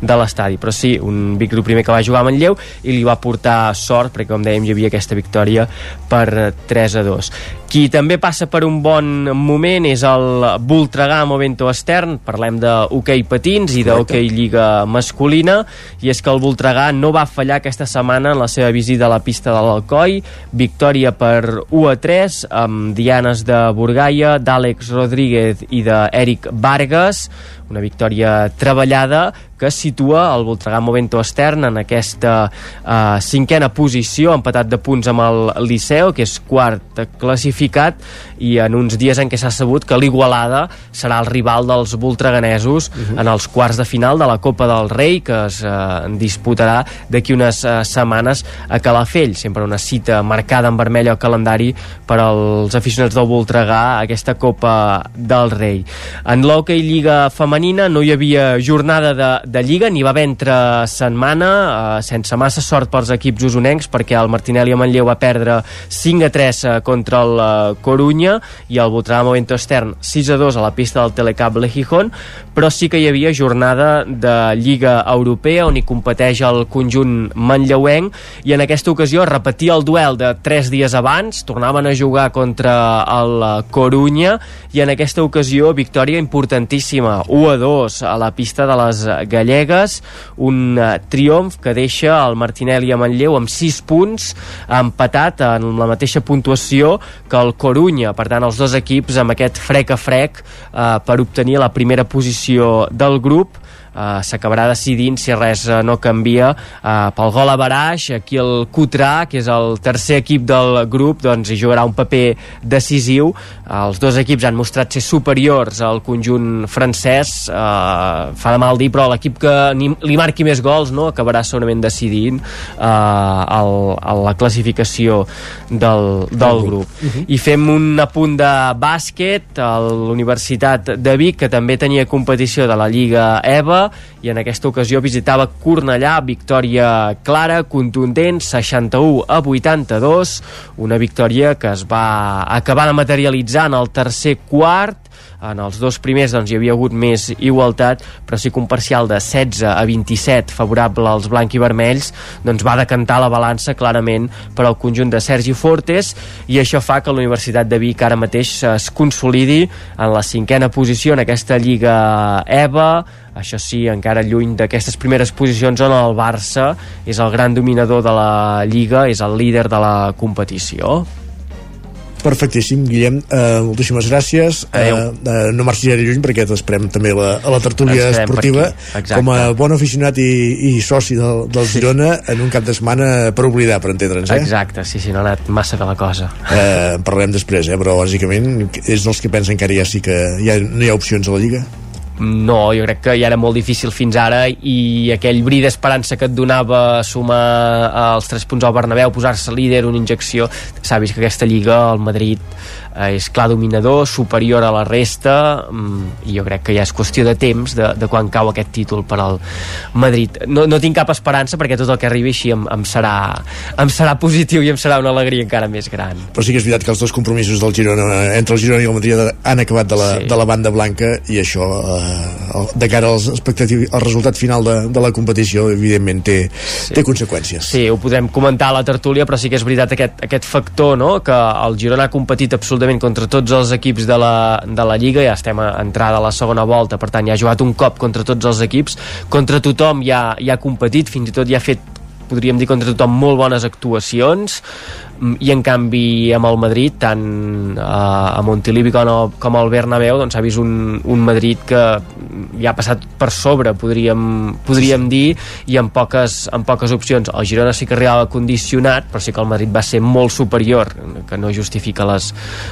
de l'estadi. Però sí, un Vic primer que va jugar a Manlleu i li va portar sort, perquè com dèiem hi havia aquesta victòria per 3 a 2. Qui també passa per un bon moment és el Voltregà Movento Estern, parlem de hoquei patins i d'hoquei lliga masculina, i és que el Voltregà no va fallar aquesta setmana en la seva visita a la pista de l'Alcoi, victòria per 1 a 3 amb dianes de Burgaia, d'Àlex Rodríguez i d'Eric Vargas, una victòria treballada que situa el Voltregà Movento Estern en aquesta uh, cinquena posició, empatat de punts amb el Liceu, que és quart classificat, i en uns dies en què s'ha sabut que l'Igualada serà el rival dels voltreganesos uh -huh. en els quarts de final de la Copa del Rei, que es uh, disputarà d'aquí unes uh, setmanes a Calafell, sempre una cita marcada en vermell al calendari per als aficionats del Voltregà, aquesta Copa del Rei. En l'Hockey Lliga Femenina no hi havia jornada de de Lliga. N'hi va haver entre setmana, eh, sense massa sort pels equips usonencs, perquè el Martinelli a Manlleu va perdre 5 a 3 eh, contra el eh, Corunya i el Butramo Vento Estern 6 a 2 a la pista del Telecable Gijón, però sí que hi havia jornada de Lliga Europea on hi competeix el conjunt manlleuenc i en aquesta ocasió repetia el duel de 3 dies abans, tornaven a jugar contra el Corunya i en aquesta ocasió victòria importantíssima 1 a 2 a la pista de les Gallegues un uh, triomf que deixa el Martinelli a Manlleu amb 6 punts empatat en la mateixa puntuació que el Corunya, per tant els dos equips amb aquest frec a frec uh, per obtenir la primera posició del grup uh, s'acabarà decidint si res uh, no canvia. Uh, pel gol a Baraix aquí el Cutrà, que és el tercer equip del grup, doncs hi jugarà un paper decisiu, uh, els dos equips han mostrat ser superiors al conjunt francès. Uh, fa de mal dir, però l'equip que ni, li marqui més gols no? acabarà segurament decidint uh, el, el, la classificació del, del grup. uh -huh. i fem un apunt de bàsquet. A l'Universitat de Vic que també tenia competició de la Lliga EVA i en aquesta ocasió visitava Cornellà, victòria clara, contundent, 61 a 82, una victòria que es va acabar de materialitzar en el tercer quart en els dos primers doncs, hi havia hagut més igualtat, però sí que un parcial de 16 a 27 favorable als blanc i vermells doncs va decantar la balança clarament per al conjunt de Sergi Fortes i això fa que la Universitat de Vic ara mateix es consolidi en la cinquena posició en aquesta Lliga EVA això sí, encara lluny d'aquestes primeres posicions on el Barça és el gran dominador de la Lliga, és el líder de la competició. Perfectíssim, Guillem, uh, moltíssimes gràcies. Uh, uh, no marxis gaire lluny perquè t'esperem també la, a la tertúlia esportiva. com a bon aficionat i, i soci del, del Girona en un cap de setmana per oblidar, per entendre'ns eh? Exacte, sí, sí, no ha anat massa bé la cosa. Uh, parlarem després, eh? però bàsicament és dels que pensen que ara ja sí que ja no hi ha opcions a la Lliga no, jo crec que ja era molt difícil fins ara i aquell bri d'esperança que et donava sumar els 3 punts al Bernabéu, posar-se líder, una injecció, s'ha vist que aquesta Lliga, el Madrid és clar dominador, superior a la resta mm, i jo crec que ja és qüestió de temps de, de quan cau aquest títol per al Madrid. No, no tinc cap esperança perquè tot el que arribi així em, em, serà, em serà positiu i em serà una alegria encara més gran. Però sí que és veritat que els dos compromisos del Girona, entre el Girona i el Madrid han acabat de la, sí. de la banda blanca i això eh, de cara als al resultat final de, de la competició evidentment té, sí. té conseqüències. Sí, ho podem comentar a la tertúlia però sí que és veritat aquest, aquest factor no? que el Girona ha competit absolutament absolutament contra tots els equips de la, de la Lliga, ja estem a entrada a la segona volta, per tant ja ha jugat un cop contra tots els equips, contra tothom ja, ja ha competit, fins i tot ja ha fet podríem dir contra tothom molt bones actuacions i en canvi amb el Madrid tant eh, a Montilivi com, al Bernabéu doncs ha vist un, un Madrid que ja ha passat per sobre podríem, podríem dir i amb poques, amb poques opcions. El Girona sí que arribava condicionat però sí que el Madrid va ser molt superior que no justifica les,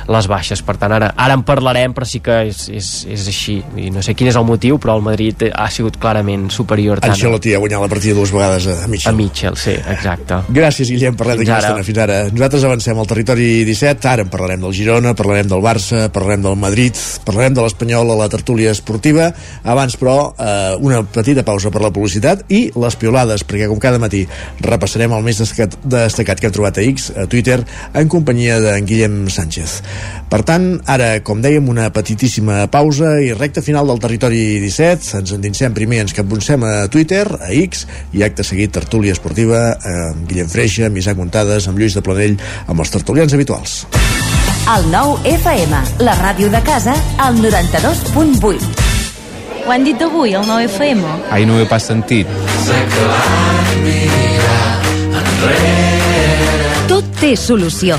les baixes. Per tant ara, ara en parlarem però sí que és, és, és així. I no sé quin és el motiu però el Madrid ha sigut clarament superior tant Ancelotti ha guanyat la partida dues vegades a Mitchell. A Mitchell, sí, exacte. Gràcies Guillem, parlem d'aquí estona, fins ara nosaltres avancem al territori 17, ara en parlarem del Girona, parlarem del Barça, parlarem del Madrid, parlarem de l'Espanyol a la tertúlia esportiva. Abans, però, eh, una petita pausa per la publicitat i les piolades, perquè com cada matí repassarem el més destacat, que hem trobat a X, a Twitter, en companyia d'en Guillem Sánchez. Per tant, ara, com dèiem, una petitíssima pausa i recta final del territori 17. Ens endinsem primer, ens capbuncem a Twitter, a X, i acte seguit tertúlia esportiva amb Guillem Freixa, amb Isaac Montades, amb Lluís de Planell, amb els tertulians habituals. El nou FM, la ràdio de casa, al 92.8. Ho han dit avui, el nou FM? Ai, no ho he pas sentit. Tot té solució.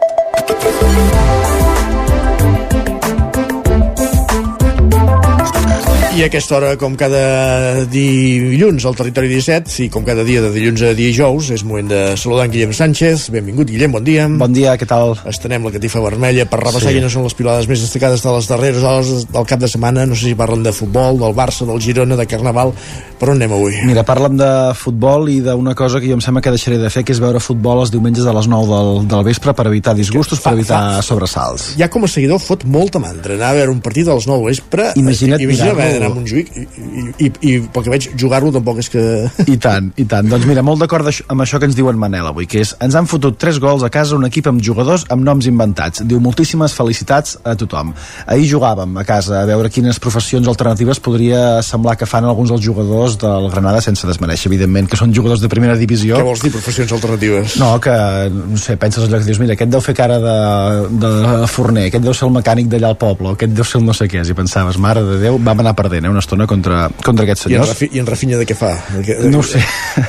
I a aquesta hora, com cada dilluns al territori 17, i com cada dia de dilluns a dijous, és moment de saludar en Guillem Sánchez. Benvingut, Guillem, bon dia. Bon dia, què tal? Estenem la catifa vermella per repassar Sí. quines són les pilades més destacades de les darreres hores del cap de setmana. No sé si parlen de futbol, del Barça, del Girona, de Carnaval. Per on anem avui? Mira, parlem de futbol i d'una cosa que jo em sembla que deixaré de fer, que és veure futbol els diumenges a les 9 del, del vespre per evitar disgustos, per evitar sobresalts. Ja com a seguidor fot molta mandra anar a veure un partit a les 9 del vespre Imagina't imagina mirar-lo. A Montjuïc i, i, i, i pel que veig jugar-lo tampoc és que I tant, i tant. Doncs mira, molt d'acord amb això que ens diu en Manel avui, que és ens han fotut tres gols a casa un equip amb jugadors amb noms inventats. Diu moltíssimes felicitats a tothom. Ahir jugàvem a casa a veure quines professions alternatives podria semblar que fan alguns dels jugadors del Granada sense desmereixer, evidentment, que són jugadors de primera divisió. què vols dir professions alternatives No, que, no sé, penses allò que dius, mira, aquest deu fer cara de, de forner, aquest deu ser el mecànic d'allà al poble, aquest deu ser el no sé què, i pensaves, mare de Déu, vam anar perdent, eh, una estona contra, contra aquests I en, senyors. Rafi, i en Rafinha de què fa? De què, de... No sé,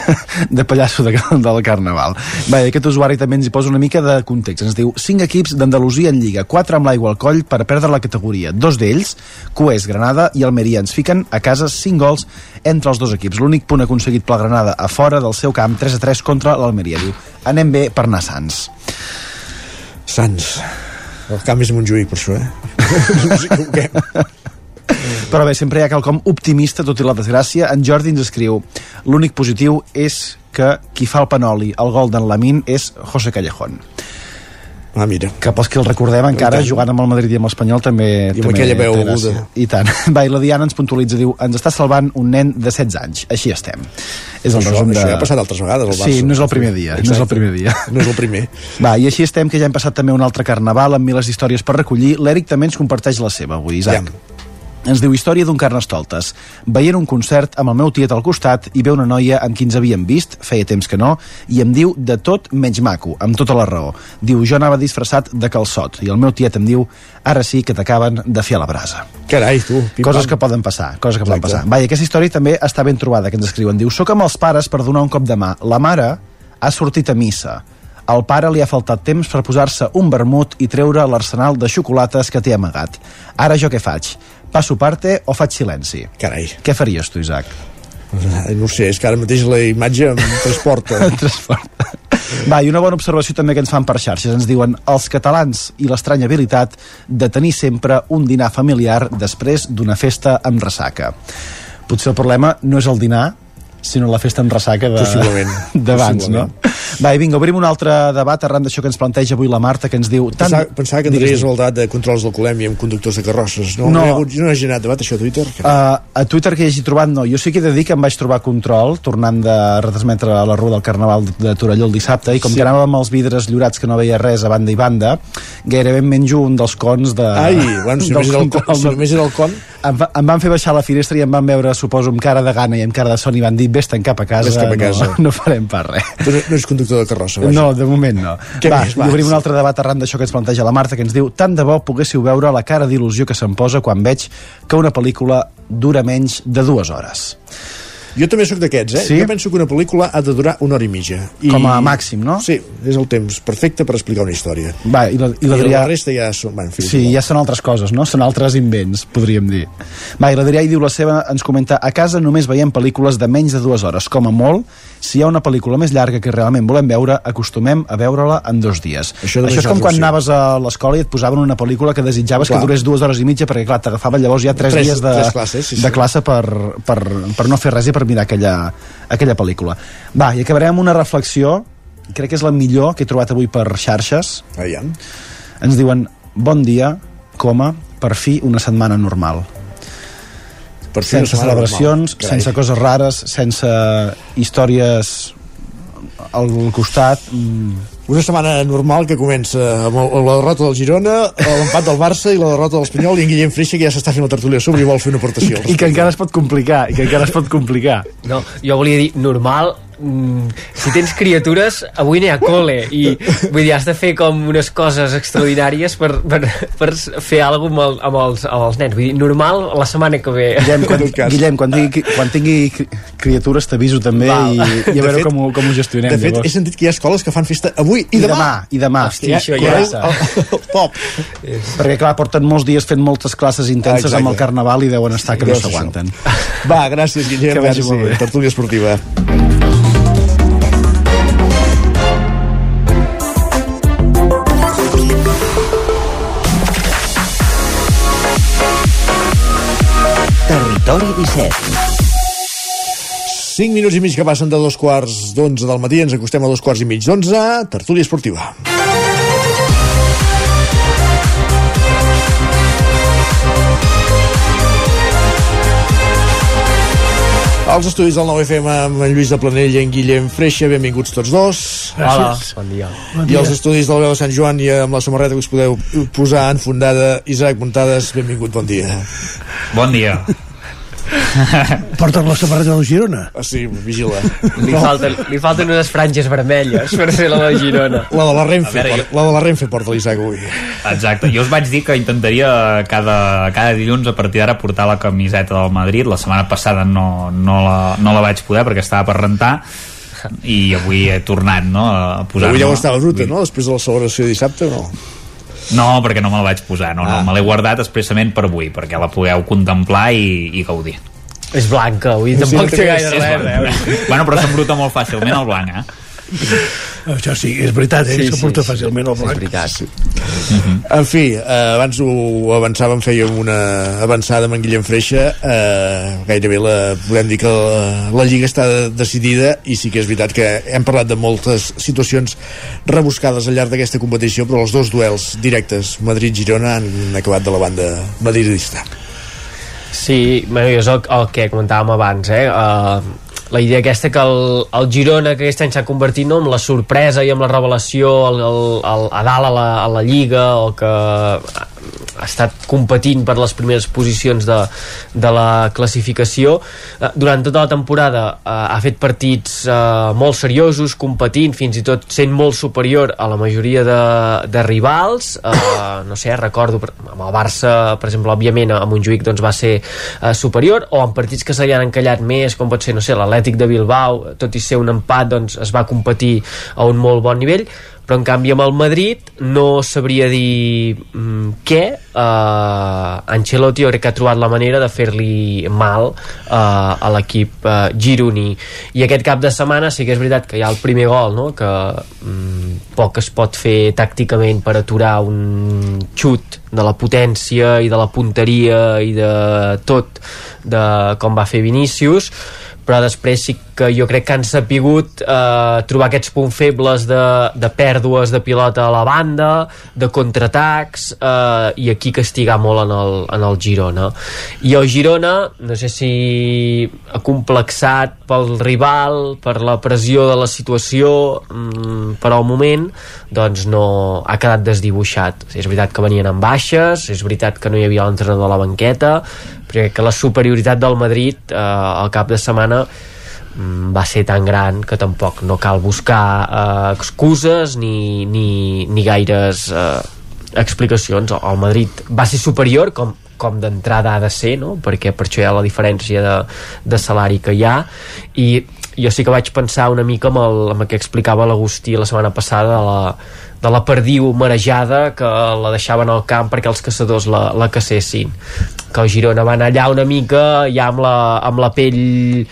de pallasso de, del Carnaval. Bé, aquest usuari també ens hi posa una mica de context. Ens diu, 5 equips d'Andalusia en Lliga, 4 amb l'aigua al coll per perdre la categoria. Dos d'ells, Cués, Granada i Almeria, ens fiquen a casa 5 gols entre els dos equips. L'únic punt aconseguit pel Granada a fora del seu camp, 3 a 3 contra l'Almeria. Diu, anem bé per anar sants. Sants. El camp és Montjuïc, per això, eh? no. Però bé, sempre hi ha quelcom optimista, tot i la desgràcia. En Jordi ens escriu l'únic positiu és que qui fa el panoli, el gol d'en Lamin, és José Callejón. Ah, mira. Que pels que el recordem encara, jugant amb el Madrid i amb l'Espanyol, també... I amb també aquella veu aguda. I tant. Va, i la Diana ens puntualitza, diu, ens està salvant un nen de 16 anys. Així estem. És el Això- resum de... això ja ha passat altres vegades al Barça. Sí, no és el primer dia. No és el Exacte. primer dia. No és el primer. Va, i així estem, que ja hem passat també un altre carnaval amb miles d'històries per recollir. L'Eric també ens comparteix la seva avui, Isaac. Ens diu història d'un carnestoltes. Veient un concert amb el meu tiet al costat i ve una noia amb qui ens havíem vist, feia temps que no, i em diu de tot menys maco, amb tota la raó. Diu, jo anava disfressat de calçot, i el meu tiet em diu, ara sí que t'acaben de fer a la brasa. Carai, tu. Coses que poden passar, coses que poden Exacte. passar. Vaja, aquesta història també està ben trobada, que ens escriuen. Diu, soc amb els pares per donar un cop de mà. La mare ha sortit a missa. Al pare li ha faltat temps per posar-se un vermut i treure l'arsenal de xocolates que té amagat. Ara jo què faig? Passo parte o faig silenci? Carai. Què faries tu, Isaac? No ho sé, és que ara mateix la imatge em transporta. transporta. Va, i una bona observació també que ens fan per xarxes. Ens diuen els catalans i l'estranya habilitat de tenir sempre un dinar familiar després d'una festa amb ressaca. Potser el problema no és el dinar, sinó la festa amb ressaca de- Possiblement. d'abans, no? Va, i vinga, obrim un altre debat arran d'això que ens planteja avui la Marta, que ens diu... Tant... Pensava, pensava que entraries al debat de controls d'alcoholèmia amb conductors de carrosses, no? No. No, hi ha hagut, no ha generat debat això a Twitter? Uh, a Twitter que hi hagi trobat no, jo sí que he de dir que em vaig trobar control tornant de retransmetre la rua del Carnaval de, Torelló el dissabte i com Sí. que anàvem amb els vidres llorats que no veia res a banda i banda gairebé em menjo un dels cons de, Ai, bueno, si només era el con- si només era el con em, va, em van fer baixar la finestra i em van veure, suposo, amb cara de gana i amb cara de son i van dir, vés-te'n cap a casa, Vés cap a casa. No, no farem pas res. Tu no, no ets conductor de carrossa, vaja. No, de moment no. Què va, més, va? i obrim un altre debat arran d'això que ens planteja la Marta, que ens diu tant de bo poguéssiu veure la cara d'il·lusió que se'm posa quan veig que una pel·lícula dura menys de dues hores. Jo també sóc d'aquests, eh? Sí? Jo penso que una pel·lícula ha de durar una hora i mitja. I... Com a màxim, no? Sí, és el temps perfecte per explicar una història. Va, i la- i I l'Adrià- la resta ja són... Bueno, en fi, Sí, ja són altres coses, no? Són altres invents, podríem dir. Va, i l'Adrià hi diu la seva, ens comenta a casa només veiem pel·lícules de menys de dues hores, com a molt. Si hi ha una pel·lícula més llarga que realment volem veure, acostumem a veure-la en dos dies. Això Això, és com quan anaves a l'escola i et posaven una pel·lícula que desitjaves Clar. que durés dues hores i mitja, perquè clar, t'agafava llavors ja tres, Tres- dies de, tres classes, sí, sí. de classe per, per, per no fer res i per mirar aquella, aquella pel·lícula. Va, i acabarem amb una reflexió, crec que és la millor que he trobat avui per xarxes. Aviam. Ens diuen, bon dia, coma, per fi una setmana normal. Per fi sense celebracions, normal. Sense coses rares, sense històries al costat. Una setmana normal que comença amb la derrota del Girona, l'empat del Barça i la derrota de l'Espanyol i en Guillem Freixa que ja s'està fent la tertúlia a sobre i vol fer una aportació. al I que encara es pot complicar, i que encara es pot complicar. No, jo volia dir, normal, mm, si tens criatures, avui n'hi ha col·le, i vull dir, has de fer com unes coses extraordinàries per, per, per fer alguna cosa amb, el, amb, els, amb els nens. Vull dir, normal, la setmana que ve. Guillem, quan, Guillem, quan tingui, quan tingui cri- criatures t'aviso també Val. i, i a De veure fet- com, ho, com ho gestionem. De fet, llavors. he sentit que hi ha escoles que fan festa avui i, I demà, i demà. Hòstia, Hòstia, això ja ja està. Top. Perquè, clar, porten molts dies fent moltes classes intenses Exacte. amb el carnaval i deuen estar que no s'aguanten. Va, gràcies, Guillem. Que vagi molt bé. Tertúlia esportiva. Territori 17. 5 minuts i mig que passen de dos quarts d'onze del matí, ens acostem a dos quarts i mig d'onze, tertúlia esportiva. Als estudis del 9FM amb en Lluís de Planell i en Guillem Freixa, benvinguts tots dos. Hola, bon dia. I als estudis del Veu de Sant Joan i amb la samarreta que us podeu posar enfundada, Isaac Montades, benvingut, bon dia. Bon dia. Portes la samarreta del Girona? Ah, sí, vigila. Li, falten, li falten unes franges vermelles per ser la de Girona. La de la Renfe, A veure, por- la de la Renfe porta l'Isaac avui. Exacte. Jo us vaig dir que intentaria cada, cada dilluns a partir d'ara portar la camiseta del Madrid. La setmana passada no, no, la, no la vaig poder perquè estava per rentar i avui he tornat no, a posar Avui ja ho estava bruta, no? Després de la celebració de dissabte, no? No, perquè no me la vaig posar, no, no, Ah. me l'he guardat expressament per avui, perquè la pugueu contemplar i, i gaudir. És blanca, avui Sí, tampoc no té gaire res, veure. Bueno, però s'embruta molt fàcilment el blanc, eh? Això sí, és veritat, eh? Sí, Sí, sí, porta sí. fàcilment el blanc. És veritat. Sí. En fi, eh, abans ho avançàvem, fèiem una avançada amb en Guillem Freixa, eh, gairebé la, podem dir que la, la Lliga està decidida i sí que és veritat que hem parlat de moltes situacions rebuscades al llarg d'aquesta competició, però els dos duels directes, Madrid-Girona, han acabat de la banda madridista. Sí, bueno, és el, el que comentàvem abans, eh? Uh, la idea aquesta que el, el Girona que aquest any s'ha convertit no, amb la sorpresa i amb la revelació el, el, el, a dalt a la, a la Lliga o que ha estat competint per les primeres posicions de, de la classificació. Eh, durant tota la temporada eh, ha fet partits eh, molt seriosos competint, fins i tot sent molt superior a la majoria de, de rivals. Eh, no sé, recordo amb el Barça, per exemple, òbviament a Montjuïc doncs va ser superior o en partits que se li han encallat més, com pot ser, no sé, l'Atlètic de Bilbao, tot i ser un empat doncs es va competir a un molt bon nivell però en canvi amb el Madrid no sabria dir mm, què. Uh, Ancelotti jo crec que ha trobat la manera de fer-li mal uh, a l'equip uh, gironí. I aquest cap de setmana sí que és veritat que hi ha el primer gol no? que mm, poc es pot fer tàcticament per aturar un xut de la potència i de la punteria i de tot de com va fer Vinícius però després sí que jo crec que han sapigut eh, trobar aquests punts febles de, de pèrdues de pilota a la banda, de contraatacs eh, i aquí castigar molt en el, en el Girona. I el Girona, no sé si ha complexat pel rival, per la pressió de la situació mm, per al moment doncs no ha quedat desdibuixat. És veritat que venien amb baixes és veritat que no hi havia l'entrenador a la banqueta perquè que la superioritat del Madrid eh, al cap de setmana va ser tan gran que tampoc no cal buscar eh, excuses ni, ni, ni gaires eh, explicacions el Madrid va ser superior com, com d'entrada ha de ser no? perquè per això hi ha la diferència de, de salari que hi ha i jo sí que vaig pensar una mica amb el, amb el que explicava l'Agustí la setmana passada de la, de la perdiu marejada que la deixaven al camp perquè els caçadors la, la cacessin que el Girona va anar allà una mica ja amb la, amb la pell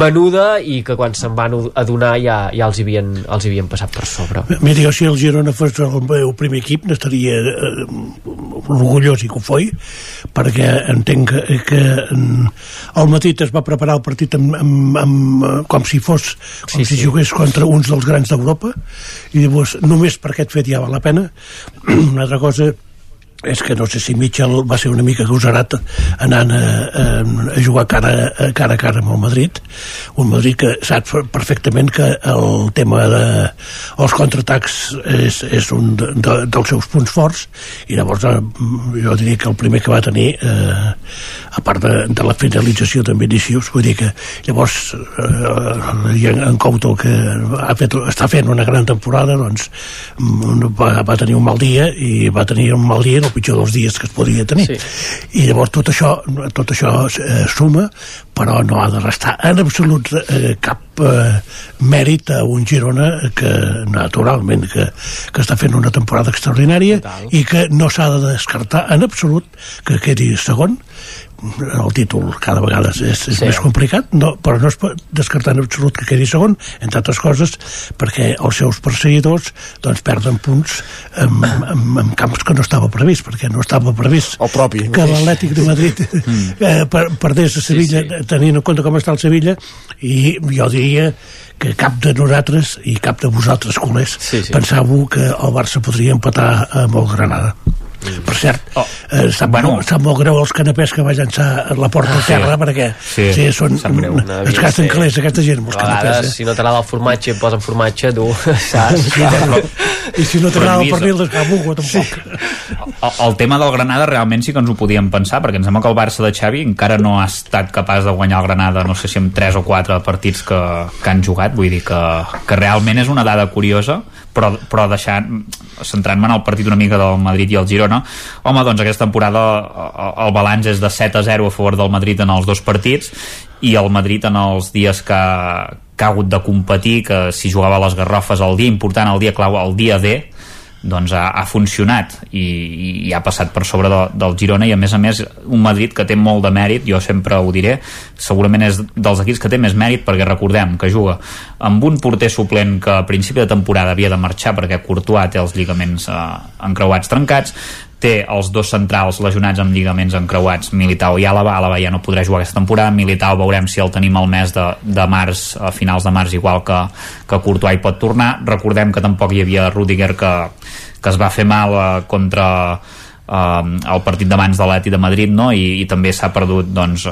venuda i que quan se'n van adonar ja, ja els, havien, els havien passat per sobre Mira, jo si el Girona fos el meu primer equip n'estaria eh, orgullós i que ho foi perquè entenc que, que el Madrid es va preparar el partit amb, amb, amb, com si fos com sí, si sí. jugués contra uns dels grans d'Europa i llavors només per aquest fet ja val la pena. Una altra cosa és que no sé si Mitchell va ser una mica gosarat anant a, a, a jugar cara a, cara a cara amb el Madrid. Un Madrid que sap perfectament que el tema de els contraatacs és, és un de, de, dels seus punts forts. I llavors eh, jo diria que el primer que va tenir eh, a part de, de la finalització de Vinicius vull dir que llavors eh, en Couto que ha fet, està fent una gran temporada doncs va, va tenir un mal dia i va tenir un mal dia el pitjor dels dies que es podia tenir sí. i llavors tot això, tot això eh, suma però no ha de restar en absolut eh, cap eh, mèrit a un Girona que naturalment que, que està fent una temporada extraordinària Total. i que no s'ha de descartar en absolut que quedi segon el títol cada vegada és, és sí. més complicat, no, però no es pot descartar en absolut que quedi segon, entre altres coses perquè els seus perseguidors doncs perden punts en, en, en camps que no estava previst, perquè no estava previst el propi, que l'Atlètic de Madrid mm. eh, per, perdés a Sevilla, sí, sí. tenint en compte com està el Sevilla, i jo diria que cap de nosaltres i cap de vosaltres, culers, sí, sí. pensàveu que el Barça podria empatar amb el Granada. Per cert, oh. eh, sap, bueno. molt, sap molt greu els canapés que va llançar a la porta ah, a terra, sí. perquè sí, sí, són, es gasten sí. calés aquesta gent, els canapés. Eh? Si no t'agrada el formatge, posen formatge, tu, saps? Sí, I si no t'agrada el pernil, doncs cap bugo, tampoc. Sí. El, el tema del Granada realment sí que ens ho podíem pensar, perquè ens sembla que el Barça de Xavi encara no ha estat capaç de guanyar el Granada, no sé si amb 3 o 4 partits que, que han jugat, vull dir que, que realment és una dada curiosa, però, però deixant centrant-me en el partit una mica del Madrid i el Girona home, doncs aquesta temporada el balanç és de 7 a 0 a favor del Madrid en els dos partits i el Madrid en els dies que, que ha hagut de competir que si jugava a les Garrofes el dia important, el dia clau, el dia D doncs ha, ha funcionat i, i ha passat per sobre de, del Girona i a més a més un Madrid que té molt de mèrit jo sempre ho diré, segurament és dels equips que té més mèrit perquè recordem que juga amb un porter suplent que a principi de temporada havia de marxar perquè Courtois té els lligaments eh, encreuats trencats té els dos centrals lesionats amb lligaments encreuats, Militao i Alaba. Alaba ja no podrà jugar aquesta temporada, Militao veurem si el tenim al mes de, de març a finals de març igual que, que Courtois pot tornar. Recordem que tampoc hi havia Rudiger que, que es va fer mal eh, contra el partit d'abans de l'Eti de Madrid no? I, i també s'ha perdut doncs,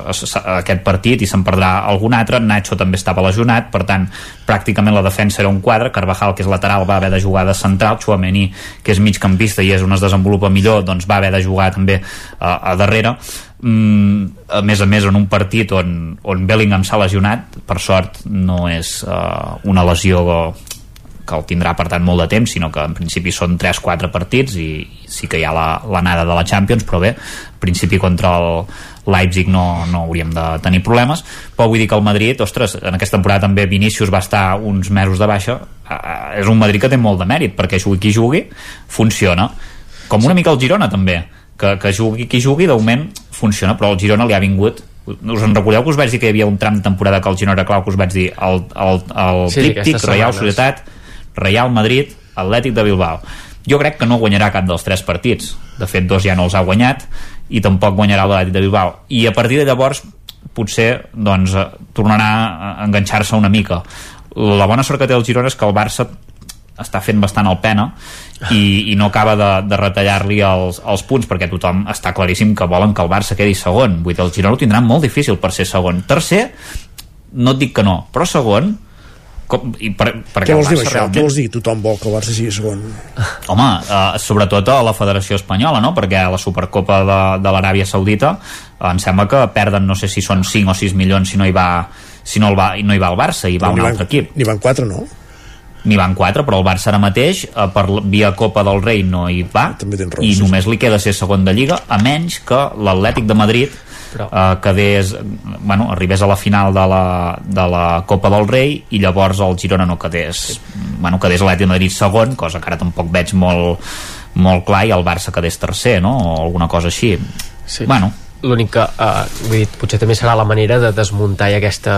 aquest partit i se'n perdrà algun altre. Nacho també estava lesionat, per tant pràcticament la defensa era un quadre, Carvajal que és lateral va haver de jugar de central, Chouameni que és migcampista i és on es desenvolupa millor doncs va haver de jugar també uh, a darrere. Mm, a més a més en un partit on, on Bellingham s'ha lesionat per sort no és uh, una lesió que el tindrà per tant molt de temps, sinó que en principi són 3-4 partits i sí que hi ha l'anada la, de la Champions, però bé, en principi contra el Leipzig no, no hauríem de tenir problemes, però vull dir que el Madrid, ostres, en aquesta temporada també Vinícius va estar uns mesos de baixa, eh, és un Madrid que té molt de mèrit, perquè jugui qui jugui, funciona. Com una mica el Girona també, que, que jugui qui jugui, de moment funciona, però el Girona li ha vingut us en recordeu que us vaig dir que hi havia un tram de temporada que el Girona era clau, que us vaig dir el, el, el sí, tríptic, Real Societat Real Madrid, Atlètic de Bilbao. Jo crec que no guanyarà cap dels tres partits. De fet dos ja no els ha guanyat i tampoc guanyarà l'Atlètic de Bilbao. I a partir de llavors potser doncs, eh, tornarà a enganxar-se una mica. La bona sort que té el Girona és que el Barça està fent bastant el pena i, i no acaba de, de retallar-li els, els punts perquè tothom està claríssim que volen que el Barça quedi segon. Vull dir, el Girona ho tindrà molt difícil per ser segon. Tercer, no et dic que no però segon com, i per, per què vols dir això? Realment... Què vols dir? Tothom vol que el Barça sigui segon. Home, eh, sobretot a la Federació Espanyola, no? Perquè a la Supercopa de, de l'Aràbia Saudita eh, em sembla que perden no sé si són 5 o 6 milions si no hi va, si no, el va, no hi va el Barça, hi va Però un altre equip. N'hi van 4, no? n'hi van 4, però el Barça ara mateix eh, per via Copa del Rei no hi va raó, i només li queda ser segon de Lliga a menys que l'Atlètic de Madrid però... eh, quedés, bueno, arribés a la final de la, de la Copa del Rei i llavors el Girona no quedés bueno, quedés l'Atlètic de Madrid segon cosa que ara tampoc veig molt, molt clar i el Barça quedés tercer, no? o alguna cosa així sí. bueno, l'únic que, uh, vull dir, potser també serà la manera de desmuntar aquesta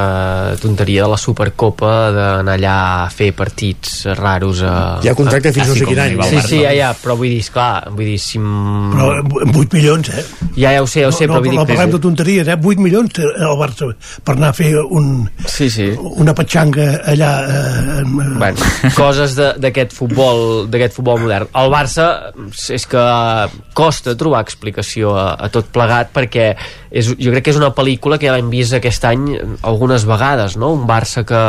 tonteria de la Supercopa d'anar allà a fer partits raros a... Hi ha contracte fins no sé quin any. Sí, sí, ja, ja, però vull dir, esclar, vull dir, si... Però 8 milions, eh? Ja, ja ho sé, ja ho sé, no, però vull dir... No, parlem de tonteries, eh? 8 milions té el Barça per anar a fer un, sí, sí. una petxanga allà... Eh, bueno, coses d'aquest futbol, d'aquest futbol modern. El Barça és que costa trobar explicació a, a tot plegat perquè perquè és, jo crec que és una pel·lícula que ja l'hem vist aquest any algunes vegades, no? Un Barça que,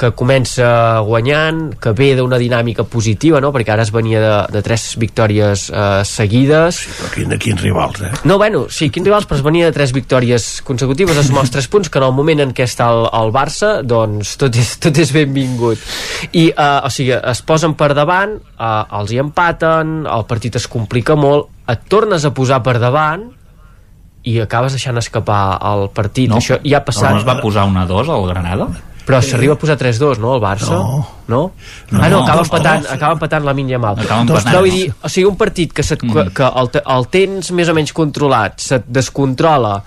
que comença guanyant, que ve d'una dinàmica positiva, no? Perquè ara es venia de, de tres victòries eh, seguides. Sí, però quin, quins rivals, eh? No, bueno, sí, quins rivals, però es venia de tres victòries consecutives, es els tres punts, que en el moment en què està el, el Barça, doncs tot és, tot és benvingut. I, eh, o sigui, es posen per davant, eh, els hi empaten, el partit es complica molt, et tornes a posar per davant i acabes deixant escapar el partit. No, Això ja ha passat... No es va posar una 2 al Granada? Però s'arriba a posar 3-2, no, el Barça? No. No? no ah, no, no, acaba no, empatant, no. acaba empatant la Min Yamal. Acaba Doncs, empatant. no, vull dir, o sigui, un partit que, se't, mm. que el, el tens més o menys controlat, se't descontrola,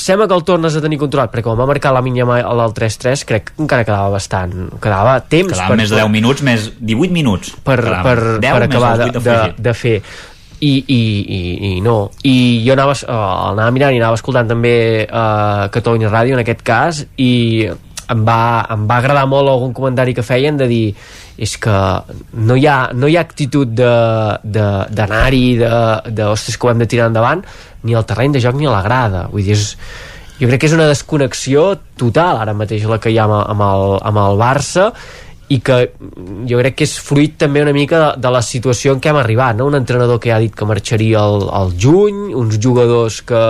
sembla que el tornes a tenir controlat, perquè quan va marcar la Min Yamal al 3-3, crec que encara quedava bastant, quedava temps Quedaven més de 10 minuts, més 18 minuts. per, per, 10 per acabar de, 8 de, afegit. de fer i, i, i, i no. I jo anava, uh, anava mirant i anava escoltant també uh, Catalunya Ràdio en aquest cas i em va, em va agradar molt algun comentari que feien de dir és que no hi ha, no hi ha actitud d'anar-hi de, de, de, ostres que ho hem de tirar endavant ni al terreny de joc ni a la grada vull dir, és, jo crec que és una desconnexió total ara mateix la que hi ha amb, amb, el, amb el Barça i que jo crec que és fruit també una mica de, de la situació en què hem arribat no? un entrenador que ja ha dit que marxaria al, al juny, uns jugadors que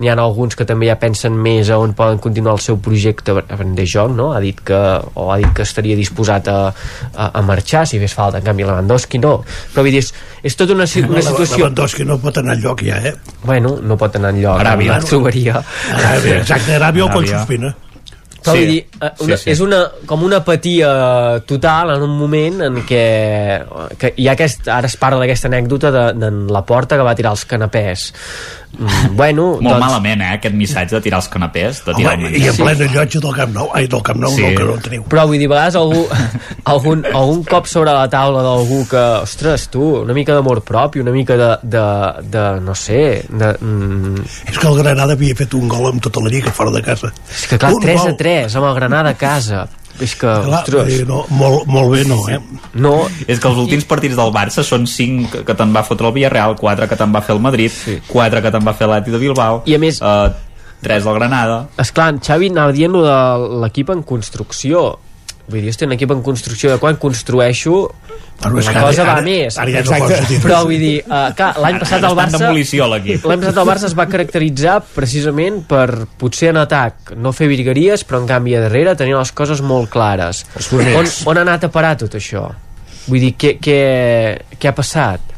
n'hi ha alguns que també ja pensen més a on poden continuar el seu projecte de joc, no? ha dit que o ha dit que estaria disposat a, a, a marxar si fes falta, en canvi Lewandowski no però vull dir, és, és tota una, una situació Lewandowski no pot anar enlloc ja, eh? bueno, no pot anar enlloc Aràbia. no trobaria Aràbia, exacte, Aràbia o Aràbia. sospina. Sí. dir, eh, una, Sí, sí. és una, com una apatia total en un moment en què, que hi ha aquest, ara es parla d'aquesta anècdota de, de la porta que va tirar els canapés mm, bueno, Molt doncs, malament, eh, aquest missatge de tirar els canapés, de tirar Home, el I menjar. en plena llotja del Camp Nou, ai, del Camp Nou, Sí. no, que no en teniu. però vull dir, a vegades algú, algun, algun cop sobre la taula d'algú que, ostres, tu, una mica d'amor propi, una mica de, de, de no sé, de, mm, És que el Granada havia fet un gol amb tota la lliga fora de casa. és que clar, Un 3 gol. a 3 amb el Granada a casa és que, Clar, ostres, dir, no, molt, molt bé, no, eh? no, És que els últims partits del Barça són 5 que, te'n va fotre el Villarreal, 4 que te'n va fer el Madrid, Sí. 4 que te'n va fer l'Atleti de Bilbao, I a més- eh, 3 del Granada. Esclar, en Xavi anava dient lo de l'equip en construcció. Vull dir, estic un equip en construcció de quan construeixo és la cosa ara- va ara- més. ara ja no Exacte. Però vull dir, uh, clar, l'any passat Ara el està en Barça... L'any passat el Barça es va caracteritzar precisament per potser en atac no fer virgueries, però en canvi a darrere tenir les coses molt clares. On, on ha anat a parar tot això? vull dir, què, què, què ha passat?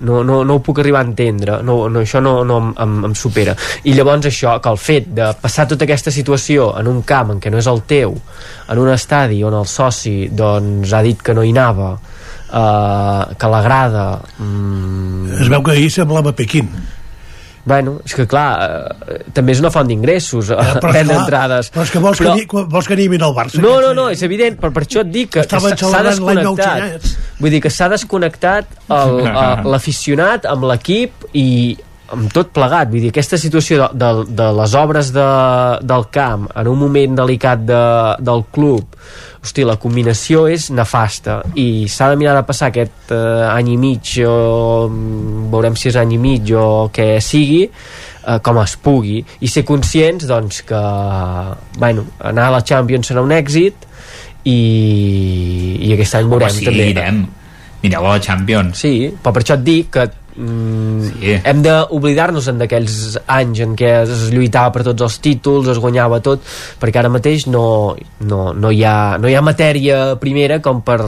No, no, no ho puc arribar a entendre. No, no, això no, no em, em, supera. I llavors això, que el fet de passar tota aquesta situació en un camp en què no és el teu en un estadi on el soci doncs ha dit que no hi anava eh, que l'agrada mm, es veu que ahir semblava Pequín Bueno, és que clar, eh, també és una font d'ingressos eh, Ja, vendre esclar, entrades. però és que vols, Però- que, vols que animin el Barça No, no, no, és evident, però per això et dic que s'ha desconnectat. Vull dir que s'ha desconnectat el- eh, l'aficionat amb l'equip i amb tot plegat, vull dir, aquesta situació de, de, de les obres de, del camp en un moment delicat de, del club hosti, la combinació és nefasta i s'ha de mirar de passar aquest eh, any i mig o mm, veurem si és any i mig o què sigui eh, com es pugui i ser conscients doncs que bueno, anar a la Champions serà un èxit i, i aquest any veurem Home, sí, també irem. Mireu a la Champions. Sí, però per això et dic que mm, sí. hem d'oblidar-nos d'aquells anys en què es lluitava per tots els títols, es guanyava tot, perquè ara mateix no, no, no, hi, ha, no hi ha matèria primera com per,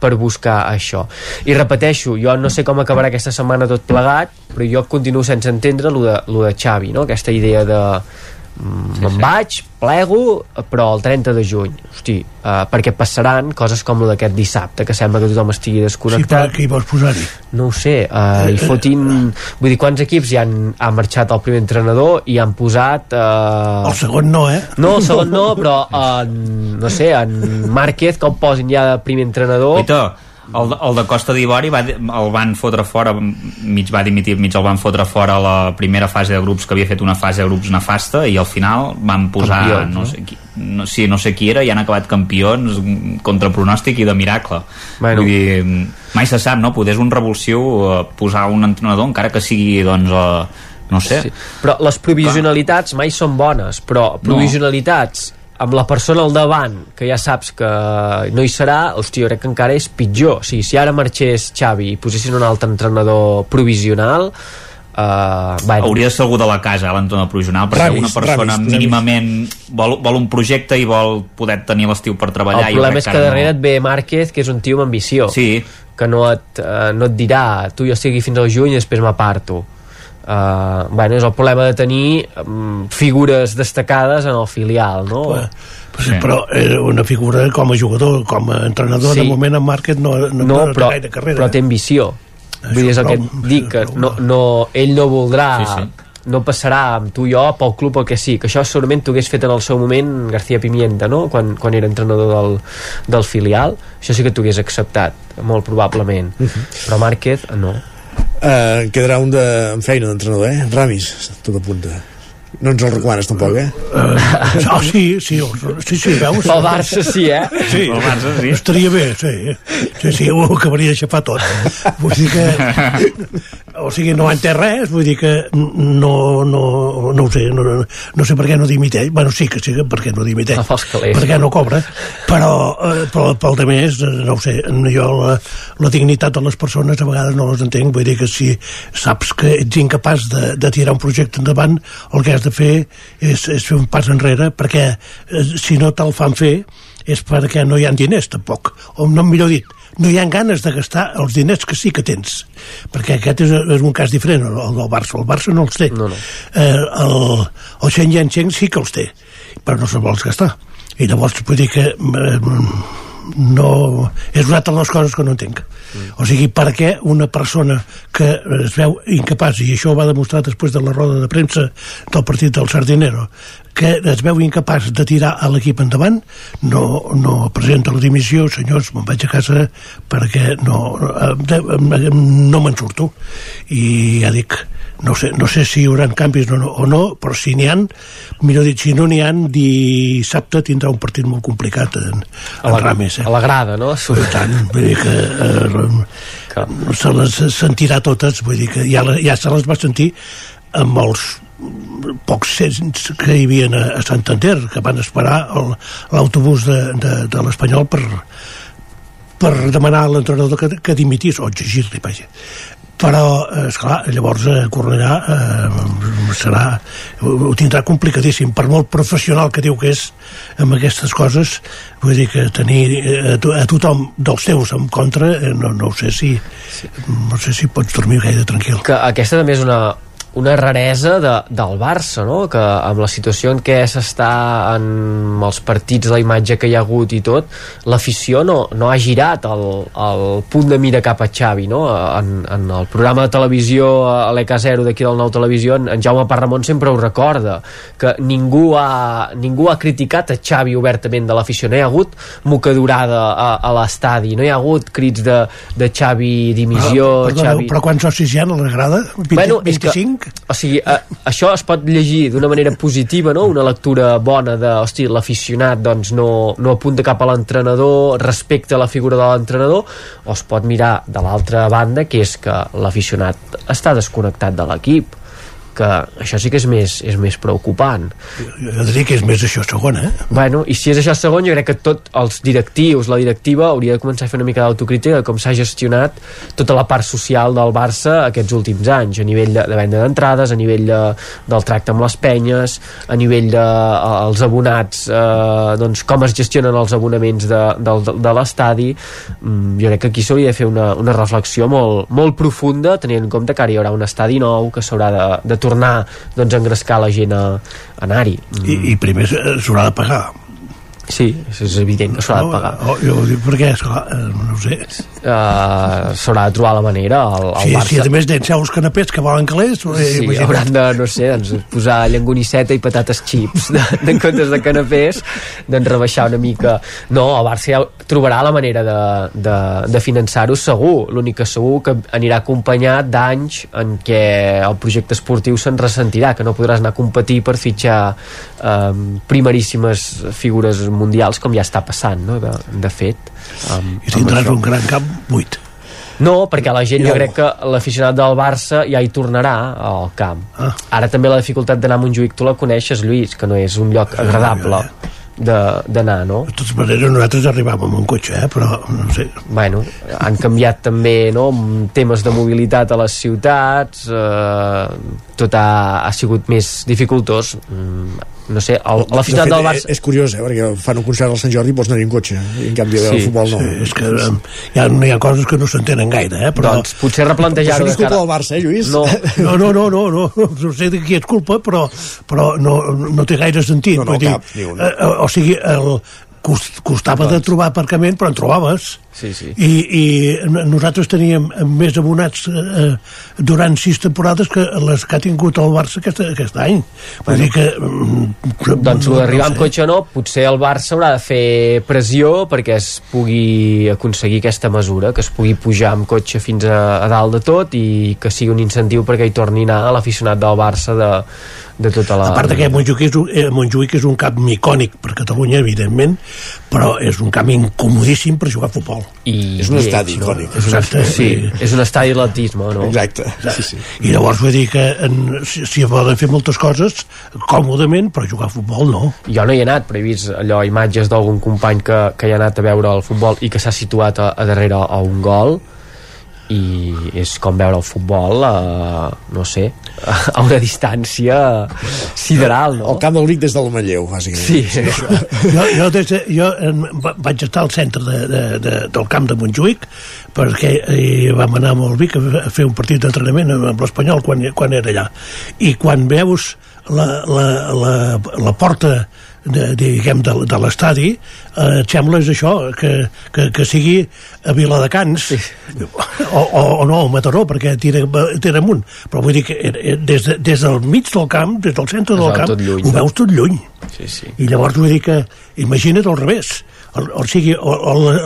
per buscar això. I repeteixo, jo no sé com acabarà aquesta setmana tot plegat, però jo continuo sense entendre lo de, lo de Xavi, no? aquesta idea de mm, me'n vaig, plego, però el 30 de juny. Hosti, uh, perquè passaran coses com lo d'aquest dissabte, que sembla que tothom estigui Sí, desconnectat. però qui vols posar-hi? No ho sé, uh, i fotin... Vull dir, quants equips ja han, ha marxat el primer entrenador i han posat... Uh... El segon no, eh? No, el segon no, però en, no sé, en Márquez que el posin ja de primer entrenador... Oito, el, el de Costa d'Ivori va, el van fotre fora mig va dimitir, mig el van fotre fora a la primera fase de grups que havia fet una fase de grups nefasta i al final van posar Campions, no, no? sé qui, no, sí, no sé qui era i han acabat campions contra pronòstic i de miracle Bueno. vull dir, mai se sap no? poder és un revulsiu eh, posar un entrenador encara que sigui doncs eh, no sé Sí. Però les provisionalitats mai són bones, però provisionalitats amb la persona al davant, que ja saps que no hi serà, hosti, jo crec que encara és pitjor. O sigui, si ara marxés Xavi i posessin un altre entrenador provisional, Uh, bueno. hauria de ser algú de la casa, eh, l'entrenador provisional, perquè Ramis, una persona posem-hi. mínimament vol, vol un projecte i vol poder tenir l'estiu per treballar. El problema és que darrere et ve Márquez, que és un tio amb ambició. Sí. Que no et, uh, no et dirà, tu jo estic aquí fins al juny i després m'aparto. Uh, bueno, és el problema de tenir um, figures destacades en el filial, no? Clar. Sí. Però era una figura com a jugador, com a entrenador, Sí. de moment en Márquez no, no, no, no, té però, gaire carrera. però té ambició vull dir, és el que et dic que no, no, ell no voldrà Sí, sí, sí. sí. no passarà amb tu i jo pel club el que sí, que això segurament t'ho hagués fet en el seu moment García Pimienta, no? quan, quan era entrenador del, del filial això sí que t'ho hagués acceptat, molt probablement Uh -huh. però Márquez no Uh, quedarà un de, amb feina d'entrenador, eh? Ramis, tot apunta. No ens el recomanes tampoc, eh? Uh, oh, sí, sí, sí, sí, veus? Pel Barça sí, eh? Sí, Pel Barça sí. Estaria bé, sí. Sí, sí, ho acabaria de xafar tot. Vull dir que... O sigui, no ha entès res, vull dir que no, no, no ho sé, no, no, no sé per què no dimiteix. Bueno, sí que sí, per què no dimiteix. No calés. Per què no cobra. Però, eh, però pel de més, eh, no ho sé, jo la, la dignitat de les persones a vegades no les entenc. Vull dir que si saps que ets incapaç de, de tirar un projecte endavant, el que has de fer és, és fer un pas enrere, perquè eh, si no te'l fan fer és perquè no hi ha diners tampoc. O no, millor dit, no hi ha ganes de gastar els diners que sí que tens. Perquè aquest és, és un cas diferent el, el del Barça, el Barça no els té. No, no. Eh, el, el Shen Yancheng sí que els té però no se'ls vols gastar. I llavors vull dir que eh, no... és una de les coses que no entenc mm. o sigui, per què una persona que es veu incapaç i això ho va demostrar després de la roda de premsa del partit del Sardinero que es veu incapaç de tirar a l'equip endavant no, no presenta la dimissió senyors, me'n vaig a casa perquè no, eh, no me'n surto i ja dic no sé, no sé si hi haurà canvis o no, o no però si n'hi han millor dit, si no n'hi han dissabte tindrà un partit molt complicat en, a la, Rames eh? a la grada, no? per tant, vull dir que eh, se les sentirà totes vull dir que ja, ja se les va sentir amb els pocs cents que hi havia a, a Santander que van esperar l'autobús de, de, de l'Espanyol per, per demanar a l'entrenador que, que dimitís o exigir-li vaja. Però esclar, llavors eh, Cornellà eh, serà, ho, ho tindrà complicadíssim. Per molt professional que diu que és amb aquestes coses vull dir que tenir eh, a, to a tothom dels teus en contra eh, no, no ho sé si no sé si pots dormir gaire tranquil. Que aquesta també és una, una raresa de, del Barça, no? que amb la situació en què s'està en els partits, la imatge que hi ha hagut i tot, l'afició no, no ha girat el, el punt de mira cap a Xavi. No? En, en el programa de televisió a l'EK0 d'aquí del Nou Televisió, en, en Jaume Parramon sempre ho recorda, que ningú ha, ningú ha criticat a Xavi obertament de l'afició. No hi ha hagut mocadurada a, a l'estadi, no hi ha hagut crits de, de Xavi dimissió... Però, perdoneu, Xavi... però quan socis ja no a la grada? és que, 25? O sigui, a, això es pot llegir d'una manera positiva, no? Una lectura bona de, hosti, l'aficionat doncs no, no apunta cap a l'entrenador, a la figura de l'entrenador, o es pot mirar de l'altra banda, que és que l'aficionat està desconnectat de l'equip que això sí que és més, és més preocupant jo diria que és més això segon, eh? Bueno, i si és això segon, jo crec que tots els directius, la directiva, hauria de començar a fer una mica d'autocrítica de com s'ha gestionat tota la part social del Barça aquests últims anys, a nivell de, de venda d'entrades, a nivell de, del tracte amb les penyes, a nivell de eh, els abonats, eh, doncs com es gestionen els abonaments de, de, de, de l'estadi. Mm, jo crec que aquí s'hauria de fer una, una reflexió molt, molt profunda, tenint en compte que ara hi haurà un estadi nou que s'haurà de, de tornar doncs, a engrescar la gent a, a anar-hi. Mm. I, i primer s'haurà de pagar Sí, és evident que s'haurà de pagar. Oh, jo ho dic perquè, esclar, eh, no ho sé. Uh, s'haurà de trobar la manera el, el Si, Barça si a més d'ençar uns canapés que volen calés, eh, Sí, imagina't. hauran de, no sé, doncs, posar llangonisseta i patates xips de, de, en comptes de canapés, doncs rebaixar una mica. No, el Barça ja trobarà la manera de, de, de finançar-ho segur. L'únic que segur que anirà acompanyat d'anys en què el projecte esportiu se'n ressentirà, que no podràs anar a competir per fitxar um, primeríssimes figures mundials, com ja està passant, no?, de, de fet. Um, I tindràs un gran camp buit. no, perquè la gent, jo crec que l'aficionat del Barça ja hi tornarà al camp. Ah. Ara també la dificultat d'anar a Montjuïc, tu la coneixes, Lluís, que no és un lloc agradable de- d'anar, no? De totes maneres, nosaltres arribàvem amb un cotxe, eh? però no sé. Bueno, han canviat també no, temes de mobilitat a les ciutats, eh, tot ha, ha sigut més dificultós. Mm, no sé, el- De l'aficionat fet, del Barça... És curiós, eh? perquè fan un concert al Sant Jordi i vols anar en cotxe, i en canvi Sí. el futbol no. Sí, és que eh, hi ha, hi ha coses que no s'entenen gaire, eh? però... Doncs potser replantejar-ho Però de això no és culpa cara... del Barça, eh, Lluís? No, No, no, no, no, no, no sé de qui és culpa, però, però no, no té gaire sentit. No, no, Vull dir, cap, ni un. eh, eh, o sigui, el, cost, costava de trobar aparcament, però en trobaves. Sí, sí. I, i nosaltres teníem més abonats eh, durant sis temporades que les que ha tingut el Barça aquest, aquest any. Vull dir que... mm, doncs no- d'arribar no amb cotxe no, potser el Barça haurà de fer pressió perquè es pugui aconseguir aquesta mesura, que es pugui pujar amb cotxe fins a, a dalt de tot i que sigui un incentiu perquè hi torni a anar l'aficionat del Barça de, de tota la... A part que Montjuïc és, un, eh, Montjuïc és un camp icònic per Catalunya, evidentment, però és un camp incomodíssim per jugar a futbol. I, És un estadi icònic. És un, Exacte. sí, és un estadi d'atletisme, no? Exacte. Sí, sí. I llavors vull dir que en, si, si poden fer moltes coses còmodament, però jugar a futbol no. Jo no hi he anat, però he vist allò, imatges d'algun company que, que hi ha anat a veure el futbol i que s'ha situat a, a darrere a un gol i és com veure el futbol a, no sé, a una distància sideral, no? El camp del Vic des del Manlleu, bàsicament. Sí, Jo, jo, des de, jo vaig estar al centre de, de, de, del camp de Montjuïc perquè eh, vam anar amb el Vic a fer un partit d'entrenament amb l'Espanyol quan, quan era allà. I quan veus la, la, la, la porta de, diguem, de, de l'estadi eh, et sembla és això que, que, que sigui a Viladecans sí. o, o, o no, a Mataró perquè tira, tira amunt però vull dir que eh, des, de, des del mig del camp des del centre del camp lluny, ho veus tot lluny sí, sí. i llavors vull dir que imagina't al revés o, o sigui,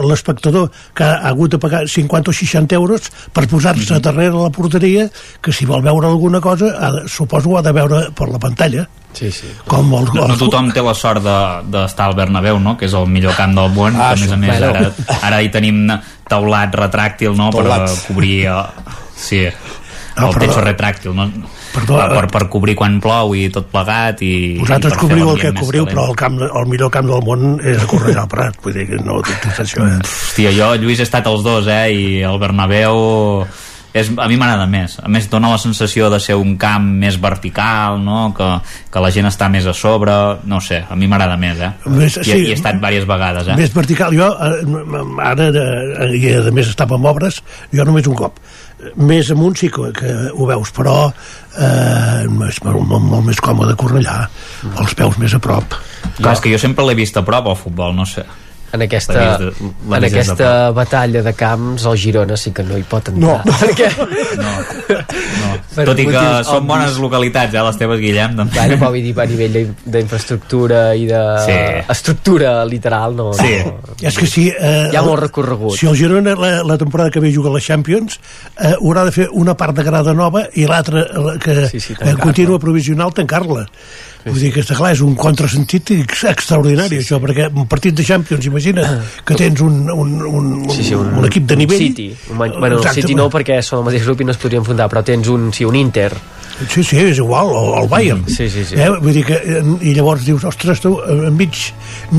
l'espectador que ha hagut de pagar 50 o 60 euros per posar-se Mhm. darrere la porteria que si vol veure alguna cosa ha suposo ho ha de veure per la pantalla Sí, sí. com el, No, el, no tothom té la sort de- d'estar al Bernabéu, no? que és el millor camp del món, Ah, que a més a més bueno. ara, ara hi tenim taulat retràctil no? per cobrir eh, sí, Ah, el perdó. techo retràctil no? Perdó, per, per, eh. per cobrir quan plou i tot plegat i, vosaltres i per cobriu el que cobriu calent. però el, camp, el millor camp del món és a Cornellà al Prat vull dir que no dubtis això eh? Hòstia, jo, Lluís, he estat els dos, eh? I el Bernabéu és, a mi m'agrada més a més dona la sensació de ser un camp més vertical no? que, que la gent està més a sobre no sé, a mi m'agrada més eh? Més, I, sí, i he estat diverses vegades eh? Més vertical, jo eh, ara, eh, i a més estava amb obres, jo només un cop. Més amunt sí que, que ho veus, però eh, és molt, molt, molt més còmode Cornellà, els peus més a prop. Clar, és que jo sempre l'he vist a prop al futbol, no sé en aquesta, de- en des de aquesta batalla de camps el Girona sí que no hi pot entrar No. perquè Per tot i que motius són obvis. bones localitats eh, les teves Guillem també. Bueno, però vull dir, a nivell d'in- d'infraestructura i de Sí. estructura literal no, Sí. no. És que si... Eh, Hi ha molt recorregut. Si el Girona la, la temporada que ve juga a la Champions eh, haurà de fer una part de grada nova i l'altra la que sí, sí, tancar-la. continua provisional tancar-la. Sí, Vull dir que, està clar, és un contrasentit ex- extraordinari, sí, això, perquè un partit de Champions, imagina't que tens un, un, un, un, Sí, sí, un, un equip de nivell... City. Un, bueno, el Exacte, City no perquè són el mateix grup i no es podrien enfrontar, però tens un, sí, un Inter. Sí, sí, és igual, o el Bayern. Sí, sí, sí. Eh? Vull dir que, eh, I llavors dius, ostres, tu, eh, enmig,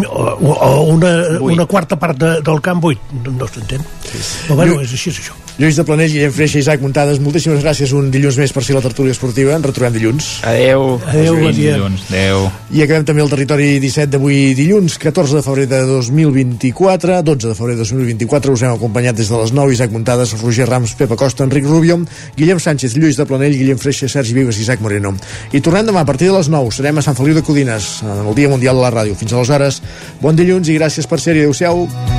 o, o una, una quarta part de, del camp buit, no, no s'entén. Sí. Però bueno, és així, és això. Lluís de Planell, Guillem Freixa i Isaac Muntades, moltíssimes gràcies un dilluns més per ser la tertúlia esportiva. Ens retrobem dilluns. Adeu. Adeu, bon dia. Adeu. I acabem també el territori 17 d'avui dilluns, 14 de febrer de 2024, 12 de febrer de 2024. Us hem acompanyat des de les 9, Isaac Muntades, Roger Rams, Pepa Costa, Enric Rubio, Guillem Sánchez, Lluís de Planell, Guillem Freixa, Sergi Vives i Isaac Moreno. I tornem demà a partir de les 9. Serem a Sant Feliu de Codines, en el Dia Mundial de la Ràdio. Fins aleshores, bon dilluns i gràcies per ser-hi. Adéu-siau.